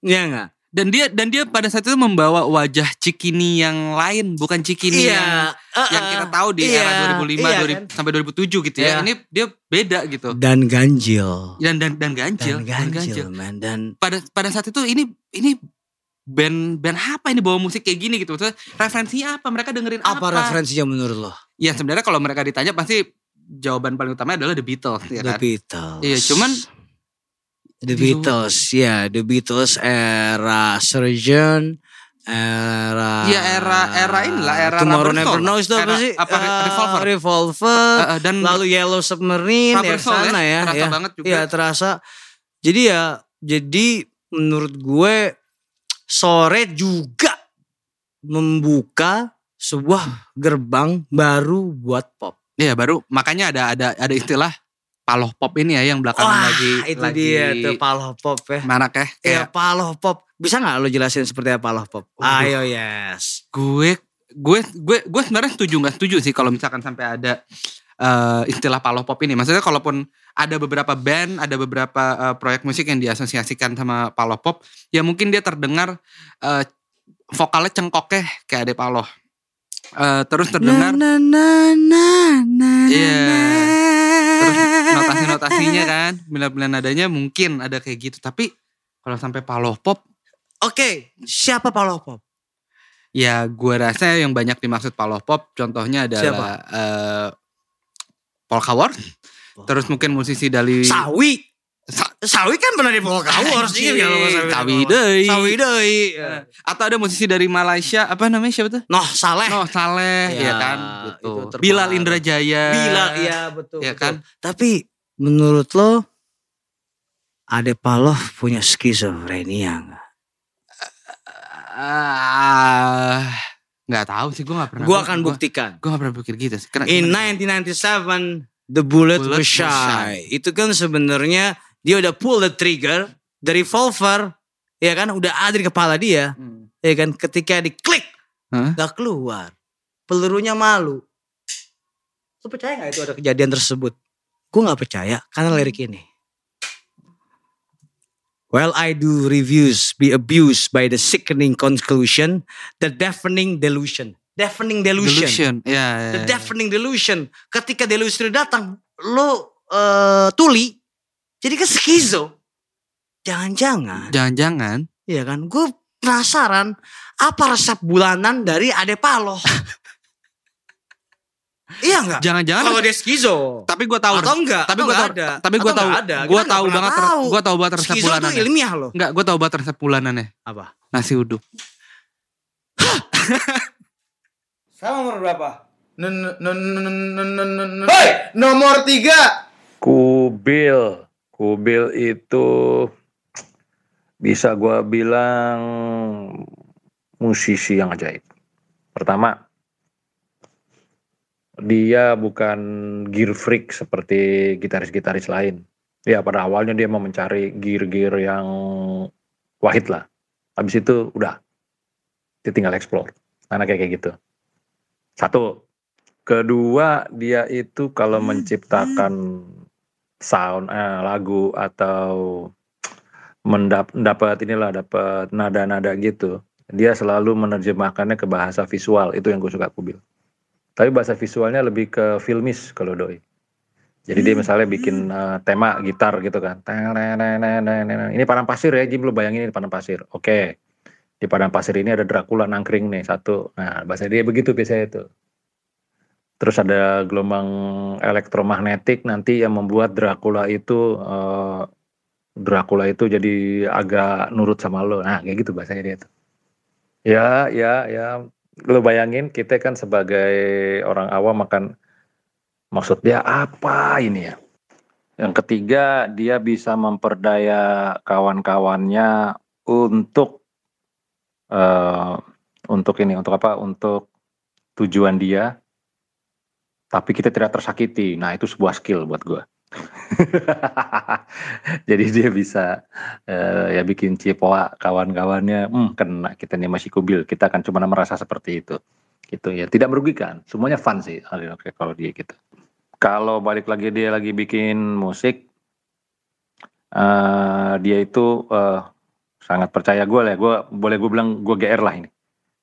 Iya enggak? Dan dia dan dia pada saat itu membawa wajah Cikini yang lain, bukan Cikini yang eh, yang eh, kita tahu di iya, era 2005 iya 2000 kan? sampai 2007 gitu ya. Iya. Ini dia beda gitu. Dan ganjil. Dan dan dan ganjil, Dan dan ganjil, man. Dan Pada pada saat itu ini ini band band apa ini bawa musik kayak gini gitu. Maksudnya referensinya apa? Mereka dengerin apa? apa referensinya menurut lo? Ya sebenarnya kalau mereka ditanya pasti jawaban paling utama adalah The Beatles ya The kan. Beatles. Iya, cuman The Beatles, ya The Beatles era Surgeon, era Iya, era- era inilah, era Tomorrow Rubber Never. Knows itu apa Era- sih? apa, Eh, Revolver. Revolver, eh, eh, dan lalu Yellow Submarine Rubber ya Soul sana ya, terasa ya. banget juga. Iya terasa. Jadi ya, jadi menurut gue sore juga membuka sebuah gerbang baru buat pop. Iya baru makanya ada ada ada istilah paloh pop ini ya yang belakangan Wah, lagi itu lagi dia tuh paloh pop ya. marak ya Ya kayak paloh pop. Bisa nggak lo jelasin seperti apa paloh pop? Ayo yes. gue gue gue gue sebenarnya setuju nggak setuju sih kalau misalkan sampai ada eh, istilah paloh pop ini maksudnya kalaupun ada beberapa band ada beberapa eh, proyek musik yang diasosiasikan sama paloh pop ya mungkin dia terdengar eh, vokalnya cengkoknya kayak ada paloh. Eh, terus terdengar Na, na, na, na, na. terus notasi-notasinya kan bila-bila nadanya mungkin ada kayak gitu. Tapi kalau sampai paloh pop Oke, siapa paloh pop? ya gue rasa yang banyak dimaksud paloh pop contohnya adalah Polka Wars terus mungkin musisi dari Sawi. Sa- Sawi kan pernah di Polka Wars Anjing, iya, kalau Sawi Wars. deui. Sawi deui. Eh, atau ada musisi dari Malaysia apa namanya siapa tuh Noh Saleh. Noh Saleh Ya, ya kan itu gitu. Bilal Indrajaya Bila iya betul. Ya betul. kan? Tapi menurut lo Ade Paloh punya skizofrenia nggak? ah nggak tahu sih gue nggak pernah Gua akan buktikan. gue nggak pernah pikir gitu sih Karena- In 1997, The Bullet, Bullet was shy. shy. Itu kan sebenarnya dia udah pull the trigger, the revolver, ya kan, udah ada di kepala dia, Hmm. ya kan. Ketika diklik, gak keluar, pelurunya malu. Lu percaya gak itu ada kejadian tersebut? Gue gak percaya karena lirik ini. While I do reviews be abused by the sickening conclusion, the deafening delusion. Deafening delusion. Delusion ya, ya, The ya. deafening delusion. Ketika delusion datang, lo eh, tuli, jadi kan skizo. Jangan-jangan, jangan-jangan ya kan? Gue penasaran apa resep bulanan dari Ade Paloh. iya enggak? jangan-jangan Kalau dia skizo. tapi gue tahu Atau enggak? tapi gue tahu ada? tapi gue tahu gue tahu banget tahu. gue tahu banget resep Skizo tuh bulanannya ilmiah loh. Enggak, gue tahu banget resep bulanannya Apa? nasi uduk Sama nomor berapa? Hei, nomor tiga. Kubil, Kubil itu bisa gua bilang musisi yang ajaib. Pertama, dia bukan gear freak seperti gitaris-gitaris lain. Ya pada awalnya dia mau mencari gear-gear yang wahid lah. Habis itu udah, dia tinggal explore. Anaknya kayak gitu. Satu. Kedua, dia itu kalau menciptakan sound eh, lagu atau mendap dapat inilah dapat nada-nada gitu dia selalu menerjemahkannya ke bahasa visual. Itu yang gue suka kubil. Tapi bahasa visualnya lebih ke filmis kalau doi. Jadi dia misalnya bikin eh, tema gitar gitu kan. Ini padang pasir ya Jim lu bayangin ini padang pasir. Oke di padang pasir ini ada Dracula nangkring nih satu nah bahasa dia begitu biasanya itu terus ada gelombang elektromagnetik nanti yang membuat Dracula itu eh, Dracula itu jadi agak nurut sama lo. Nah, kayak gitu bahasanya dia tuh. Ya, ya, ya. Lo bayangin kita kan sebagai orang awam makan maksud dia apa ini ya? Yang ketiga, dia bisa memperdaya kawan-kawannya untuk eh untuk ini, untuk apa? Untuk tujuan dia tapi kita tidak tersakiti. Nah, itu sebuah skill buat gue. Jadi dia bisa eh, ya bikin cipoa kawan-kawannya, hmm, kena kita nih masih kubil, kita akan cuma merasa seperti itu. Gitu ya, tidak merugikan, semuanya fun sih oke, kalau dia gitu. Kalau balik lagi dia lagi bikin musik, eh, dia itu eh, sangat percaya gue lah, gue boleh gue bilang gue GR lah ini.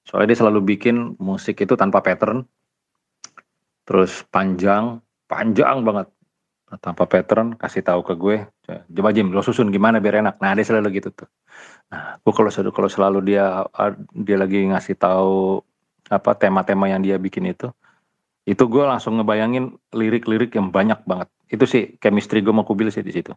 Soalnya dia selalu bikin musik itu tanpa pattern, terus panjang, panjang banget. Tanpa pattern kasih tahu ke gue coba Jim lo susun gimana biar enak. Nah dia selalu gitu tuh. Nah gue kalau selalu kalau selalu dia dia lagi ngasih tahu apa tema-tema yang dia bikin itu itu gue langsung ngebayangin lirik-lirik yang banyak banget. Itu sih chemistry gue mau kubil sih di situ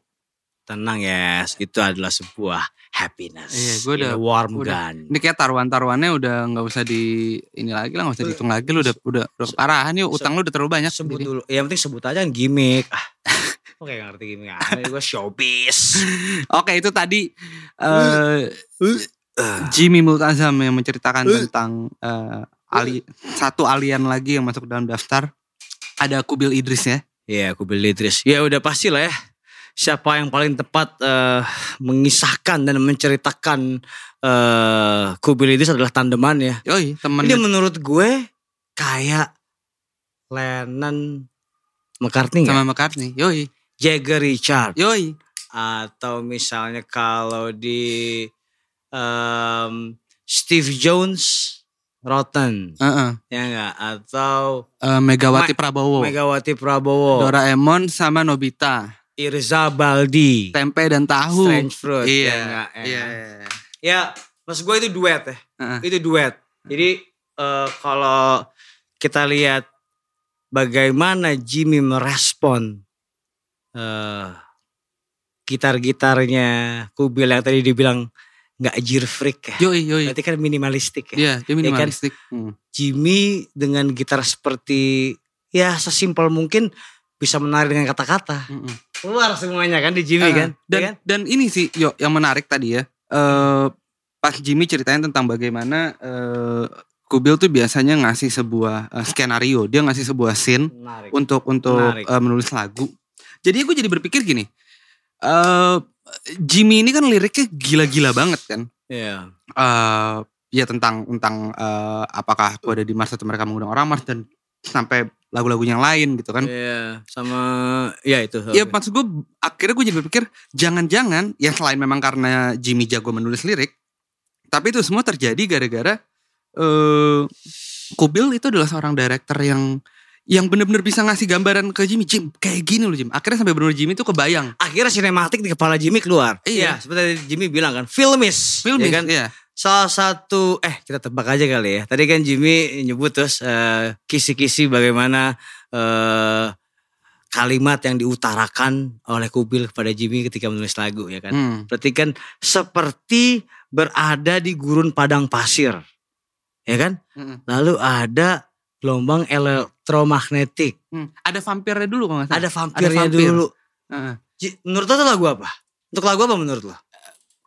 Tenang ya, yes. itu adalah sebuah happiness. Iya, gue udah warm udah, gun. Ini kayak taruhan-taruhannya udah nggak usah di ini lagi lah, nggak usah dihitung lagi. Lu udah udah, udah parahan yuk, utang lu udah terlalu banyak. Sebut dulu. Yang penting sebut aja kan gimmick. Ah, Oke gak ngerti gimmick. Aneh gue showbiz. Oke itu tadi eh Jimmy Multazam yang menceritakan tentang eh, ali, satu alien lagi yang masuk dalam daftar. Ada Kubil Idris ya. Iya, Kubil Idris. Ya udah pasti lah ya. Siapa yang paling tepat eh, mengisahkan dan menceritakan eh Kubil Idris adalah tandeman ya. Yoi temen Ini menurut gue kayak Lennon McCartney sama nggak? McCartney. Yoi. Jagger Richard Yoi. atau misalnya kalau di em, Steve Jones Rotten Heeh. ya enggak atau Eh, Megawati Ma- Prabowo. Megawati Prabowo Doraemon sama Nobita. Irza Baldi Tempe dan tahu. Strange Fruit Iya. ya enggak ya Iya. enggak? ya maksud gue itu duet ya Heeh. itu duet jadi eh, kalau kita lihat bagaimana Jimmy merespon eh gitar-gitarnya Kubil yang tadi dibilang nggak jir freak ya. Yoi, yoi. Berarti kan minimalistik ya. Iya, dia minimalistik. Hmm. Jimmy dengan gitar seperti ya sesimpel mungkin bisa menarik dengan kata-kata. Mm-mm. Keluar semuanya kan di Jimmy Ah, kan. Dan Ya kan? dan ini sih yo yang menarik tadi ya. Eh pas Jimmy ceritain tentang bagaimana eh Kubil tuh biasanya ngasih sebuah eh, skenario, dia ngasih sebuah scene Menarik. untuk untuk Menarik. eh, menulis lagu. Jadi gue jadi berpikir gini. eh Jimmy ini kan liriknya gila-gila banget kan. Iya. eh ya tentang tentang eh, apakah aku ada di Mars atau mereka mengundang orang Mars dan sampai lagu-lagu yang lain gitu kan. Iya, sama ya itu. Ya maksud gue akhirnya gue jadi berpikir jangan-jangan ya selain memang karena Jimmy jago menulis lirik, tapi itu semua terjadi gara-gara eh Kubil itu adalah seorang director yang yang benar-benar bisa ngasih gambaran ke Jimmy, Jim kayak gini loh Jim. Akhirnya sampai benar Jimmy itu kebayang. Akhirnya sinematik di kepala Jimmy keluar. Iya. Ya, seperti Jimmy bilang kan, filmis. Film ya kan? iya. Salah satu eh kita tebak aja kali ya. Tadi kan Jimmy nyebut terus eh, kisi-kisi bagaimana eh, kalimat yang diutarakan oleh Kubil kepada Jimmy ketika menulis lagu ya kan. Hmm. Berarti kan seperti berada di gurun padang pasir. Ya kan? Mm-mm. Lalu ada gelombang elektromagnetik. Hmm. Ada vampirnya dulu kalau nggak salah. Ada vampirnya vampir. dulu. Heeh. Ji- Menurut lo itu lagu apa? Untuk lagu apa menurut lo?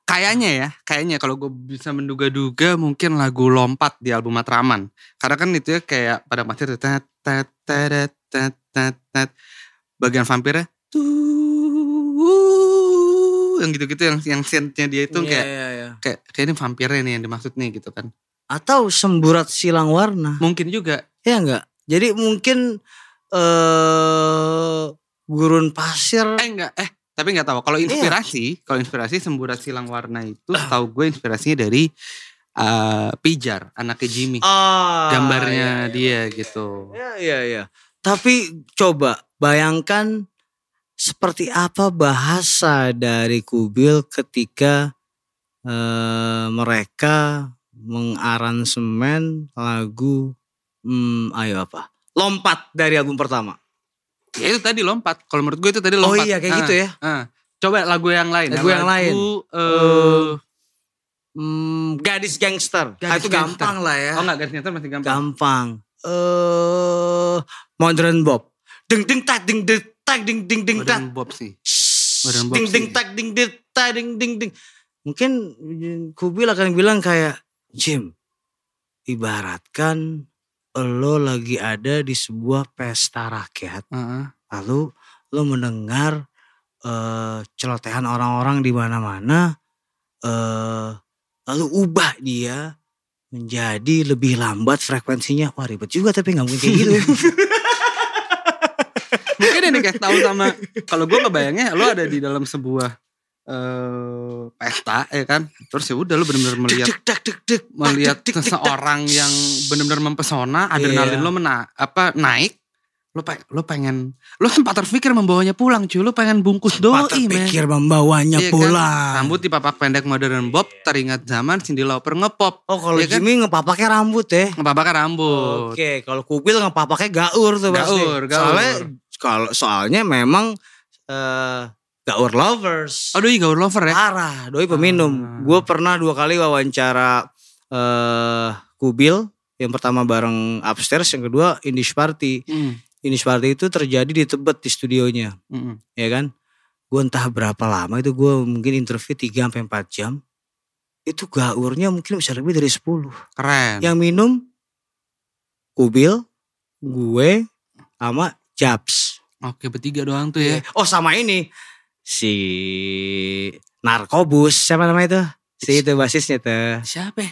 Kayaknya ya, kayaknya kalau gue bisa menduga-duga mungkin lagu lompat di album Matraman. Karena kan itu ya kayak pada tuh tet tet tet tet tet tet. Bagian vampirnya tuh yang gitu-gitu yang yang scene-nya dia itu kayak iya, iya. kayak kayak ini vampirnya nih yang dimaksud nih gitu kan. Atau semburat silang warna. Mungkin juga Ya enggak? Jadi mungkin eh gurun pasir. eh enggak eh tapi nggak tahu kalau inspirasi kalau inspirasi semburat silang warna itu tahu gue inspirasinya dari eh, Pijar anaknya Jimmy Ah, gambarnya iya, iya. dia gitu Ya, iya, iya. Tapi coba bayangkan seperti apa bahasa dari Kubil ketika eh, mereka mengaransemen lagu hmm, ayo apa? Lompat dari album pertama. Ya itu tadi lompat. Kalau menurut gue itu tadi Oh lompat. iya kayak Ah, gitu ya. ah. Coba lagu yang lain. Lagu yang lain. eh, Hmm, gadis gangster. Ah, Gadis itu Gangster. gampang lah ya. oh enggak garis nyata masih gampang. gampang. Eh Modern Bob. Ding ding tak ding ding tak ding ding ding tak. Modern Bob sih. Modern Bob Ding ding tak ding ding tak ding ding ding. Mungkin Kubil akan bilang kayak Jim, ibaratkan lo lagi ada di sebuah pesta rakyat. Heeh. Lalu lo mendengar eh celotehan orang-orang di mana-mana eh lalu ubah dia menjadi lebih lambat frekuensinya. Wah ribet juga tapi nggak mungkin kayak gitu. Mungkin ini kayak tahu sama kalau gue ngebayangnya lo ada di dalam sebuah eh pesta ya kan. Terus ya udah lo benar-benar melihat Dek, dek, dek, dek, melihat dek, dek, dek, dek. seseorang yang benar-benar mempesona, adrenalin Iya. lo mena apa naik, lo pe- lo pengen lo sempat terpikir membawanya pulang cuy, lo pengen bungkus Pak doi men. terpikir membawanya Iya kan? pulang. Rambut dipapak pendek modern bob, teringat zaman Cindy Lauper ngepop. Oh kalau Iya kan? Jimmy ngepapaknya rambut ya. Ngepapak rambut. Oke, kalau kubil ngepapaknya gaur tuh pasti. Gaur, gaur. Soalnya kalau soalnya memang eh gaur lovers. Aduh, iya gaur lover ya. Parah, doi peminum. Ah. Gue pernah dua kali wawancara eh kubil. Yang pertama bareng upstairs, yang kedua Indies Party. Hmm, Indies Party itu terjadi di Tebet di studionya, hmm. ya kan? Gue entah berapa lama itu gue mungkin interview 3 sampai 4 jam. Itu gaurnya mungkin bisa lebih dari 10. Keren. Yang minum Kubil, gue, sama Japs. Oke, bertiga doang tuh ya. Oh sama ini si Narkobus siapa namanya itu? Si itu basisnya tuh. Siapa? ya?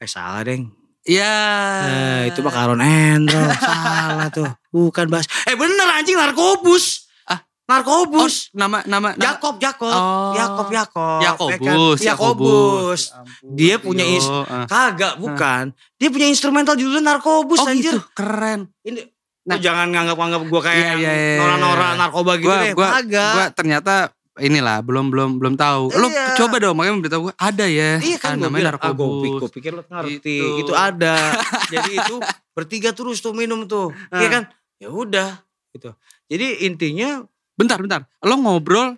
Eh salah deng. Ya. Eh, itu mah Karon Endro. salah tuh. Bukan bas. Eh bener anjing Narkobus. Ah. Narkobus. Oh, nama nama Jakob, Jakob, Oh. Jakob, Jakob, Yakobus, ya kan? Yakobus. Dia punya is, Yo, ah. kagak, bukan. Dia punya instrumental judulnya Narkobus Oh anjir. gitu, keren. Ini Nah. Lu jangan nganggap-nganggap gue kayak Iya, iya, iya, nora-nora iya. narkoba gitu Gua deh. gua Kagak. gua ternyata inilah belum belum belum tahu. Lo Iya. coba dong makanya memberitahu gue ada ya. Iya kan ah, gue namanya bilang, ah, gue pikir, lo ngerti. Gitu. Itu ada. Jadi itu bertiga terus tuh minum tuh. Iya Ah. kan? Ya udah gitu. Jadi intinya Bentar, bentar. Lo ngobrol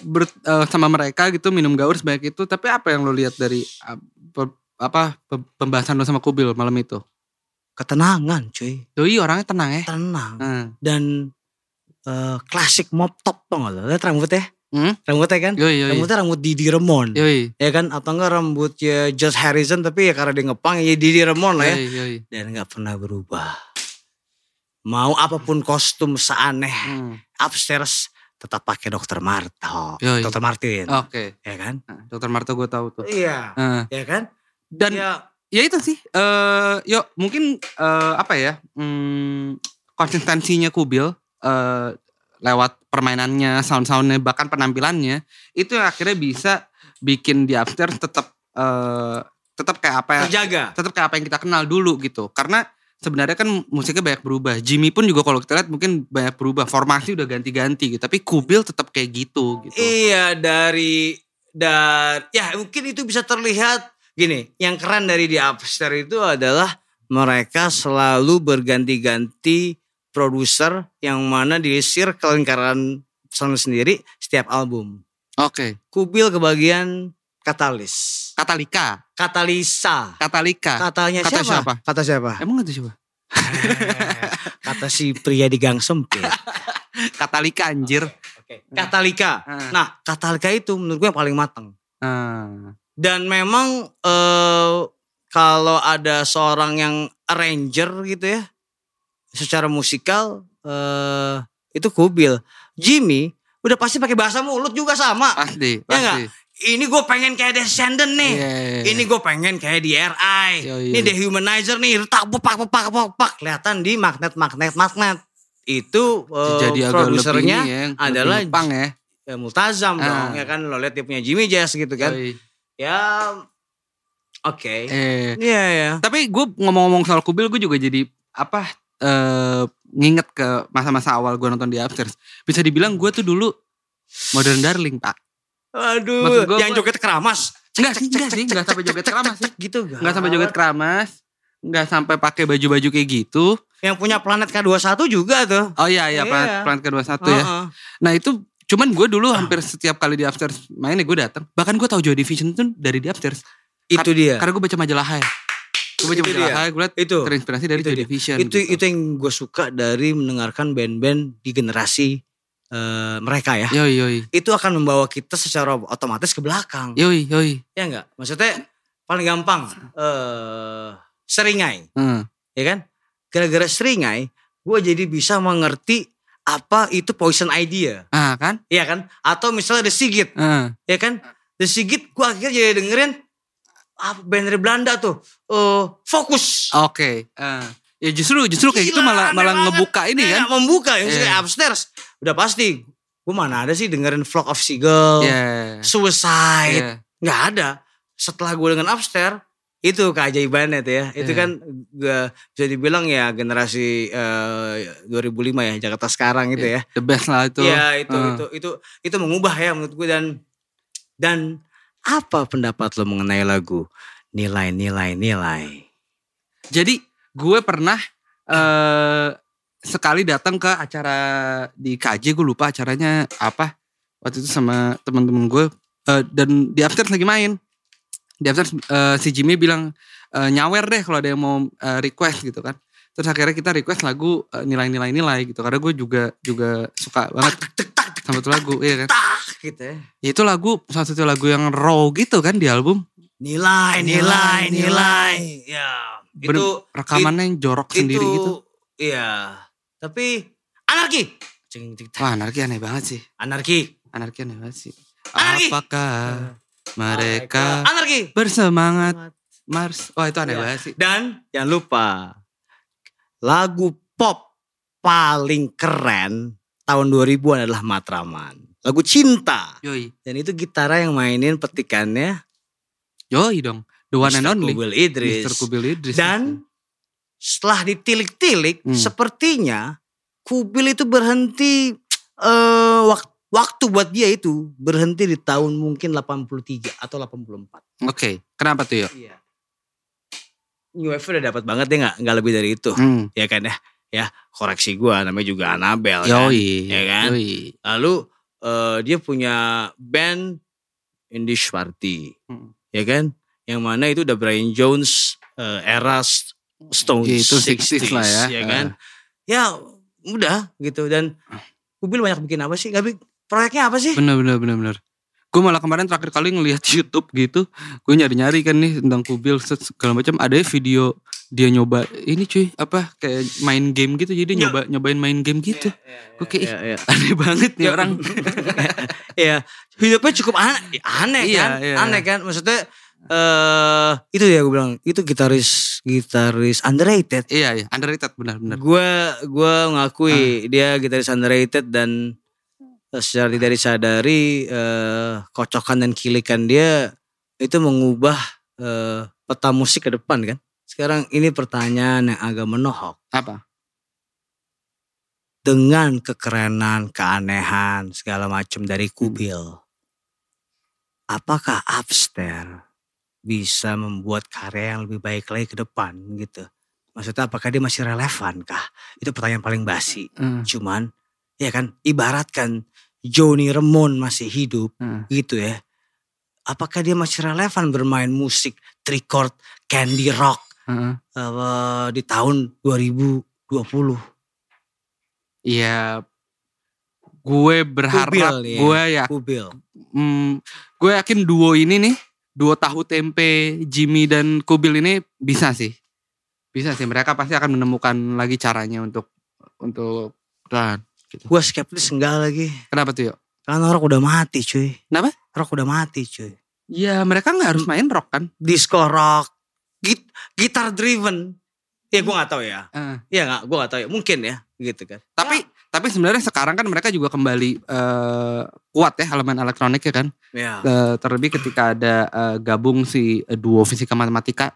ber- eh, sama mereka gitu minum gaur sebanyak itu, tapi apa yang lo lihat dari ah, pe- apa pe- pembahasan lo sama Kubil malam itu? Ketenangan cuy. Doi orangnya tenang ya. Tenang. Hmm. Dan eh, klasik mop top tau gak lo? Lihat rambutnya? Hmm? Rambutnya kan? Yoi, yoi. Rambutnya rambut Didi Remon. Yoi. Ya kan? Atau enggak rambutnya Josh Harrison tapi ya karena dia ngepang ya Didi Remon lah ya. Yoi, yoi. Dan gak pernah berubah. Mau apa pun kostum seaneh Hmm. upstairs tetap pakai dokter Marto. Yoi. Dokter Martin. Oke. Ya kan? Nah, Dokter Marto gue tahu tuh. Iya. Nah, Ya kan? dan ya, ya itu sih eh yuk mungkin eh apa ya hmm, konsistensinya Kubil eh lewat permainannya sound-soundnya bahkan penampilannya itu yang akhirnya bisa bikin di upstairs tetap eh tetap kayak apa ya terjaga. tetap kayak apa yang kita kenal dulu gitu. Karena sebenarnya kan musiknya banyak berubah. Jimmy pun juga kalau kita lihat mungkin banyak berubah. Formasi udah ganti-ganti gitu. Tapi Kubil tetap kayak gitu gitu. Iya dari dan ya mungkin itu bisa terlihat gini. Yang keren dari di upstairs itu adalah mereka selalu berganti-ganti produser yang mana di circle lingkaran sound sendiri setiap album. oke Kubil kebagian katalis. Katalika Katalisa. Katalika Katanya Kata siapa? siapa? Kata siapa? emang itu siapa Kata si pria di gang sempit. Katalika anjir Katalika. Ah. Nah, Katalika itu menurut gue yang paling matang. Ah. Dan memang eh kalau ada seorang yang arranger gitu ya, secara musikal eh itu Kubil. Jimmy udah pasti pakai bahasa mulut juga sama. Pasti, Ya pasti. nggak? Ini gue pengen kayak Descendant nih. Iya, iya, iya. Ini gue pengen kayak di RI. Iya, iya. Ini Dehumanizer nih. Tak pepak pepak pepak pepak. Kelihatan di magnet magnet magnet. Itu Jadi lebih produsernya ya, adalah Jepang ya. Multazam Ah. dong. Ya kan lo lihat dia punya Jimmy Jazz gitu kan. Ya oke. Eh, Iya ya. tapi gue ngomong-ngomong soal Kubil gue juga jadi apa eh nginget ke masa-masa awal gue nonton di Upstairs. Bisa dibilang gue tuh dulu modern darling pak. Aduh, gua- yang joget keramas. Enggak sih, enggak sih, enggak sampai joget keramas sih. Gitu Enggak sampai joget keramas. Enggak sampai pakai baju-baju kayak gitu. Yang punya planet K21 juga tuh. Oh iya iya, Iya. planet, planet ke-21 ya. Heeh. Nah itu cuman gue dulu hampir setiap kali di Upstairs mainnya gue datang. Bahkan gue tahu Joy Division tuh dari di Upstairs. Itu dia. Karena gue baca majalah Hai. Gue baca Itu majalah. Hai, gue liat Itu. terinspirasi dari Itu Joy dia. Division. Itu gitu. itu yang gue suka dari mendengarkan band-band di generasi eh, mereka ya. Yoi yoi. Itu akan membawa kita secara otomatis ke belakang. Yoi yoi. Ya enggak? Maksudnya paling gampang eh seringai, Hmm. ya kan? Gara-gara seringai, gue jadi bisa mengerti apa itu Poison Idea. Ah kan? Iya kan? Atau misalnya The Sigit. Ah. Ya kan? The Sigit gue akhirnya jadi dengerin apa band dari Belanda tuh. eh Fokus. Oke. Ah. ya justru justru kayak gitu Gila, malah malah banget. ngebuka ini Iya, kan. membuka yang Iya. kayak upstairs. Udah pasti. Gue mana ada sih dengerin Flock of Seagull. Iya. Suicide. Iya. nggak ada. Setelah gue dengan upstairs. Itu keajaibannya tuh ya. Itu Iya. kan gue bisa dibilang ya generasi eh, 2005 ya. Jakarta sekarang gitu ya. The best lah itu. Iya itu Ah. itu itu itu mengubah ya menurut gue dan dan apa pendapat lo mengenai lagu nilai-nilai nilai? Jadi gue pernah eh sekali datang ke acara di KJ gue lupa acaranya apa waktu itu sama teman-teman gue eh, dan di upstairs lagi main di upstairs eh, si Jimmy bilang eh, nyawer deh kalau ada yang mau eh, request gitu kan terus akhirnya kita request lagu nilai-nilai nilai gitu karena gue juga juga suka banget sama tuh lagu iya kan gitu ya. Ya, itu lagu salah satu lagu yang raw gitu kan di album Nilai, nilai, nilai. Ya, Bener- itu rekamannya yang jorok sendiri itu, gitu Iya. Tapi anarki. Wah anarki aneh banget sih Anarki. Anarki aneh banget sih. Anarki. Apakah mereka anarki. bersemangat Mars? Wah itu aneh Ya. banget sih. Dan jangan lupa lagu pop paling keren tahun 2000 adalah Matraman. Lagu cinta. Yoi, Dan itu gitara yang mainin petikannya yoi dong. The one and Mr. only. Kubil Idris. Mr. Kubil Idris. Dan setelah ditilik-tilik Hmm. sepertinya Kubil itu berhenti eh wak- waktu buat dia itu berhenti di tahun mungkin 83 atau 84. Oke, kenapa tuh? Iya. New Wave udah dapat banget deh nggak nggak lebih dari itu Hmm. ya kan ya ya koreksi gua namanya juga Anabel kan Ya kan? Yoi. lalu eh, dia punya band Indie Party Hmm. ya kan yang mana itu udah Brian Jones eh, era Stones Ya, itu 60s lah ya. ya kan ya udah gitu dan Kubil banyak bikin apa sih Gak proyeknya apa sih Bener bener bener bener. Gue malah kemarin terakhir kali ngelihat YouTube gitu, gue nyari-nyari kan nih tentang kubil segala macam. Ada video dia nyoba ini cuy apa kayak main game gitu, jadi Ya. nyoba nyobain main game gitu. Gue kayak ih, ya, ya. aneh banget nih orang. ya hidupnya cukup aneh aneh Iya, kan iya. aneh kan maksudnya eh itu ya gue bilang itu gitaris gitaris underrated iya iya underrated benar benar. gue gue Ah. ngakui dia gitaris underrated dan secara tidak disadari eh, kocokan dan kilikan dia itu mengubah eh, peta musik ke depan kan sekarang ini pertanyaan yang agak menohok Apa? dengan kekerenan, keanehan, segala macam dari Kubil. Apakah Upstairs bisa membuat karya yang lebih baik lagi ke depan gitu? Maksudnya apakah dia masih relevan kah? Itu pertanyaan paling basi. Hmm. Cuman ya kan ibaratkan Joni Remon masih hidup Hmm. gitu ya. Apakah dia masih relevan bermain musik trichord candy rock Heeh. eh, di tahun 2020? Iya, gue berharap, Kubil ya. gue ya, Kubil. hmm, gue yakin duo ini nih, duo tahu tempe Jimmy dan Kubil ini bisa sih, bisa sih. Mereka pasti akan menemukan lagi caranya untuk untuk dan gitu. Gue skeptis enggak lagi. Kenapa tuh yuk? Karena rock udah mati cuy. Kenapa? Rock udah mati cuy. Ya mereka nggak harus main rock kan? Disco rock. Git gitar driven. Ya gue gak tahu ya. Eh, Ya gak, gue gak tahu ya. Mungkin ya. Gitu kan. tapi tapi sebenarnya sekarang kan mereka juga kembali eh, kuat ya elemen elektronik ya kan? Ya. Eh, terlebih ketika ada eh, gabung si eh, duo fisika matematika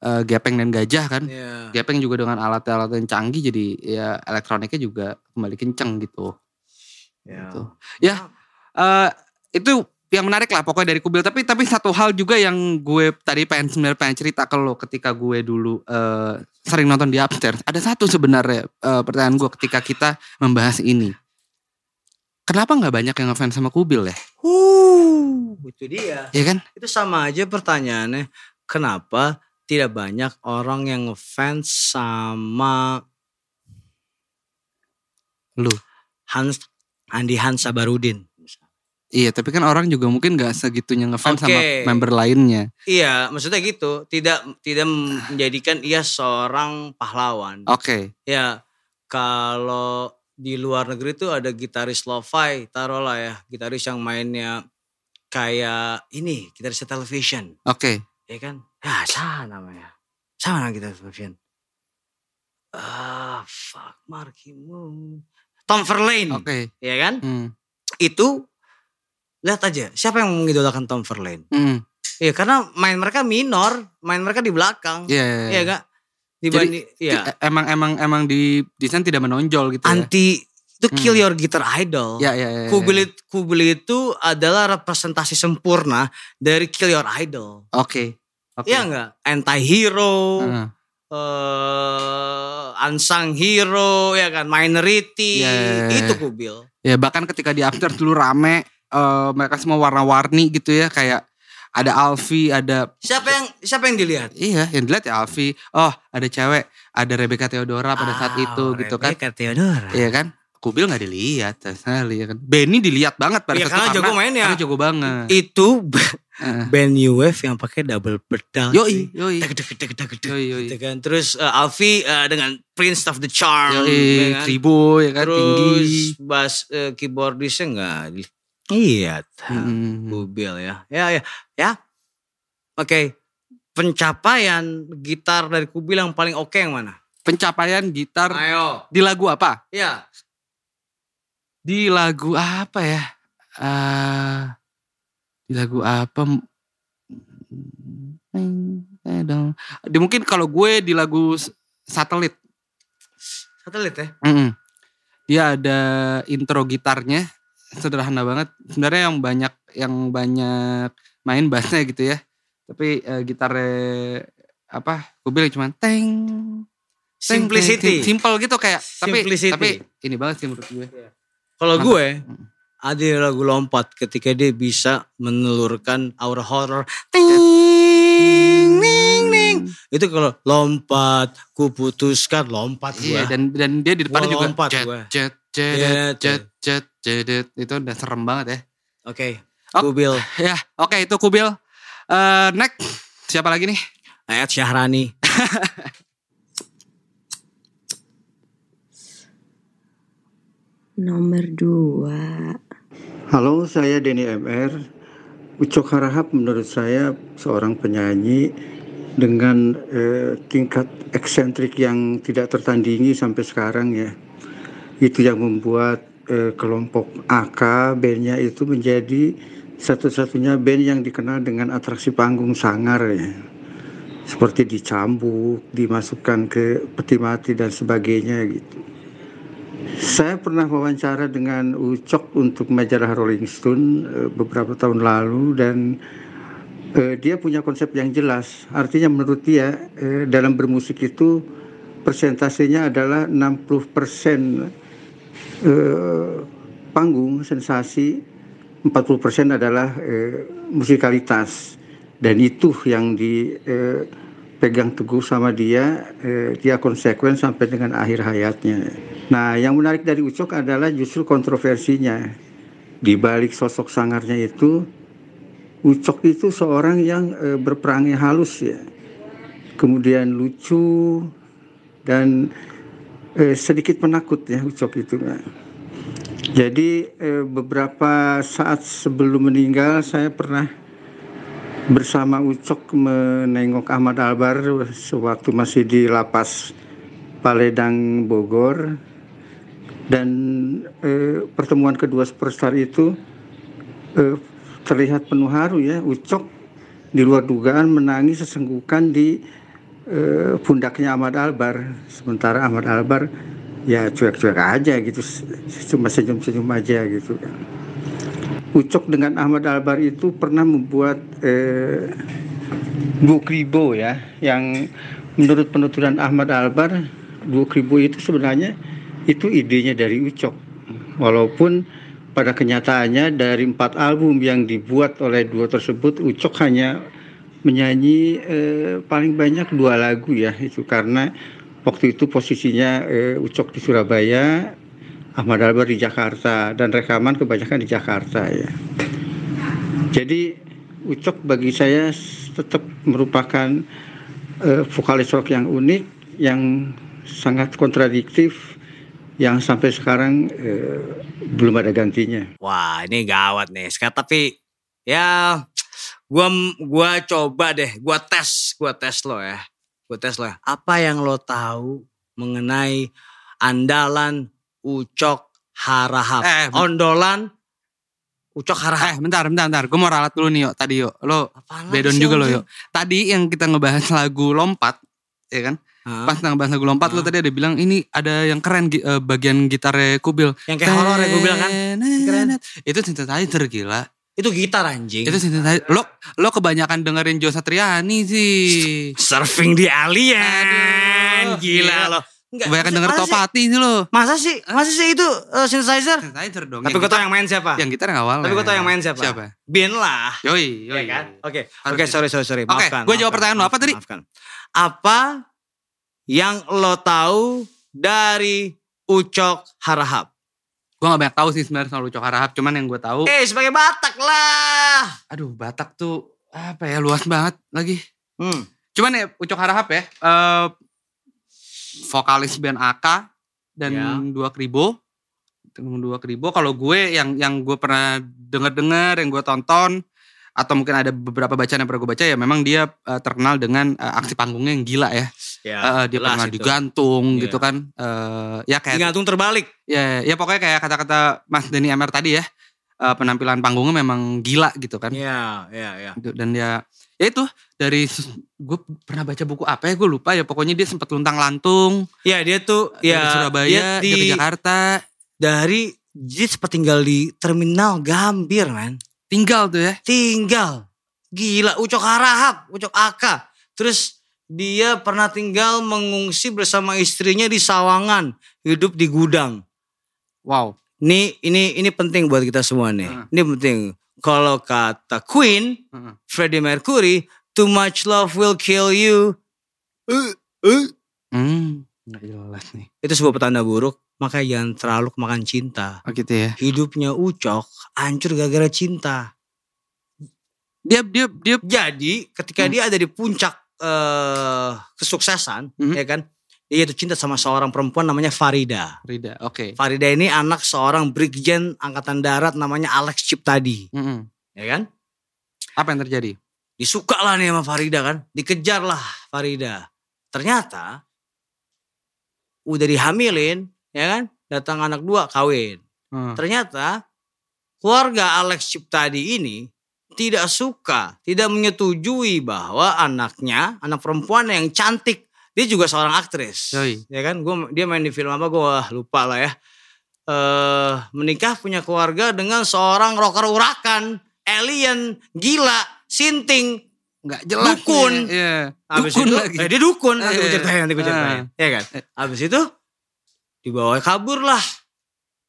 eh, Gepeng dan Gajah kan? Ya. Gepeng juga dengan alat-alat yang canggih jadi ya elektroniknya juga kembali kenceng gitu. Ya. Gitu. Ya eh, itu yang menarik lah pokoknya dari Kubil. Tapi tapi satu hal juga yang gue tadi pengen sebenarnya pengen cerita ke lo ketika gue dulu eh, sering nonton di upstairs. Ada satu sebenarnya eh, pertanyaan gue ketika kita membahas ini. Kenapa nggak banyak yang ngefans sama Kubil ya? Uh, itu dia. Iya kan? Itu sama aja pertanyaannya. Kenapa tidak banyak orang yang ngefans sama Lu. Hans Andi Hans Sabarudin. Iya, tapi kan orang juga mungkin nggak segitunya ngefans sama Oke. member lainnya. Iya, maksudnya gitu. Tidak tidak menjadikan ia seorang pahlawan. Oke. Ya, kalau di luar negeri tuh ada gitaris lo-fi, taruhlah ya, gitaris yang mainnya kayak ini, gitaris television, Oke. ya kan? Ya sama namanya. Sama nama gitaris television. Ah, fuck, Marky Moon. Tom Verlaine, Oke. ya kan? Hmm. Itu lihat aja, siapa yang mengidolakan Tom Verlaine? Hmm. Ya karena main mereka minor, main mereka di belakang. Iya, iya, iya. Iya gak? Dibanding ya E- Emang emang emang di desain tidak menonjol gitu ya. anti itu kill Hmm. your guitar idol. Ya ya ya. ya. Itu adalah representasi sempurna dari kill your idol. Oke. Oke. Iya enggak? Anti hero, Heeh. eh unsung hero ya kan, minority, Iya, iya, iya. itu Kubil. Ya bahkan ketika di after dulu rame eh, mereka semua warna-warni gitu ya kayak ada Alfi, ada Siapa yang siapa yang dilihat? iya yang dilihat ya Alfi. Oh, ada cewek, ada Rebecca Theodora pada saat Ah, itu gitu kan. Rebecca Theodora. Iya kan? Kubil nggak dilihat ya kan. Benny dilihat banget pada Iya, saat karena itu jago mainnya. Karena jago banget. Itu band New Wave yang pakai double pedal. Yoi, yoi. Deg, deg, deg, deg, deg, Yoi, yoi. gitu kan. Terus eh, Alfi eh, dengan Prince of the Charm. Yoi, ya kan? Tribo ya kan Terus tinggi. bass eh, keyboardisnya enggak di- Iya, Hmm. Kubil ya. Ya ya ya. Oke. Pencapaian gitar dari Kubil yang paling oke yang mana? Pencapaian gitar Ayo. di lagu apa? Ya. Di lagu apa ya? Eh di lagu apa? Di mungkin kalau gue di lagu satelit. Satelit ya. Mm-mm. Dia ada intro gitarnya sederhana banget. Sebenarnya yang banyak yang banyak main bassnya gitu ya. Tapi eh, gitarnya apa? Gue bilang cuman teng Simplicity. teng, simple gitu kayak tapi Simplicity. tapi ini banget sih menurut gue. Kalau Mantap. gue ada lagu lompat ketika dia bisa menelurkan aura horror. Ting, ning, ning. Itu kalau lompat, ku putuskan lompat gue. Iya dan dan dia di depannya Gua juga lompat jet, gua. jet Iya, jet jet jet jet itu udah serem banget ya. Oke. Oh. Kubil. Ya, oke itu Kubil. Eh next siapa lagi nih? Ayat Syahrani. Nomor dua. Halo, saya Denny MR. Ucok Harahap menurut saya seorang penyanyi dengan eh, tingkat eksentrik yang tidak tertandingi sampai sekarang ya. Itu yang membuat eh, kelompok AK bandnya itu menjadi satu-satunya band yang dikenal dengan atraksi panggung sangar ya. Seperti dicambuk, dimasukkan ke peti mati dan sebagainya gitu. Saya pernah wawancara dengan Ucok untuk majalah Rolling Stone eh, beberapa tahun lalu dan eh, dia punya konsep yang jelas. Artinya menurut dia eh, dalam bermusik itu persentasenya adalah 60% eh, panggung, sensasi, 40% adalah eh, musikalitas. Dan itu yang dipegang teguh sama dia, eh, dia konsekuen sampai dengan akhir hayatnya. Nah, yang menarik dari Ucok adalah justru kontroversinya. Di balik sosok sangarnya itu, Ucok itu seorang yang eh, berperangai halus ya. Kemudian lucu dan eh, sedikit penakut ya Ucok itu. Jadi eh, beberapa saat sebelum meninggal saya pernah bersama Ucok menengok Ahmad Albar sewaktu masih di lapas Paledang Bogor dan eh, pertemuan kedua superstar itu eh, terlihat penuh haru ya Ucok di luar dugaan menangis sesenggukan di eh, pundaknya Ahmad Albar. Sementara Ahmad Albar ya cuek-cuek aja gitu. Cuma senyum-senyum aja gitu. Ucok dengan Ahmad Albar itu pernah membuat eh, Bukribo ya yang menurut penuturan Ahmad Albar Bukribo itu sebenarnya itu idenya dari Ucok. Walaupun pada kenyataannya dari empat album yang dibuat oleh duo tersebut Ucok hanya menyanyi eh, paling banyak dua lagu ya itu karena waktu itu posisinya eh, Ucok di Surabaya Ahmad Albar di Jakarta dan rekaman kebanyakan di Jakarta ya. Jadi Ucok bagi saya tetap merupakan eh, vokalis rock yang unik, yang sangat kontradiktif yang sampai sekarang eh, belum ada gantinya. Wah ini gawat nih. Sekarang tapi ya gua gua coba deh, gua tes, gua tes lo ya. Gua tes lo ya. Apa yang lo tahu mengenai andalan Ucok Harahap? Eh, Ondolan Ucok Harahap. Eh bentar bentar bentar. Gue mau ralat dulu nih yuk tadi yuk. Lo Apaan bedon juga lo yuk. Tadi yang kita ngebahas lagu lompat. Ya kan? Hah? Pas ngebahas lagu lompat lo tadi ada bilang ini ada yang keren eh, bagian gitarnya Kubil. Yang kayak horor ya gue bilang kan. Keren. Itu synthesizer gila. Itu gitar anjing. Itu synthesizer. Lo lo kebanyakan dengerin Jo Satriani sih. surfing di alien. Aduh, Gila gila. lo. Enggak, Kebanyakan denger Topati sih lo. Masa sih? Masa sih itu uh, synthesizer? Synthesizer dong. Tapi gue tau yang main siapa? yang gitar yang awal. Tapi gue tau yang main siapa? Siapa? Bin lah. Yoi, Iya yoi. kan? Oke. Harus Oke, di- sorry sorry sorry. Oke, Maafkan. gua jawab pertanyaan lo. Apa tadi? maafkan. Apa yang lo tahu dari Ucok Harahap? Gue gak banyak tahu sih sebenarnya soal Ucok Harahap. Cuman yang gue tahu. Eh, sebagai Batak lah. Aduh Batak tuh apa ya luas banget lagi. Hmm. Cuman ya Ucok Harahap ya. eh vokalis band AK dan Ya. dua kribo. Dua kribo. Kalau gue yang yang gue pernah denger-denger, yang gue tonton atau mungkin ada beberapa bacaan yang pernah gue baca ya memang dia eh, terkenal dengan eh, aksi panggungnya yang gila ya. Ya, Eh, dia pernah itu. digantung Iya. gitu kan. Eh, ya kayak Digantung terbalik. ya ya pokoknya kayak kata-kata Mas Denny MR tadi ya. eh, penampilan panggungnya memang gila gitu kan. Iya, iya, iya. Gitu. Dan ya ya itu dari gue pernah baca buku apa ya gue lupa ya pokoknya dia sempat luntang lantung Iya, dia tuh dari ya Surabaya dia dia ke di Jakarta dari dia sempat tinggal di terminal Gambir, man. tinggal tuh ya Tinggal. Gila, Ucok Harahap, Ucok Aka. Terus dia pernah tinggal mengungsi bersama istrinya di Sawangan, hidup di gudang. wow Ini ini ini penting buat kita semua nih. Hmm. Ini penting. Kalau kata Queen, Heeh. Freddie Mercury, too much love will kill you. Eh, eh. hmm nggak jelas nih Itu sebuah petanda buruk. Makanya jangan terlalu kemakan cinta. oh gitu ya Hidupnya Ucok hancur gara-gara cinta. dia dia dia Jadi ketika Hmm. dia ada di puncak eh kesuksesan, Hmm. ya kan? Dia itu cinta sama seorang perempuan namanya Farida. Rida oke Farida ini anak seorang brigjen angkatan darat namanya Alex Ciptadi, Mm-mm. ya kan? apa yang terjadi Disuka lah nih sama Farida kan, dikejar lah Farida. Ternyata udah dihamilin, ya kan? Datang anak dua kawin. Hmm. Ternyata keluarga Alex Ciptadi ini tidak suka, tidak menyetujui bahwa anaknya, anak perempuan yang cantik, dia juga seorang aktris. Yoi. Ya kan, gua dia main di film apa gua lupa lah ya. Eh menikah punya keluarga dengan seorang rocker urakan, alien, gila, sinting, nggak jelas Dukun. nih, iya Habis dukun itu, lagi eh, dia dukun, nanti gue Eh, ceritain, nanti gue eh. ceritain. Ya kan? Habis itu, dibawa kabur lah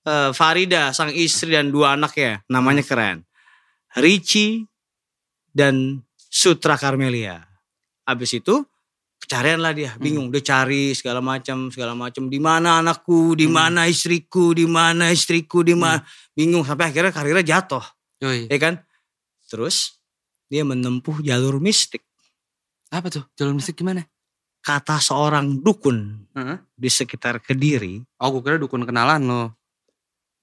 eh, Farida, sang istri dan dua anaknya. Namanya keren. Richie dan Sutra Carmelia. Habis itu, kecarian lah dia, bingung. Dia cari segala macam, segala macam. Di mana anakku, di mana istriku, di mana istriku, di mana. Bingung, sampai akhirnya karirnya jatuh. Yoi. Ya kan? Terus, dia menempuh jalur mistik. apa tuh jalur musik gimana kata seorang dukun Heeh. di sekitar Kediri, oh gue kira dukun kenalan lo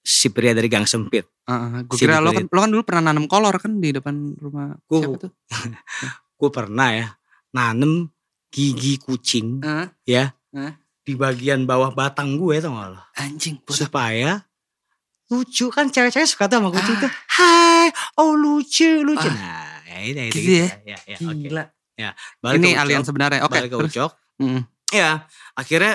si pria dari Gang Sempit. gue Si kira lo kan lo kan dulu pernah nanam kolor kan di depan rumah Gua- siapa tuh Gue pernah ya nanem gigi kucing Heeh. ya Heeh. di bagian bawah batang gue tau gak lo? anjing bodoh. Supaya lucu kan cewek-cewek suka tuh sama kucing Ah. tuh. Hai, oh lucu, lucu. Ah. Nah, ya, ini, ini, Gitu ya? Ya, ya, oke. Gila. Balik ini ke Ucok, alien sebenarnya oke balik ke terus Ucok. Mm. Ya, akhirnya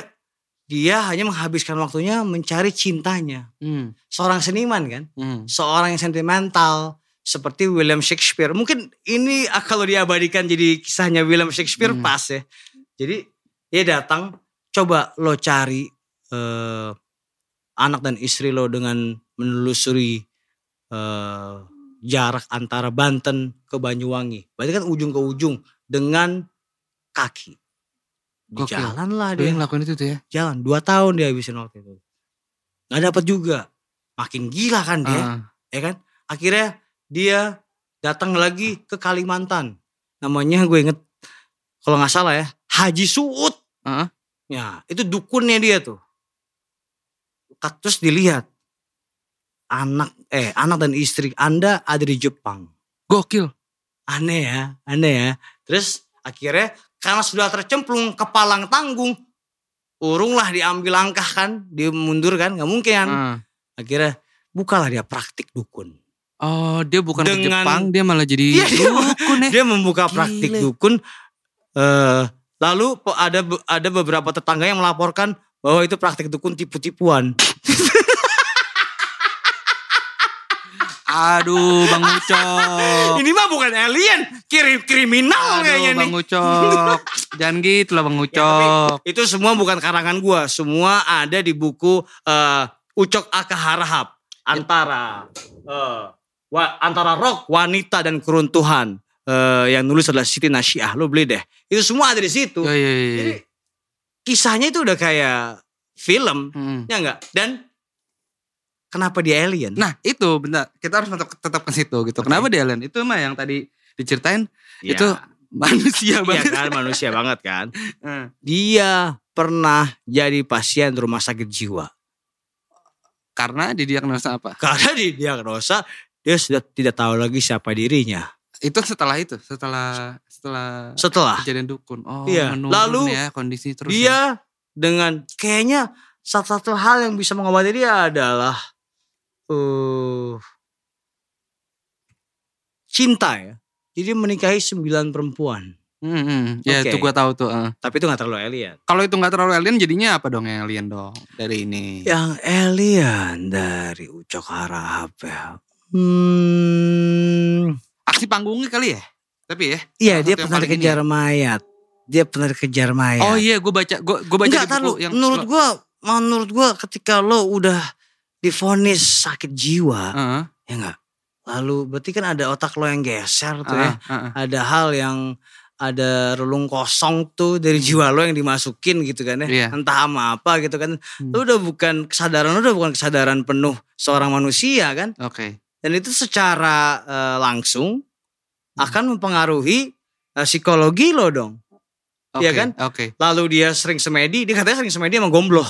dia hanya menghabiskan waktunya mencari cintanya. Hmm. Seorang seniman kan? Hmm. seorang yang sentimental seperti William Shakespeare. Mungkin ini ah, kalau diabadikan jadi kisahnya William Shakespeare Hmm. pas ya. Jadi dia datang, coba lo cari eh, anak dan istri lo dengan menelusuri eh, jarak antara Banten ke Banyuwangi. Berarti kan ujung ke ujung dengan kaki. Di Gokil. jalan lah dia yang ngelakuin itu tuh ya jalan dua tahun dia habisin waktu itu nggak dapat juga makin gila kan dia Ah. ya kan akhirnya dia datang lagi ke Kalimantan namanya gue inget kalau nggak salah ya Haji Suud Heeh. ya itu dukunnya dia tuh terus dilihat anak eh anak dan istri Anda ada di Jepang. Gokil. Aneh ya, aneh ya. Terus akhirnya karena sudah tercemplung ke palang tanggung, urunglah diambil langkah kan, dia mundur kan, nggak mungkin. kan. Ah. Akhirnya bukalah dia praktik dukun. Oh dia bukan ke Dengan- Jepang dia malah jadi Iya, dia- dukun ya. Dia membuka praktik Gile. dukun. eh lalu ada ada beberapa tetangga yang melaporkan bahwa itu praktik dukun tipu-tipuan. Aduh Bang Ucok. Ini mah bukan alien, kirim kriminal kayaknya Aduh Bang nih. Ucok. Jangan gitu lah Bang Ya, Ucok. tapi itu semua bukan karangan gua, semua ada di buku eh, Ucok Akaharahap antara eh, wa- antara rock, wanita dan keruntuhan. Eh, yang nulis adalah Siti Nasyiah, lo beli deh. Itu semua ada di situ. Iya, iya, iya. Jadi kisahnya itu udah kayak film, Hmm. ya enggak? Dan kenapa dia alien? Nah itu bentar kita harus tetap, tetap ke situ gitu. Kenapa dia alien? Itu mah yang tadi diceritain Ya, itu manusia iya banget. kan manusia banget kan. Eh. Dia pernah jadi pasien rumah sakit jiwa. Karena didiagnosa apa? Karena di diagnosa dia sudah tidak tahu lagi siapa dirinya. Itu setelah itu, setelah setelah Setelah kejadian dukun. Oh, Iya, lalu ya kondisi terus. ya. dia dengan kayaknya satu-satu hal yang bisa mengobati dia adalah eh cinta ya. Jadi menikahi sembilan perempuan. Hmm, hmm. Ya Oke. itu gua tahu tuh. eh. Tapi itu gak terlalu alien. Kalau itu nggak terlalu alien jadinya apa dong yang alien dong dari ini? Yang alien dari Ucok Harahap ya. Hmm, Aksi panggungnya kali ya? Tapi ya. iya dia pernah paling ini dikejar mayat. Dia pernah dikejar mayat. Oh iya gue baca gue gue baca Enggak, di buku lu. yang menurut gua menurut gua ketika lo udah difonis sakit jiwa, Heeh, ya enggak? Lalu berarti kan ada otak lo yang geser tuh ya. heeh, heeh. Ada hal yang ada relung kosong tuh dari jiwa lo yang dimasukin gitu kan ya. Iya. Entah sama apa gitu kan. Hmm. Lo udah bukan kesadaran lo udah bukan kesadaran penuh seorang manusia kan. Oke. Dan itu secara eh, langsung akan mempengaruhi eh, psikologi lo dong. Iya kan? Oke. Lalu dia sering semedi, dia katanya sering semedi sama gombloh.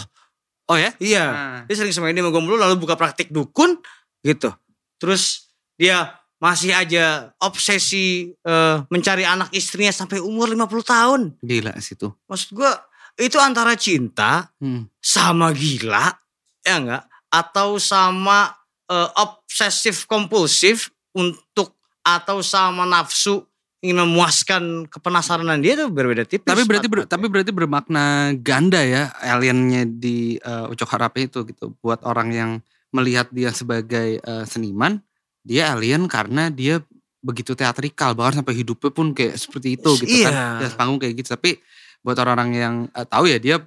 Oh ya? Iya. Nah. Dia sering sama gombloh lalu buka praktik dukun gitu. Terus dia masih aja obsesi eh, mencari anak istrinya sampai umur 50 tahun. Gila sih tuh. Maksud gua itu antara cinta Hmm. sama gila ya enggak atau sama eh, obsesif kompulsif untuk atau sama nafsu ingin memuaskan kepenasaran dia itu berbeda tipis. Tapi berarti ber- tapi berarti bermakna ganda ya aliennya di uh, Ucok Harape itu gitu. Buat orang yang melihat dia sebagai uh, seniman, dia alien karena dia begitu teatrikal bahkan sampai hidupnya pun kayak seperti itu gitu Iya. kan. Di atas panggung kayak gitu. Tapi buat orang-orang yang uh, tahu ya dia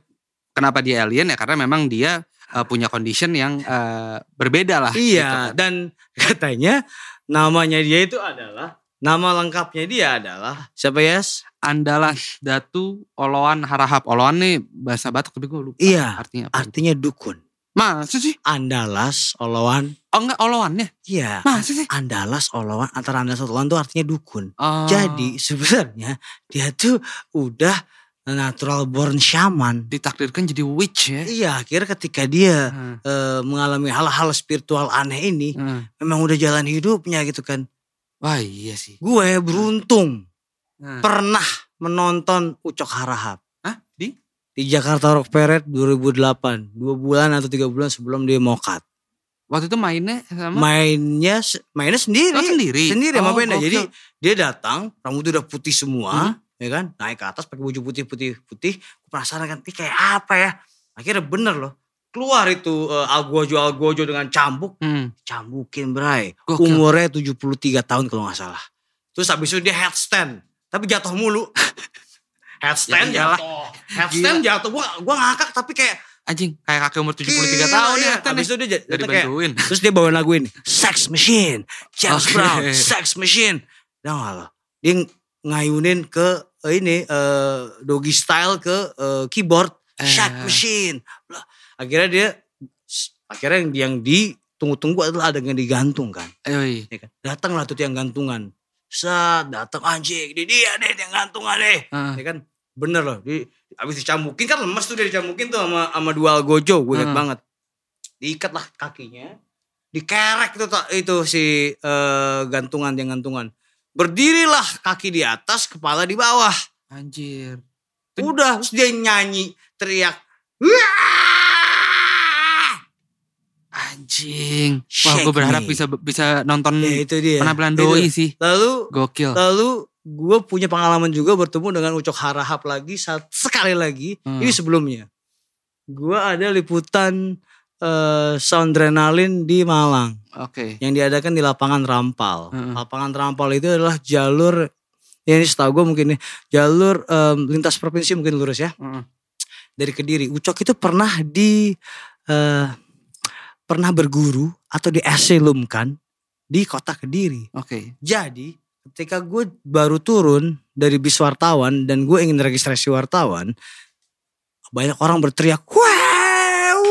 kenapa dia alien ya karena memang dia uh, punya condition yang uh, berbeda lah. gitu Iya, kan. dan katanya namanya dia itu adalah nama lengkapnya dia adalah siapa Yes? Andalas Datu Oloan Harahap. Oloan nih bahasa Batak tapi gue lupa Iya, artinya apa. artinya dukun. Masa sih? Andalas, Oloan. Oh enggak Oloannya? Iya. Masa sih? Andalas, Oloan, antara Andalas Oloan itu artinya dukun. Oh. Jadi sebenarnya dia tuh udah natural born shaman. ditakdirkan jadi witch ya. Iya, akhirnya ketika dia Hmm. eh, mengalami hal-hal spiritual aneh ini, Hmm. memang udah jalan hidupnya gitu kan. Wah iya sih. Gue beruntung Hmm. pernah menonton Ucok Harahap. Hah? Di? di Jakarta Rock Parade 2008 dua bulan atau tiga bulan sebelum dia mokat Waktu itu mainnya sama? mainnya mainnya sendiri Oh, sendiri? sendiri sama Oh, band gokil. jadi dia datang rambutnya udah putih semua Hmm. ya kan naik ke atas pakai baju putih putih putih Gua penasaran kan ini kayak apa ya akhirnya bener loh keluar itu eh, algojo algojo dengan cambuk Hmm. cambukin bray Gokil. umurnya 73 tahun kalau nggak salah terus habis itu dia headstand tapi jatuh mulu headstand Ya jatuh headstand jatuh gua gua ngakak tapi kayak Anjing kayak kakek umur 73 Gila, tahun iya. ya. Tan, Habis ya. itu dia Gak jatuh kayak terus dia bawain lagu ini Sex Machine James Oke. Brown Sex Machine gak lo dia ng- ngayunin ke eh, ini eh, doggy style ke eh, keyboard Sex Eh. Machine Lah, akhirnya dia akhirnya yang, yang ditunggu-tunggu adalah adegan digantung kan Eh, ya kan datanglah tuh tiang gantungan saat datang anjing di dia deh tiang gantungan deh Ah. ya kan bener loh di abis dicambukin kan lemes tuh dia dicambukin tuh sama sama dual gojo gue inget Hmm. banget diikat lah kakinya, dikerek itu itu si eh, gantungan yang gantungan. Berdirilah kaki di atas, kepala di bawah. Anjir. Udah, terus dia nyanyi, teriak. "Wah!" Anjing. Wah, gue berharap me. bisa bisa nonton Ya itu dia. penampilan Itu. doi sih. Lalu Gokil. Lalu gue punya pengalaman juga bertemu dengan Ucok Harahap lagi saat sekali lagi. Hmm. Ini sebelumnya. Gue ada liputan eh, Soundrenalin di Malang Oke. yang diadakan di lapangan Rampal. Hmm. Lapangan Rampal itu adalah jalur ya ini setahu gue mungkin nih jalur em, lintas provinsi mungkin lurus ya Heeh. dari Kediri. Ucok itu pernah di eh, pernah berguru atau dieselumkan di kota Kediri. Oke. Jadi ketika gue baru turun dari bis wartawan dan gue ingin registrasi wartawan, banyak orang berteriak, wow,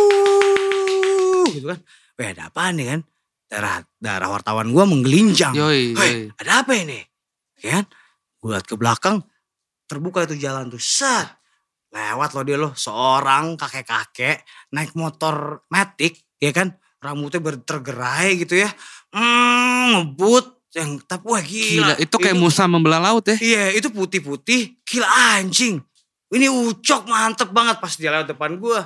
gitu kan. Wah ada apa nih kan? Darah, darah wartawan gue menggelinjang. Yoi, yoi. ada apa ini? Ya Kan? Gue liat ke belakang, terbuka itu jalan tuh, set. Lewat loh dia loh, seorang kakek-kakek naik motor matic, ya kan? Rambutnya ber- tergerai gitu ya. Hmm, ngebut. Yang, tapi wah gila. Gila, itu kayak Musa membelah laut ya. Iya, itu putih-putih. Gila anjing. Ini ucok mantep banget pas dia lewat depan gue.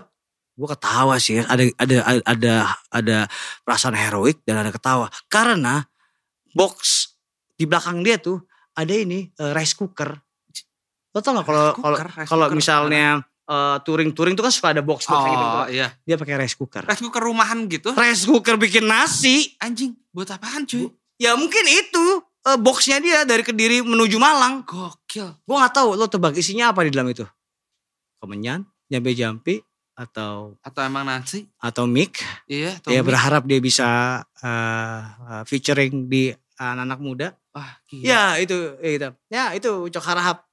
Gue ketawa sih, ya. ada ada ada ada perasaan heroik dan ada ketawa. Karena box di belakang dia tuh ada ini eh, rice cooker. Lo tau gak kalau kalau kalau misalnya eh, touring-touring tuh kan suka ada box-box kayak gitu. Oh iya. Dia pakai rice cooker. Rice cooker rumahan gitu. Rice cooker bikin nasi. Anjing, buat apaan cuy? Ya mungkin itu eh, boxnya dia dari Kediri menuju Malang. Gokil. Gue gak tahu lo tebak isinya apa di dalam itu. Kemenyan, jambe-jampi, atau Atau emang nasi? atau mic. Iya, atau Ya mie? berharap dia bisa eh, eh, featuring di anak-anak muda. Wah, gila. Ya itu, ya, itu. Ya itu Ucok Harahap.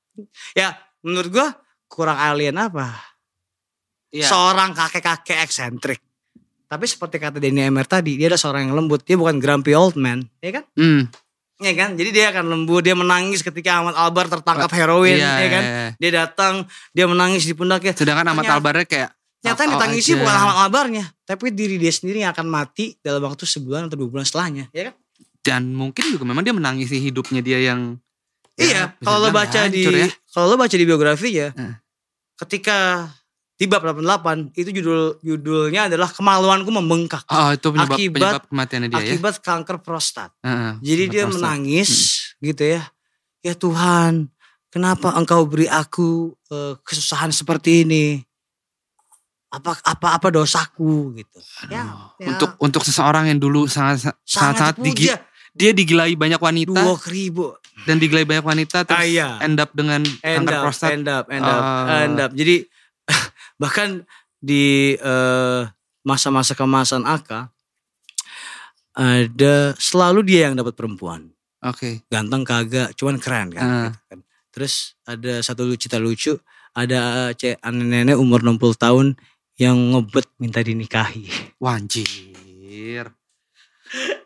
Ya menurut gue kurang alien apa? Iya. Seorang kakek-kakek eksentrik. Tapi seperti kata Denny Emer tadi, dia adalah seorang yang lembut. Dia bukan grumpy old man, ya kan? Hmm. Ya kan? Jadi dia akan lembut, dia menangis ketika Ahmad Albar tertangkap heroin, Iya, ya kan? iya, iya. Dia datang, dia menangis di pundaknya. Sedangkan Ahmad Albarnya kayak Ternyata yang oh, ditangisi aja. bukan Ahmad Albarnya, tapi diri dia sendiri yang akan mati dalam waktu sebulan atau dua bulan setelahnya, ya kan? dan mungkin juga memang dia menangisi hidupnya dia yang iya, bisa kalau lo baca di hancur ya. Kalau lo baca di biografinya, Heeh. ketika di bab 88 itu judul judulnya adalah kemaluanku membengkak Oh, itu penyebab Akibat- penyebab kematiannya dia ya. akibat kanker prostat. Heeh, Jadi dia prostat. menangis gitu ya. Ya Tuhan, kenapa engkau beri aku eh, kesusahan seperti ini? Apa apa apa dosaku gitu. Ya, ya. Untuk untuk seseorang yang dulu sangat sangat, sangat digi- dipuja. dia digilai banyak wanita Dua ribu. Dan digilai banyak wanita terus Ah, iya. end up dengan End kanker up, prostat. end up, end up, Ah. end up. Jadi bahkan di eh, masa-masa kemasan AK ada selalu dia yang dapat perempuan. Oke. Ganteng kagak, cuman keren kan. Gitu kan. Terus ada satu cerita lucu, ada cek nenek umur 60 tahun yang ngebet minta dinikahi. Wah, anjir.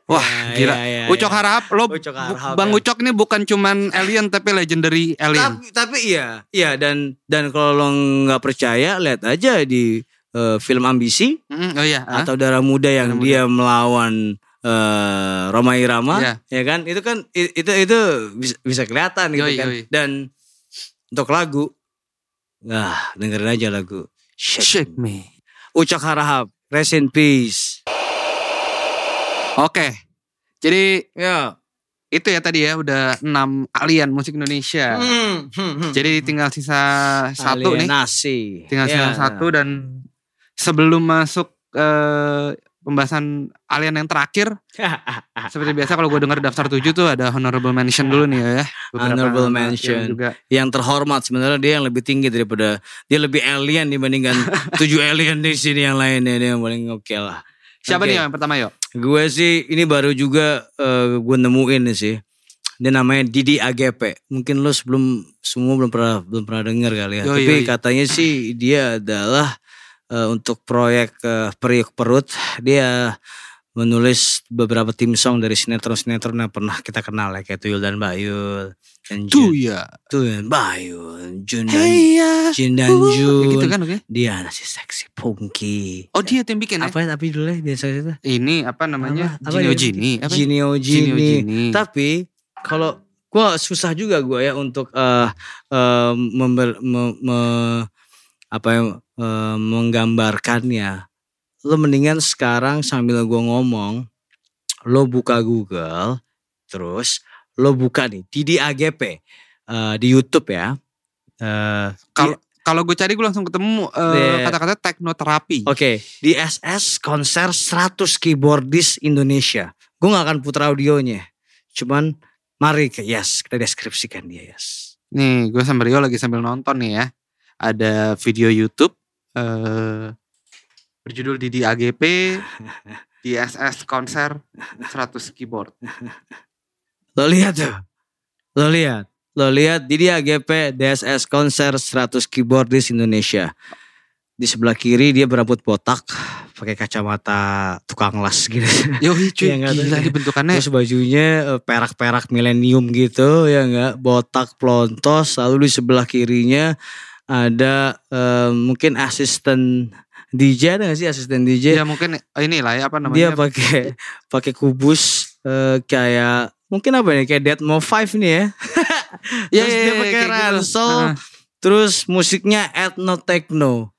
Wah, Ya, gila. ya, ya, Ucok ya. harap lo Ucok Harahap, Bang ya. Ucok ini bukan cuman alien tapi legendary alien. Tapi, tapi iya, iya dan dan kalau lo nggak percaya, lihat aja di eh, film Ambisi Mm, oh iya, ah. atau Darah Muda yang Darah Muda. dia melawan eh, Roma Irama, Iya. ya kan? Itu kan itu itu bisa, bisa kelihatan gitu Yoi, kan. yoi. Dan untuk lagu, nah dengerin aja lagu Shake, Shake me. Ucok Harahap, rest in peace. Oke. Jadi Ya. itu ya tadi ya udah 6 alien musik Indonesia. Hmm, hmm, hmm. Jadi tinggal sisa satu nih. Alienasi. Tinggal Ya. sisa satu dan sebelum masuk eh, pembahasan alien yang terakhir seperti biasa kalau gue dengar daftar 7 tuh ada honorable mention dulu nih ya. Honorable mention. juga. yang terhormat sebenarnya dia yang lebih tinggi daripada dia lebih alien dibandingkan tujuh alien di sini yang lainnya dia yang paling oke lah. Siapa Oke. nih yang pertama yuk? Gue sih ini baru juga eh, gue nemuin sih. Dia namanya Didi AGP. Mungkin lo sebelum semua belum pernah belum pernah dengar kali ya. Yoi, Tapi yoi. katanya sih dia adalah eh, untuk proyek eh, periuk perut dia menulis beberapa tim song dari sinetron-sinetron yang pernah kita kenal ya kayak Tuyul dan Bayul Jun- ya. Bayul Jun dan Hey ya. Jin dan Uh, Jun. gitu kan oke. Dia si seksi punky. Oh dia tuh yang bikin ya? Apa tapi dulu biasa itu? Ini apa namanya? Apa- apa Jinio? Jini. Apa? Jinio Jinio Jini. Jini. Tapi kalau gua susah juga gua ya untuk eh eh, member, me- me- apa ya eh, menggambarkannya. Lo mendingan sekarang sambil gua ngomong, lo buka Google, terus lo buka nih Didi AGP eh, di YouTube ya. Eh, Kalau kalau gue cari gue langsung ketemu Iya. kata-kata teknoterapi. Oke, di SS konser 100 keyboardis Indonesia. Gue gak akan putar audionya. Cuman mari ke yes, kita deskripsikan dia yes. Nih, gue sama Rio lagi sambil nonton nih ya. Ada video YouTube eh berjudul Didi AGP DSS konser 100 keyboard. Lo lihat tuh. Lo lihat. Lo lihat Didi AGP DSS konser 100 keyboardis Indonesia. Di sebelah kiri dia berambut botak, pakai kacamata tukang las gitu. Yoi cuy, tahu. gila di bentukannya. Terus bajunya eh, perak-perak milenium gitu ya enggak botak plontos lalu di sebelah kirinya ada eh, mungkin asisten DJ ada gak sih asisten DJ? Ya mungkin inilah ya apa Dia namanya? pakai pakai kubus eh, kayak mungkin apa nih kayak Deadmo 5 nih ya. Iya, Terus iya, dia iya, pakai kayak gitu. ransel, terus musiknya ethno techno.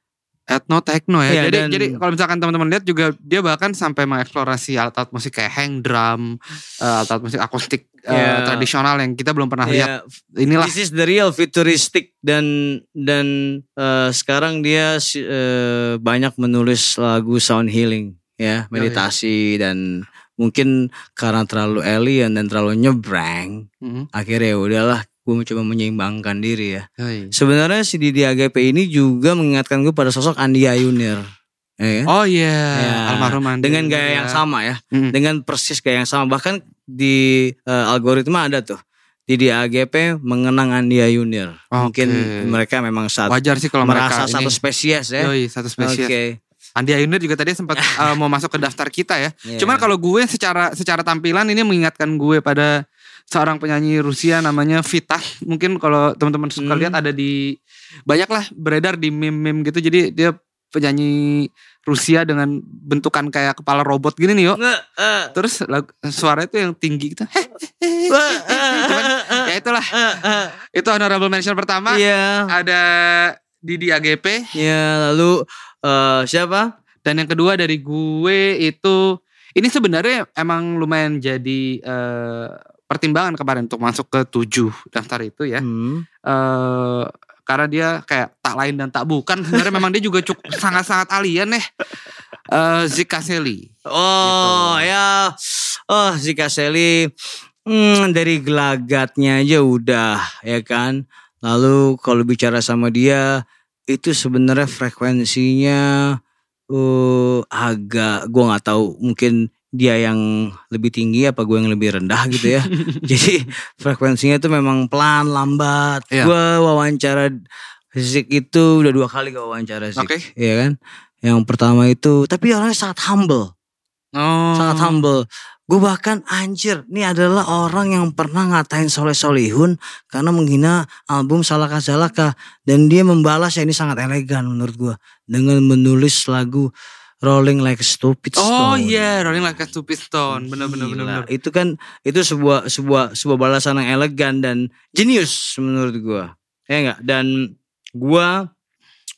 Etno techno ya. Iya, jadi dan- jadi kalau misalkan teman-teman lihat juga dia bahkan sampai mengeksplorasi alat-alat musik kayak hang drum, eh, alat-alat musik akustik eh, Iya. tradisional yang kita belum pernah lihat. Ya, Inilah This is the real futuristic dan dan eh, sekarang dia eh, banyak menulis lagu sound healing ya, meditasi dan mungkin karena terlalu alien dan terlalu nyebrang, Mhm. akhirnya ya udahlah gue mencoba menyeimbangkan diri ya. Yoi. Sebenarnya si Didi AGP ini juga mengingatkan gue pada sosok Andi Ayunir. Ya kan? Oh iya, Ya, almarhum Andi. dengan gaya Ya. yang sama ya, Mm. dengan persis gaya yang sama. Bahkan di eh, algoritma ada tuh. Didi AGP mengenang Andi Ayunir. Mungkin Oke. mereka memang saat Wajar sih kalau merasa mereka satu ini. spesies ya. Yoi, satu spesies. Oke. Andi Ayunir juga tadi sempat eh, mau masuk ke daftar kita ya. Iya. Cuman kalau gue secara secara tampilan ini mengingatkan gue pada seorang penyanyi Rusia namanya Vitah. Mungkin kalau teman-teman suka Hmm. lihat ada di banyak lah beredar di meme-meme gitu. Jadi dia penyanyi Rusia dengan bentukan kayak kepala robot gini nih yo. Eh, Terus lagu- suara itu yang tinggi gitu. Eh, Cuman, ya itulah. Itu honorable mention pertama. Iya. Ada Didi AGP. Ya, lalu eh, siapa? Dan yang kedua dari gue itu ini sebenarnya emang lumayan jadi eh, pertimbangan kemarin untuk masuk ke tujuh daftar itu ya. Hmm. eh karena dia kayak tak lain dan tak bukan sebenarnya memang dia juga cukup sangat-sangat alien ya. Eh Zika Sally. Oh Gitu. ya, oh Zika Sally, hmm, dari gelagatnya aja udah ya kan. Lalu kalau bicara sama dia itu sebenarnya frekuensinya eh agak gua nggak tahu mungkin dia yang lebih tinggi apa gue yang lebih rendah gitu ya. Jadi frekuensinya itu memang pelan lambat. Iya. Gue wawancara Zik itu udah dua kali gue wawancara Zik, Oke. ya kan. Yang pertama itu tapi orangnya sangat humble Oh. sangat humble. Gue bahkan anjir, ini adalah orang yang pernah ngatain Soleh Solihun karena menghina album Salaka Salaka dan dia membalas ya ini sangat elegan menurut gue dengan menulis lagu Rolling Like a Stupid Oh Stone. iya, Rolling Like a Stupid Stone. Bener bener bener. Gila, bener. Itu kan itu sebuah sebuah sebuah balasan yang elegan dan jenius menurut gua. Ya enggak? Dan gua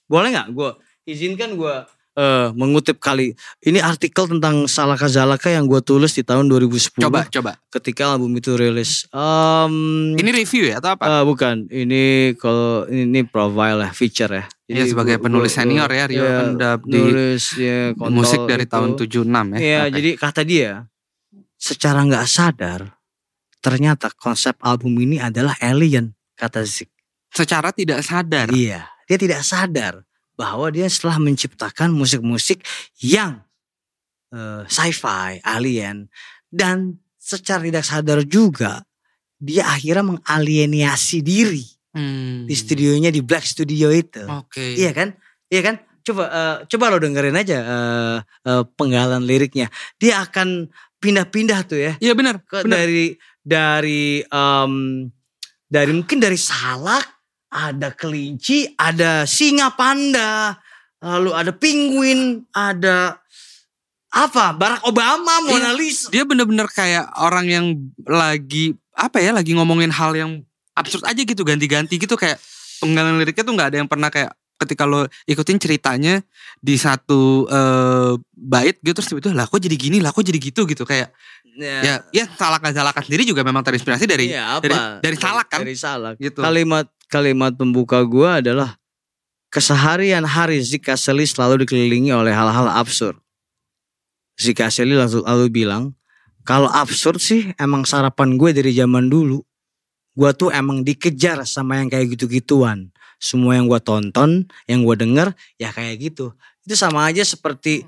boleh nggak gua izinkan gua eh, mengutip kali ini artikel tentang Salaka Zalaka yang gua tulis di tahun 2010 Coba coba. ketika album itu rilis. Em, Ini review ya atau apa? eh, bukan, ini kalau ini profile ya, feature ya. Iya sebagai gua- penulis gua- senior ya Rio iya, kan udah di nulis ya musik dari itu. tahun 76 ya. Iya, Oke. jadi kata dia, secara nggak sadar, ternyata konsep album ini adalah alien, kata Zik. secara tidak sadar. Iya, dia tidak sadar bahwa dia setelah menciptakan musik-musik yang eh, sci-fi, alien, dan secara tidak sadar juga dia akhirnya mengalienasi diri Hmm. di studionya di Black Studio itu. Oke. Iya kan? Iya kan? Coba eh, coba lo dengerin aja eh, eh, penggalan liriknya. Dia akan pindah-pindah tuh ya. Iya benar. Dari dari em, dari mungkin dari salak ada kelinci, ada singa panda, lalu ada penguin, ada apa? Barack Obama, Mona Lisa. Dia bener-bener kayak orang yang lagi apa ya lagi ngomongin hal yang absurd aja gitu ganti-ganti gitu kayak penggalan liriknya tuh nggak ada yang pernah kayak ketika lo ikutin ceritanya di satu eh, bait gitu terus tiba-tiba lah kok jadi gini lah kok jadi gitu gitu kayak ya ya salahkan salahkan sendiri juga memang terinspirasi dari Iya, apa? dari dari salak kan Dari salak. gitu Kalimat kalimat pembuka gua adalah keseharian hari Zika Seli selalu dikelilingi oleh hal-hal absurd. Zika Seli lalu, lalu bilang, kalau absurd sih emang sarapan gue dari zaman dulu. Gua tuh emang dikejar sama yang kayak gitu-gituan. Semua yang gua tonton, yang gua denger, ya kayak gitu. Itu sama aja seperti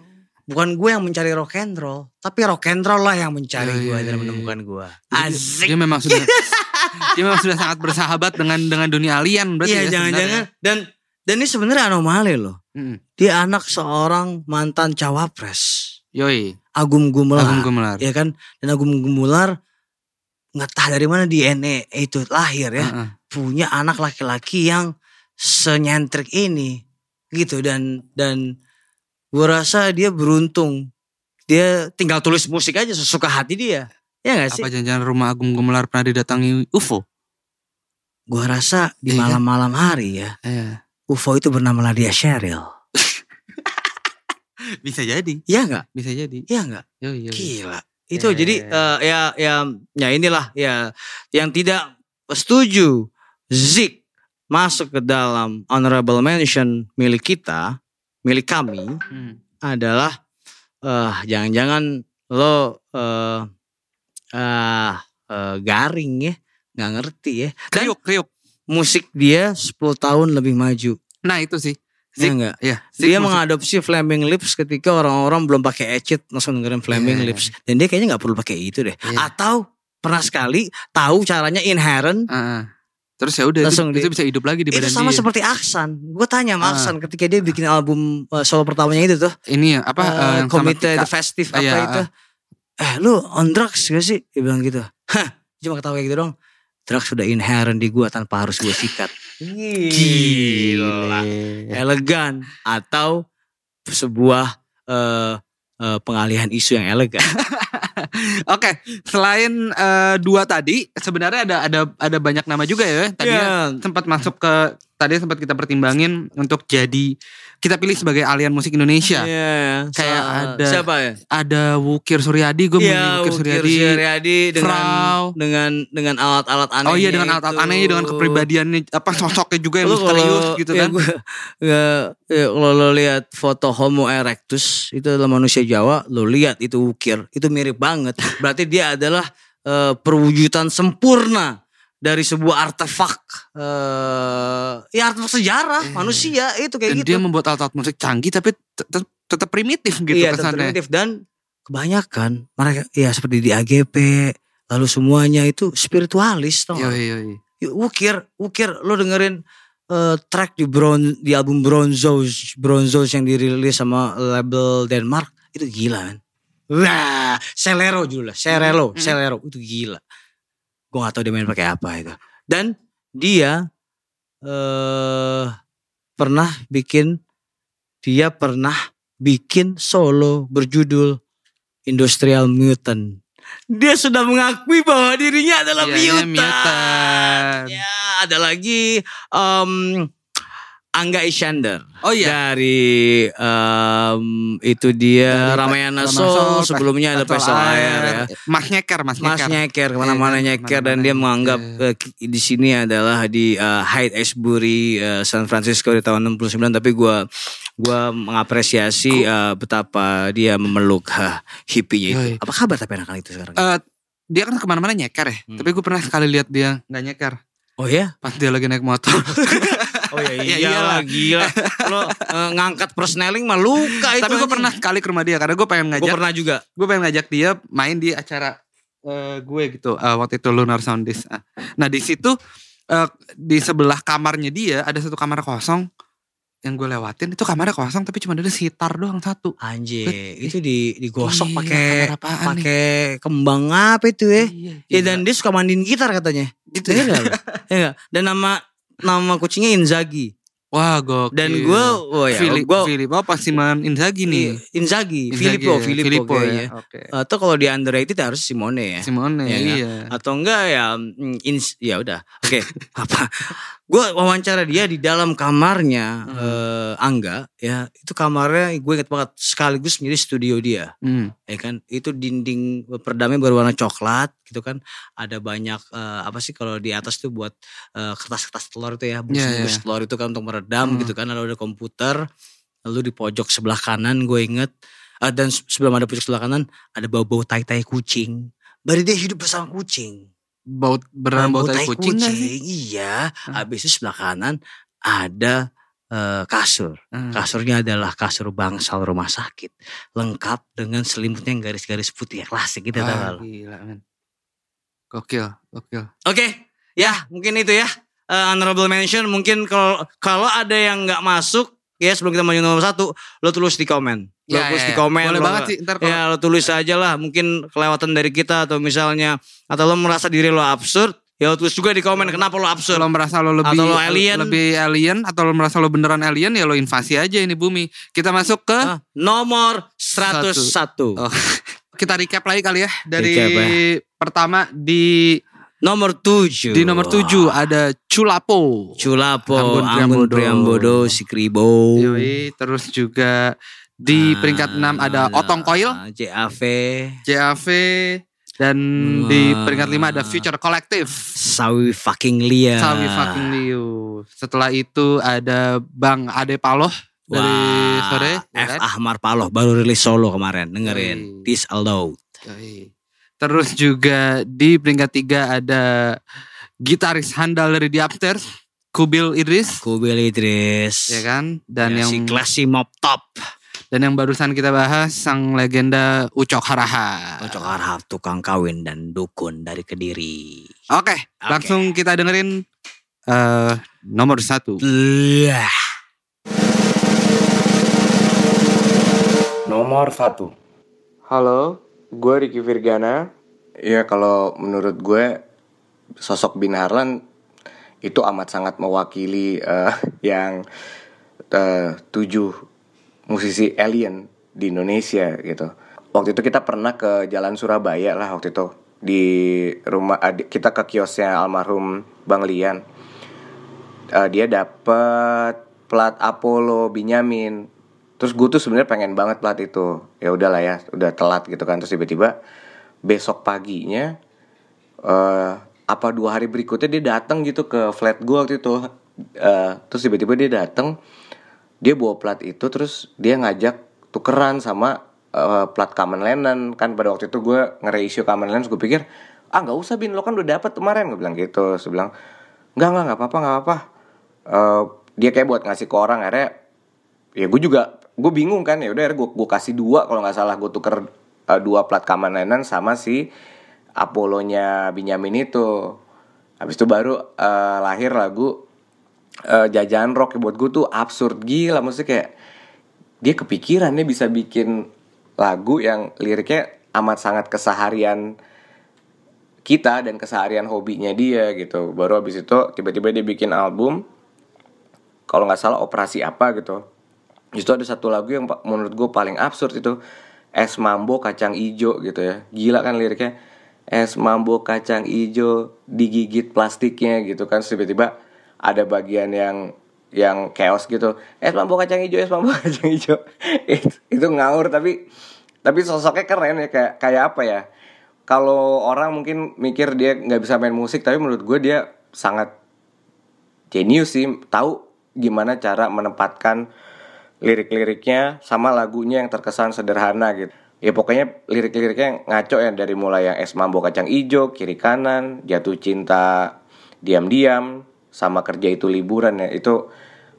bukan gue yang mencari rock and roll, tapi rock and roll lah yang mencari Ya, gua ya, dan ya, menemukan gua. Jadi Asik. dia memang sudah dia memang sudah sangat bersahabat dengan dengan dunia alien berarti Iya ya jangan-jangan dan dan ini sebenarnya anomali loh. Mm. Dia anak seorang mantan cawapres Yoi, Agung Gumelar, Agung Gumelar. ya kan? Dan Agung Gumelar nggak tahu dari mana DNA itu lahir ya Heeh. punya anak laki-laki yang senyentrik ini gitu dan dan gue rasa dia beruntung dia tinggal tulis musik aja sesuka hati dia ya gak sih Apa jangan-jangan rumah Agung Gumelar pernah didatangi UFO? gue rasa di Iya malam-malam hari ya Iya. UFO itu bernama Nadia Sheryl Bisa jadi, Iya nggak bisa jadi. Iya nggak yoi. Gila. Itu Ya, jadi ya, eh, ya ya ya inilah ya yang tidak setuju Zik masuk ke dalam honorable mention milik kita, milik kami Hmm. adalah eh jangan-jangan lo eh ah, eh, garing ya, nggak ngerti ya. Dan Kriuk, kriuk. musik dia 10 tahun lebih maju. Nah itu sih. Ya Zik, enggak? ya, Zik Dia musik- mengadopsi Flaming Lips ketika orang-orang belum pakai Ecit langsung dengerin Flaming Iya. Lips dan dia kayaknya nggak perlu pakai itu deh. Iya. Atau pernah sekali tahu caranya inherent Heeh. Terus ya udah itu, Langsung itu bisa hidup lagi di itu badan sama dia. seperti Aksan. Gue tanya sama Ah. Aksan ketika dia bikin album uh, solo pertamanya itu tuh, Ini ya apa yang sama Komite. The Festive apa Iya, itu. Eh lu on drugs gak sih? Dia bilang gitu. Hah, cuma ketawa kayak gitu dong. Drugs sudah inherent di gue tanpa harus gue sikat. Gila. Elegan atau sebuah eh, eh, pengalihan isu yang elegan. Oke, selain eh, dua tadi, sebenarnya ada ada ada banyak nama juga ya. Tadinya Iya. sempat masuk ke tadi sempat kita pertimbangin untuk jadi kita pilih sebagai alian musik Indonesia. Iya. Kayak Sa- ada- siapa ya? Ada Wukir Suryadi, gue milih Wukir Ukir Suryadi. Suryadi dengan Frau. dengan dengan alat-alat aneh. Oh iya dengan alat-alat aneh dengan kepribadiannya apa sosoknya juga yang misterius gitu ya kan. gua- ya, ya, kalau lo lihat foto Homo erectus itu adalah manusia Jawa, lo lihat itu ukir, itu mirip banget. Berarti dia adalah eh, perwujudan sempurna dari sebuah artefak eh ya artefak sejarah manusia itu kayak Dan gitu. dia membuat alat-alat musik canggih tapi tetap primitif gitu iya, tetap kesannya. primitif dan kebanyakan mereka ya seperti di AGP lalu semuanya itu spiritualis tau nggak? Yoi, yoi. Ya, Ukir, ukir lo dengerin eh, track di Bron di album Bronzos, Bronzos yang dirilis sama label Denmark itu gila kan. Wah, Selero judulnya, Hmm. Selero itu gila. Gue gak tahu dia main pakai apa itu. Dan dia eh pernah bikin dia pernah bikin solo berjudul Industrial Mutant. Dia sudah mengakui bahwa dirinya adalah Iya, mutant. mutant. Ya, ada lagi em, Angga Isyander Oh iya. dari em, itu dia Dari Ramayana Ramayana Soul, Soul, sebelumnya ada Pesol Air ya. Mas Nyeker, Mas Mas Nyeker. nyeker ke mana-mana Iya, nyeker dan dia menganggap nyeker. ki- di sini adalah di eh, Hyde Ashbury eh, San Francisco di tahun 69 tapi gua gua mengapresiasi eh, betapa dia memeluk ha, hippie itu. Apa kabar tapi anak itu sekarang? Eh, dia kan ke mana-mana nyeker ya. Hmm. Tapi gue pernah sekali lihat dia nggak nyeker. oh ya? Pas dia lagi naik motor. Oh ya Ya iyalah iyalah. gila. Lo eh, ngangkat persneling mah luka itu. Tapi gue pernah sekali ke rumah dia karena gue pengen Gue ngajak. pernah juga. Gue pengen ngajak dia main di acara eh, gue gitu. eh, waktu itu Lunar Soundis. Ah. Nah di situ eh, di sebelah kamarnya dia ada satu kamar kosong yang gue lewatin itu kamarnya kosong tapi cuma ada sitar doang satu. Anjir, Bet- itu di digosok pakai pakai kembang apa itu ya? Iya, Ya gila. dan dia suka mandiin gitar katanya. gitu Iya lo? Iya enggak? Dan nama nama kucingnya Inzaghi. Wah gokil. Dan gue, oh ya, Filip, gue Filip, oh Paksiman Inzaghi nih. Inzaghi, Filippo, ya, Filippo, Filippo ya, kayaknya. oke. Atau kalau di underrated harus Simone ya. Simone, Ya kan? iya. Atau enggak ya, mm, ins, ya udah. Oke, apa? Gue wawancara dia di dalam kamarnya Hmm. eh, Angga, ya itu kamarnya gue inget banget sekaligus menjadi studio dia. Hmm. ya kan itu dinding perdamnya berwarna coklat gitu kan ada banyak eh, apa sih kalau di atas tuh buat eh, kertas-kertas telur itu ya bungkus-bungkus iya. telur itu kan untuk meredam Hmm. gitu kan lalu ada komputer lalu di pojok sebelah kanan gue inget eh, dan se- sebelum ada pojok sebelah kanan ada bau-bau tai-tai kucing Berarti dia hidup bersama kucing Bau beneran bau tai kucing sih? iya Hmm. habis itu sebelah kanan ada eh, kasur Hmm. Kasurnya adalah kasur bangsal rumah sakit. Lengkap dengan selimutnya yang garis-garis putih ya klasik gitu lo? gila men. Gokil, gokil. Oke, ya mungkin itu ya. Eh, honorable mention mungkin kalau kalau ada yang nggak masuk ya sebelum kita maju nomor satu, lo tulis di komen. Lo Ya, tulis ya, di ya. komen. Boleh lo banget sih, ntar kalau- Ya lo tulis aja lah. Mungkin kelewatan dari kita atau misalnya atau lo merasa diri lo absurd, ya lo tulis juga di komen kenapa lo absurd. Kalau merasa lo lebih Atau lo alien. lebih alien atau lo merasa lo beneran alien ya lo invasi aja ini bumi. Kita masuk ke Ah, nomor 101. Oh. kita recap lagi kali ya dari Recap ya. pertama di Nomor 7. di nomor 7 ada Culapo. Culapo, Anggun Anggun Priambodo. Priambodo, si Kribo. Yoi, terus juga di peringkat 6 ada Otong Coil, Ah, JAV, JAV dan di Wah. peringkat 5 ada Future Collective. Sawi fucking Lia. Sawi fucking Liu. Setelah itu ada Bang Ade Paloh dari Wah, sore. ya F. kan? Ahmar Paloh baru rilis solo kemarin. Yoi. Dengerin. This Allowed. Yoi. Terus juga di peringkat 3 ada gitaris handal dari The Upstairs, Kubil Idris, Kubil Idris. ya kan? Dan Ya, yang si Classy Mop Top. dan yang barusan kita bahas sang legenda Ucok Haraha. Cocok harap tukang kawin dan dukun dari Kediri. Oke, langsung kita dengerin eh nomor satu. Lah. Nomor satu. Halo, gue Ricky Virgana. Ya kalau menurut gue sosok Bin Harlan itu amat sangat mewakili eh, yang eh, tujuh musisi alien di Indonesia gitu. Waktu itu kita pernah ke Jalan Surabaya lah waktu itu di rumah kita ke kiosnya almarhum Bang Lian. Eh, dia dapet plat Apollo Binyamin terus gue tuh sebenarnya pengen banget plat itu. Ya udahlah ya udah telat gitu kan. Terus tiba-tiba besok paginya eh apa dua hari berikutnya dia datang gitu ke flat gue waktu itu. Eh, terus tiba-tiba dia datang dia bawa plat itu terus dia ngajak tukeran sama eh, plat Kamen Lennon kan pada waktu itu gue nge-reissue Kamen Lennon gue pikir ah nggak usah bin. Lo kan udah dapet kemarin. Gue bilang gitu. Dia bilang nggak nggak nggak apa-apa nggak apa-apa. Eh, dia kayak buat ngasih ke orang akhirnya ya gue juga gue bingung kan ya udah gue gue kasih dua kalau nggak salah. Gue tuker eh, dua plat Kamen Lennon sama si Apollonya Benyamin itu. Habis itu baru eh, lahir lagu eh, jajan rock. Buat gue tuh absurd gila. Maksudnya kayak dia kepikiran dia bisa bikin lagu yang liriknya amat sangat keseharian kita dan keseharian hobinya dia gitu. Baru habis itu tiba-tiba dia bikin album kalau nggak salah operasi apa gitu itu ada satu lagu yang menurut gue paling absurd itu es mambo kacang ijo gitu ya. Gila kan liriknya? Es mambo kacang ijo digigit plastiknya gitu kan. Tiba-tiba ada bagian yang yang chaos gitu. Es mambo kacang ijo es mambo kacang ijo. Itu, itu ngawur tapi tapi sosoknya keren ya. Kayak kayak apa ya? Kalau orang mungkin mikir dia nggak bisa main musik tapi menurut gue dia sangat jenius sih. Tahu gimana cara menempatkan lirik-liriknya sama lagunya yang terkesan sederhana gitu. Ya pokoknya lirik-liriknya ngaco ya dari mulai yang es mambo kacang ijo kiri kanan jatuh cinta diam-diam sama kerja itu liburan ya. Itu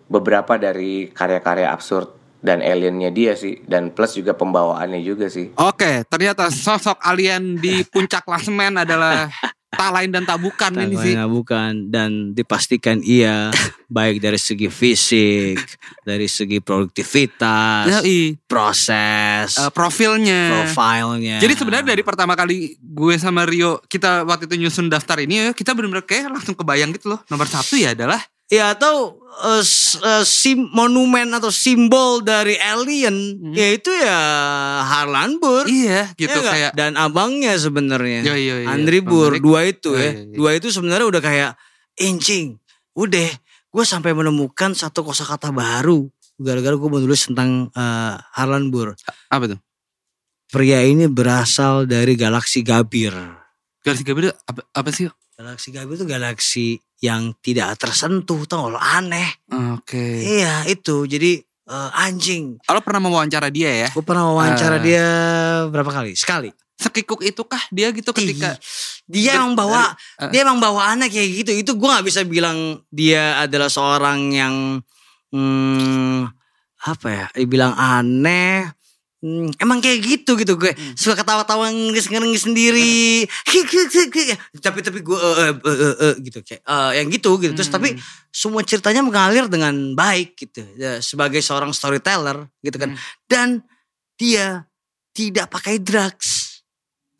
beberapa dari karya-karya absurd dan aliennya dia sih. Dan plus juga pembawaannya juga sih. Oke, ternyata sosok alien di puncak klasemen adalah tak lain dan tak bukan ini sih. Tangganya bukan dan dipastikan iya baik dari segi fisik, dari segi produktivitas, Yoi. proses, Eh, profilnya. profilnya. Jadi sebenarnya dari pertama kali gue sama Rio kita waktu itu nyusun daftar ini ya kita benar-benar kayak langsung kebayang gitu loh. Nomor satu ya adalah ya atau s- eh, sim, monumen atau simbol dari alien Hmm. yaitu ya Harlan Burr. Iya gitu Ya kayak dan abangnya sebenarnya. Iya, iya, iya. Andri Bang dua itu ya. iya, iya. Dua itu sebenarnya udah kayak incing. Udah, gue sampai menemukan satu kosakata baru gara-gara gue menulis tentang eh, Harlan Burr. apa tuh? Pria ini berasal dari galaksi Gabir. Galaksi Gabir apa, apa sih? Galaksi Gabir itu galaksi yang tidak tersentuh, tau lo aneh. Oke. Iya itu, jadi eh, anjing. Kalau pernah mewawancara dia ya? Gue pernah wawancara Eh. dia berapa kali? Sekali. Sekikuk itu kah dia gitu ketika Dia emang bawa, eh. dia emang bawaannya kayak gitu. Itu gue nggak bisa bilang dia adalah seorang yang hmm, apa ya? Dibilang aneh. Hmm, emang kayak gitu gitu gue Hmm. suka ketawa-tawa ngengis sendiri tapi tapi gue eh, eh, eh, eh, gitu kayak eh, yang gitu gitu terus Hmm. tapi semua ceritanya mengalir dengan baik gitu ya, sebagai seorang storyteller gitu kan Hmm. dan dia tidak pakai drugs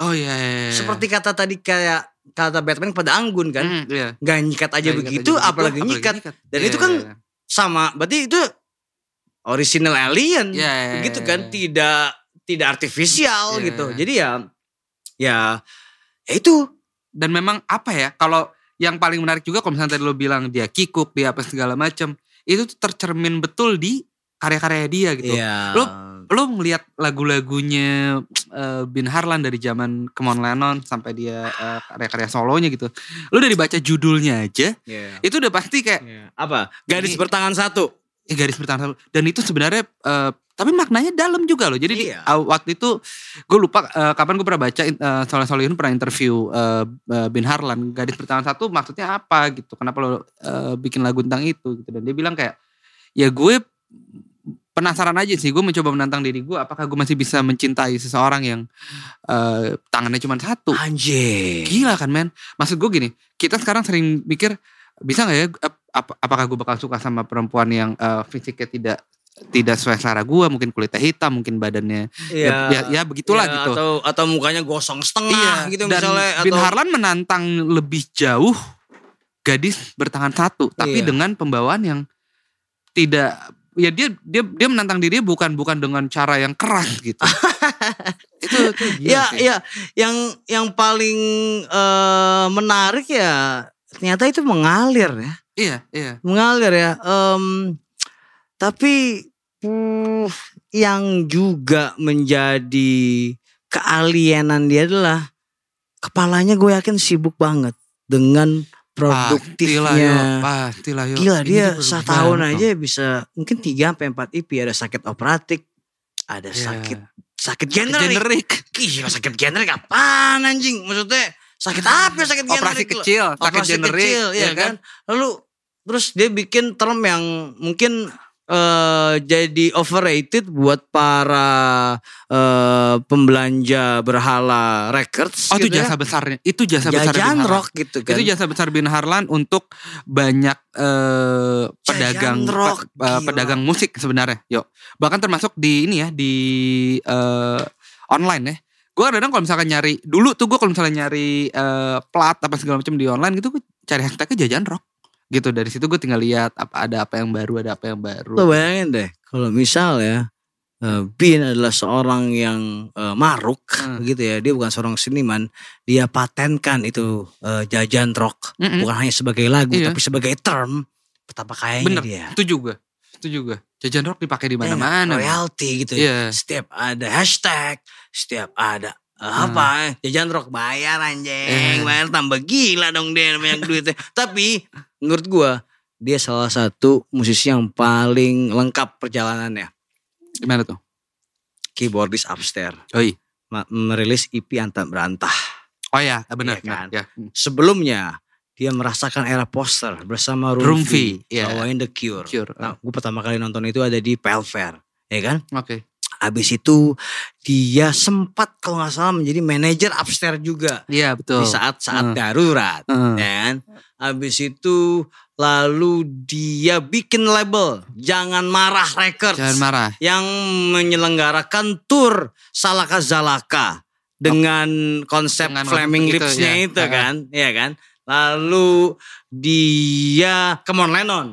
Oh iya, iya, iya. seperti kata tadi kayak kata Batman pada Anggun kan Hmm, iya. nggak nyikat aja Nggak begitu aja apalagi nyikat dan itu kan Iya, iya. sama berarti itu original alien Iya, iya, begitu iya, kan? iya. tidak tidak artifisial Iya, gitu. jadi ya ya ya itu. Dan memang apa ya kalau yang paling menarik juga kalau misalnya tadi lo bilang dia kikuk dia apa segala macam itu tuh tercermin betul di karya-karya dia gitu. Ya Lu- lo ngelihat lagu-lagunya eh, Bin Harlan dari zaman Kemon Lennon sampai dia eh, karya-karya solonya gitu. Lo udah dibaca judulnya aja ya. itu udah pasti kayak Ya. apa? Garis Ini- bertangan satu eh, garis bertahan dan itu sebenarnya eh, tapi maknanya dalam juga loh. Jadi di- Iya. aw- waktu itu gue lupa eh, kapan gue pernah baca uh, Soleh Solihun pernah interview eh, eh, Bin Harlan gadis bertahan satu maksudnya apa gitu kenapa lo eh, bikin lagu tentang itu gitu. Dan dia bilang kayak ya gue penasaran aja sih gue mencoba menantang diri gue apakah gue masih bisa mencintai seseorang yang eh, tangannya cuma satu? Anjing Gila kan men? Maksud gue gini Kita sekarang sering mikir Bisa gak ya ap- ap- Apakah gue bakal suka sama perempuan yang eh, Fisiknya tidak Tidak sesuai selera gue Mungkin kulitnya hitam Mungkin badannya Ya, ya, ya begitulah Ya, gitu atau atau mukanya gosong setengah gitu Dan misalnya Bin atau Harlan menantang lebih jauh Gadis bertangan satu Tapi Iya. dengan pembawaan yang Tidak Ya dia dia dia menantang diri bukan bukan dengan cara yang keras gitu. itu, itu ya sih. ya yang yang paling eh, menarik ya ternyata itu mengalir ya Iya, iya. mengalir ya Em, tapi uh, yang juga menjadi kealienan dia adalah kepalanya gue yakin sibuk banget dengan produktifnya pastilah yo. Gila dia setahun aja bisa mungkin 3 sampai 4 IP ada sakit operatik, ada Iya. sakit sakit generik. generik. Gila sakit generik apaan anjing? Maksudnya sakit apa sakit generik? Operasi lo? kecil, sakit Operasi generik, kecil, ya ya kan? Lalu terus dia bikin term yang mungkin eh, jadi overrated buat para eh, pembelanja berhala records Oh itu gitu ya. jasa besarnya. Itu jasa besar Bin Jajan Harlan. rock gitu kan. Itu jasa besar Bin Harlan untuk banyak eh, pedagang rock, pe- gila. pedagang musik sebenarnya. Yuk. Bahkan termasuk di ini ya di eh, online ya. Gue kadang kalau misalkan nyari dulu tuh gue kalau misalnya nyari eh, plat apa segala macam di online gitu gue cari hashtagnya jajan rock gitu dari situ gue tinggal lihat apa ada apa yang baru ada apa yang baru Lo bayangin deh, kalau misal ya eh, Bin adalah seorang yang eh, maruk Hmm. gitu ya, dia bukan seorang seniman, dia patenkan itu eh, jajan rock, Mm-mm. bukan hanya sebagai lagu Iya. tapi sebagai term. Betapa kayanya bener dia. itu juga itu juga jajan rock dipakai di Ya nggak? mana-mana royalty gitu ya. Iya. Setiap ada hashtag, setiap ada eh, Hmm. apa jajan rock bayar anjing, Eh. bayar tambah gila dong dia banyak duitnya. Tapi menurut gua dia salah satu musisi yang paling lengkap perjalanannya. gimana tuh Keyboardist upstairs oh iya merilis EP Antah Berantah. oh ya benar Iya kan? ya. Sebelumnya dia merasakan era poster bersama Roomfee, Rumfi, iya. bawain The Cure. Cure. Nah, gue pertama kali nonton itu ada di Pelfair, ya kan? oke Habis itu dia sempat kalau nggak salah menjadi manajer upstairs juga iya betul di saat-saat Hmm. darurat, Hmm. ya kan? Habis itu lalu dia bikin label Jangan Marah Records jangan marah yang menyelenggarakan tour Salaka Zalaka dengan konsep Dengan flaming waktu itu, lipsnya ya. itu kan, ya kan. Lalu dia Come on Lennon.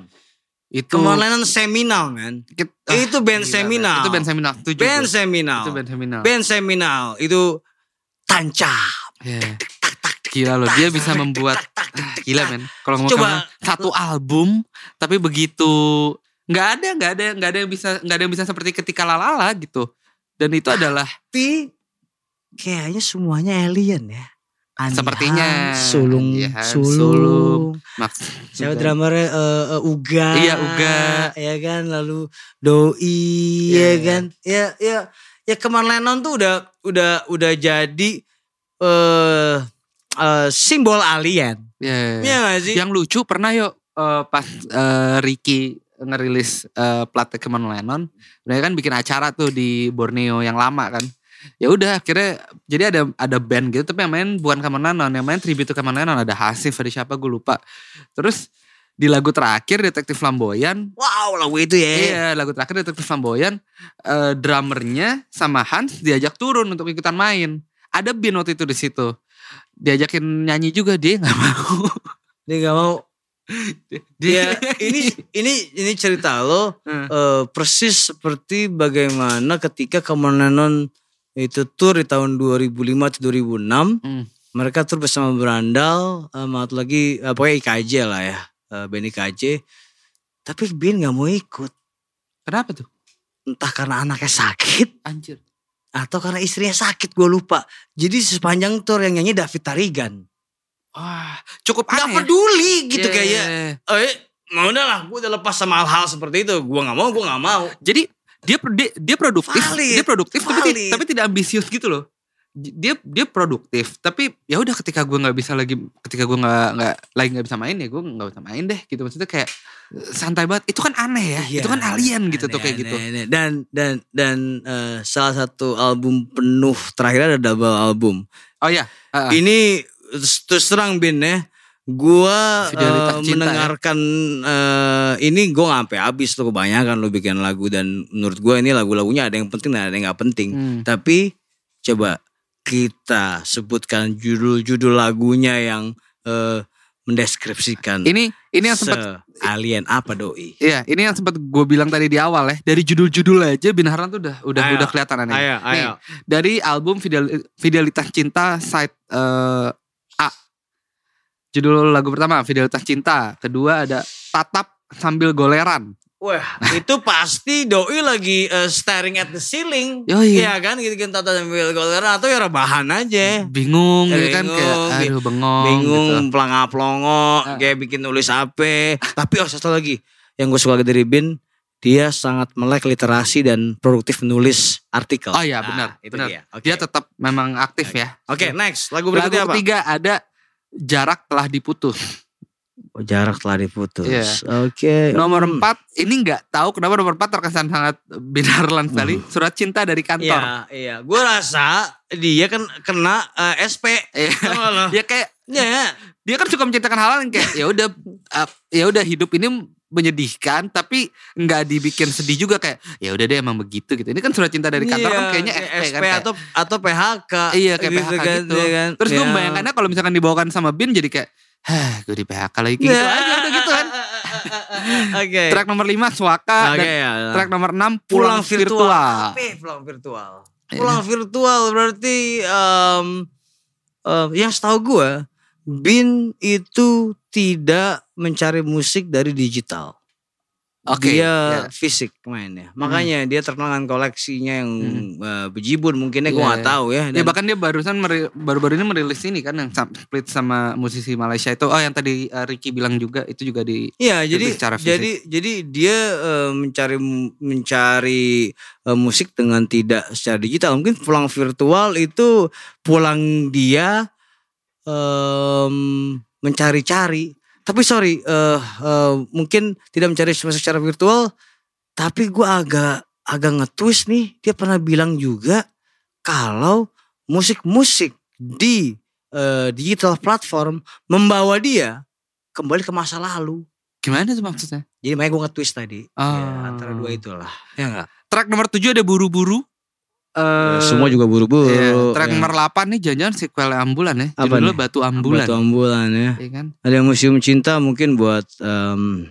Itu Come on Lennon seminal man. Kit- itu band gila, seminal. Itu band seminal. Setuju Band gue. seminal. Itu band seminal. Band seminal itu tancap. Iya. Gila loh, dia bisa membuat ah, gila men. Kalau ngomong Coba. satu album tapi begitu nggak ada nggak ada nggak ada yang bisa nggak ada yang bisa seperti ketika lalala gitu. Dan itu adalah Tapi kayaknya semuanya alien ya. Anihan, Sepertinya. Sulung, Anihan, sulung. Sulung. Max. Siapa drummernya eh, eh, Uga. Iya, Uga. Ya kan, lalu Doi Iya, ya iya. kan. Ya ya ya Keman Lennon tuh udah udah udah jadi eh eh, simbol alien. Ya. Iya gak sih? Yang lucu pernah yuk eh, pas eh, Ricky ngerilis uh, platnya Keman Lennon, mereka kan bikin acara tuh di Borneo yang lama kan. Ya udah akhirnya jadi ada ada band gitu tapi yang main bukan Keman Lennon, yang main tribute Lennon ada Hasif ada siapa gue lupa. Terus di lagu terakhir Detektif Flamboyan Wow, lagu itu ya. Iya lagu terakhir Detektif Flamboyan eh, Drummernya sama Hans diajak turun untuk ikutan main Ada Bin waktu itu di situ Diajakin nyanyi juga dia nggak mau Dia gak mau. Dia Ya, ini ini ini cerita lo Hmm. eh, persis seperti bagaimana ketika Keman Lennon itu tour di tahun 2005 atau 2006 Hmm. mereka tur bersama Berandal eh, maaf lagi eh, pokoknya IKJ lah ya eh, band IKJ tapi Bin nggak mau ikut. Kenapa tuh? entah karena anaknya sakit Anjir. atau karena istrinya sakit gue lupa. Jadi sepanjang tour yang nyanyi David Tarigan. Wah cukup aneh peduli gitu Iya, kayak iya, iya. eh mau udah lah gue udah lepas sama hal-hal seperti itu. Gue nggak mau gue nggak mau. Jadi dia dia, dia produktif Valid, Dia produktif tapi, ti- valid. tapi tidak ambisius gitu loh dia dia produktif tapi ya udah ketika gue nggak bisa lagi ketika gue nggak nggak lagi nggak bisa main ya gue nggak bisa main deh gitu maksudnya kayak santai banget itu kan aneh ya Iya, itu kan alien gitu tuh aneh, kayak gitu aneh, aneh. Dan dan dan eh, salah satu album penuh terakhir ada double album. oh ya uh, Ini terus terang Bin ya. Gua Fidelitas cinta, mendengarkan eh, ini gue nggak sampai habis tuh kebanyakan lo bikin lagu dan menurut gue ini lagu-lagunya ada yang penting dan ada yang nggak penting. Hmm. Tapi coba kita sebutkan judul-judul lagunya yang eh, mendeskripsikan ini ini yang sempat alien apa doi. Iya, ini yang sempat gue bilang tadi di awal ya. Dari judul-judul aja Bin Harlan tuh udah udah Ayo, udah kelihatan aneh. Ayo, Nih, ayo. dari album Fidel- Fidelitas Cinta side A. Judul lagu pertama Fidelitas Cinta, kedua ada Tatap Sambil Goleran. Wah, itu pasti doi lagi eh, staring at the ceiling. Yoi. Iya kan, gitu-gitu tata sambil goleran atau ya rebahan aja. Bingung Eh, gitu kan kayak bingung, aduh bengong Bingung, gitu. pelangap-pelongo, Ah. kayak bikin nulis apa. Tapi oh satu lagi, yang gue suka dari Bin, dia sangat melek literasi dan produktif menulis artikel. Oh iya Nah, benar, itu benar. dia. Oke. Dia tetap memang aktif ya. Oke, next. Lagu Lagu berikutnya apa? ketiga ada Jarak Telah Diputus. Oh, jarak telah diputus. Iya. Oke. Nomor Hmm. empat, ini nggak tahu kenapa nomor empat terkesan sangat Bin Harlan sekali. Surat cinta dari kantor. Iya, iya. Gue rasa dia kan kena eh, SP. Iya. Ya kayak Ya, dia kan suka menceritakan hal yang kayak ya udah uh, ya udah hidup ini menyedihkan tapi nggak dibikin sedih juga kayak ya udah deh emang begitu gitu ini kan surat cinta dari kantor kan Iya, kayaknya kayak SP, SP kan kayak, atau atau PHK. iya kayak PHK gitu ya kan? terus gue Ya. membayangkannya kalau misalkan dibawakan sama Bin jadi kayak hah gue di PHK lagi gitu Ya. aja udah gitu kan Oke. track nomor 5 Suaka Oke dan ya. track nomor 6 pulang Pulang, virtual. Virtual, Apa ya pulang virtual? Iya. Pulang virtual berarti em, em, yang setahu gue Bin itu tidak mencari musik dari digital. Oke, dia ya. fisik mainnya. Makanya dia terkenal dengan koleksinya yang Hmm. eh, bejibun mungkinnya gue Iya. nggak tahu ya. Ya Dan- bahkan dia barusan baru-baru ini merilis ini kan yang split sama musisi Malaysia itu. Oh yang tadi uh, Ricky bilang juga itu juga di Iya, jadi secara fisik. jadi jadi dia eh, mencari mencari eh, musik dengan tidak secara digital. Mungkin pulang virtual itu pulang dia em, mencari-cari. Tapi sorry, eh, eh, mungkin tidak mencari secara virtual. Tapi gua agak agak nge-twist nih. Dia pernah bilang juga kalau musik-musik di eh, digital platform membawa dia kembali ke masa lalu. gimana tuh maksudnya? Jadi makanya gue nge-twist tadi. Oh. Ya, antara dua itulah. Ya enggak? Track nomor 7 ada buru-buru. Eh, Semua juga buru-buru. iya, track ya. nomor 8 nih jangan-jangan sequel ambulan ya. Apa Judulnya nih? Batu Ambulan. Batu ambulan ya. Iya kan? Ada yang museum cinta mungkin buat em,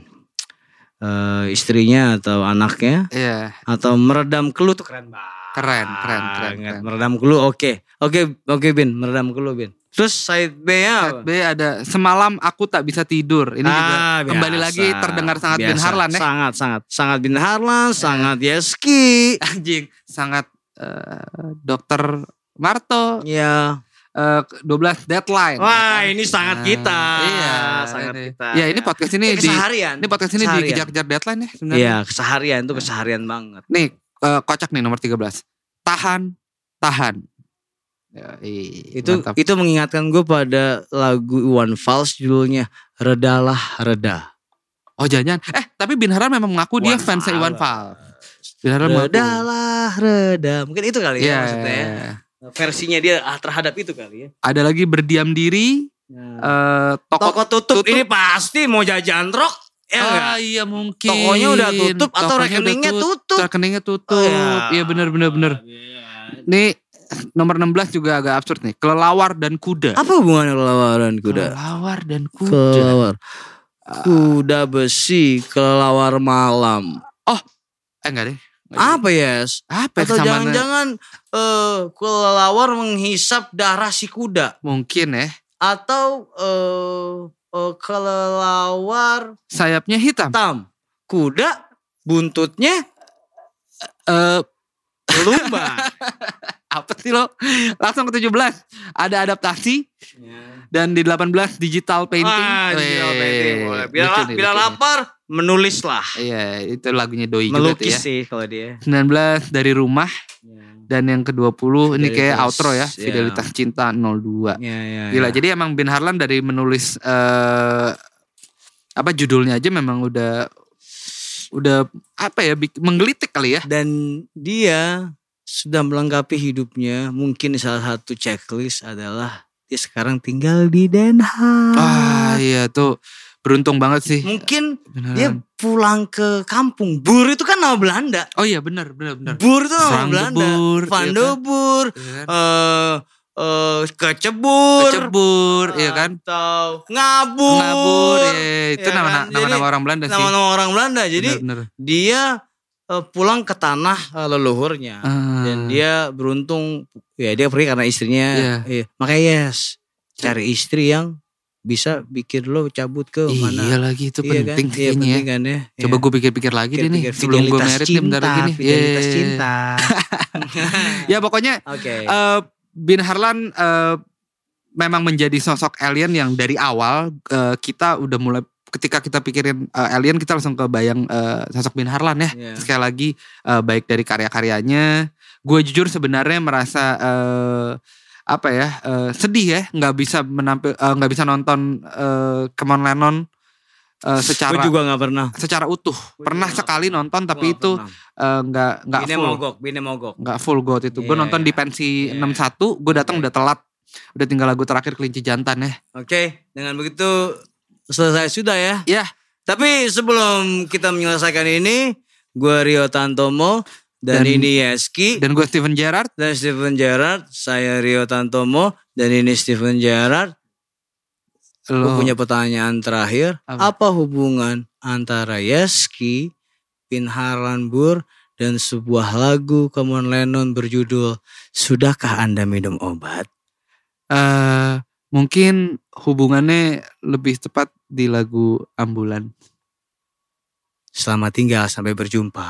eh, istrinya atau anaknya Iya, atau meredam keluh tuh keren banget. keren, keren, keren, keren. Meredam keluh oke. Oke, oke Bin, meredam keluh Bin. Terus side B-nya Side B ada semalam aku tak bisa tidur. Ini juga Ah, kembali biasa. lagi terdengar sangat Bin Biasa. Harlan ya. Sangat, sangat, sangat Bin Harlan, sangat Yeski. Anjing, sangat eh, Dokter Marto Ya. eh, 12 deadline. Wah, ini sangat Nah, kita. Iya, sangat ini. kita. Ya, ini podcast ini di keseharian. ini podcast ini dikejar-kejar deadline ya sebenarnya. Iya, keseharian itu keseharian banget. Nih, eh, kocak nih nomor 13. Tahan, tahan. Ya, ih, Itu mantap. itu mengingatkan gue pada lagu Iwan Fals judulnya Redalah Reda. Oh jangan. Eh tapi Bin Haran memang mengaku dia Iwan fans Iwan Fals. Mengaku. Redalah Reda. Mungkin itu kali Iya. ya maksudnya ya. Versinya dia ah, terhadap itu kali ya. Ada lagi berdiam diri. eh toko, Toko tutup, tutup. ini pasti mau jajan rok ya enggak? Ah iya mungkin. Tokonya udah tutup atau Tokonya udah rekeningnya tut- tutup. Rekeningnya tutup. Oh, ya. Iya benar benar benar. Nih nomor 16 juga agak absurd nih. Kelelawar dan kuda. Apa hubungannya kelelawar dan kuda? Kelelawar dan kuda. Kelelawar. Kuda besi, kelelawar malam. Eh enggak deh. Apa yes? Apa ya Atau jangan-jangan eh kelelawar menghisap darah si kuda Mungkin ya. atau eh eh, kelelawar Sayapnya hitam. hitam, kuda buntutnya Eh lumba. apa sih lo? Langsung ke 17. Ada adaptasi dan di 18 digital painting. Wah, digital painting boleh. Bila, bila lapar menulislah. Iya, itu lagunya Doi juga tuh Melukis ya. sih kalau dia. 19 dari rumah dan yang ke-20 ini kayak outro ya, ya. Fidelitas Cinta 02. Ya, ya, Gila, ya. jadi emang Bin Harlan dari menulis eh apa judulnya aja memang udah udah apa ya menggelitik kali ya. dan dia sudah melengkapi hidupnya. Mungkin salah satu checklist adalah dia sekarang tinggal di Den Haag. Wah, iya tuh beruntung banget sih. Mungkin Bin dia pulang ke kampung. Bur itu kan nama Belanda. Oh iya benar benar benar. Bur itu nama Frank de Belanda. Van iya de kan? Boer, Iya kan? eh eh, kecebur, Kecebur, iya kan? atau ngabur, Ngabur, iya, itu Iya nama kan? nama, orang Belanda sih. nama-nama orang Belanda. Jadi Bener, bener. dia eh, pulang ke tanah eh, leluhurnya Ah. dan dia beruntung ya dia pergi karena istrinya Iya. iya. makanya yes cari istri yang bisa bikin lo cabut ke mana Iya lagi itu Iya kan? penting Iya, kayaknya ya. kan ya Coba gue pikir-pikir lagi deh nih sebelum gue merit nih bentar cinta, lagi nih. fidelitas Yeay. cinta Ya pokoknya oke eh, Bin Harlan eh, memang menjadi sosok alien yang dari awal eh, kita udah mulai ketika kita pikirin eh, alien kita langsung kebayang eh, sosok Bin Harlan ya. Iya. Sekali lagi eh, baik dari karya-karyanya, gue jujur sebenarnya merasa eh, apa ya eh, sedih ya nggak bisa menampil eh, nggak bisa nonton eh, Kemon Lennon eh, secara Gue juga gak pernah secara utuh. Gua Pernah sekali nonton tapi itu eh, nggak nggak Bine full mogok Bine mogok nggak full got itu. Gue Iya, nonton di iya. pensi Iya. 61, gue datang Oke. udah telat. Udah tinggal lagu terakhir kelinci jantan ya. Oke, dengan begitu selesai sudah ya. Ya. Tapi sebelum kita menyelesaikan ini, gue Rio Tantomo dan, Dan- ini Yeski Dan gue Steven Gerrard. dan Steven Gerrard. Saya Rio Tantomo dan ini Steven Gerrard. Lo punya pertanyaan terakhir. Apa? Apa, hubungan antara Yeski, Pinharan Bur, dan sebuah lagu Common Lennon berjudul Sudahkah Anda Minum Obat? eh, mungkin hubungannya lebih tepat di lagu Ambulan. Selamat tinggal, sampai berjumpa.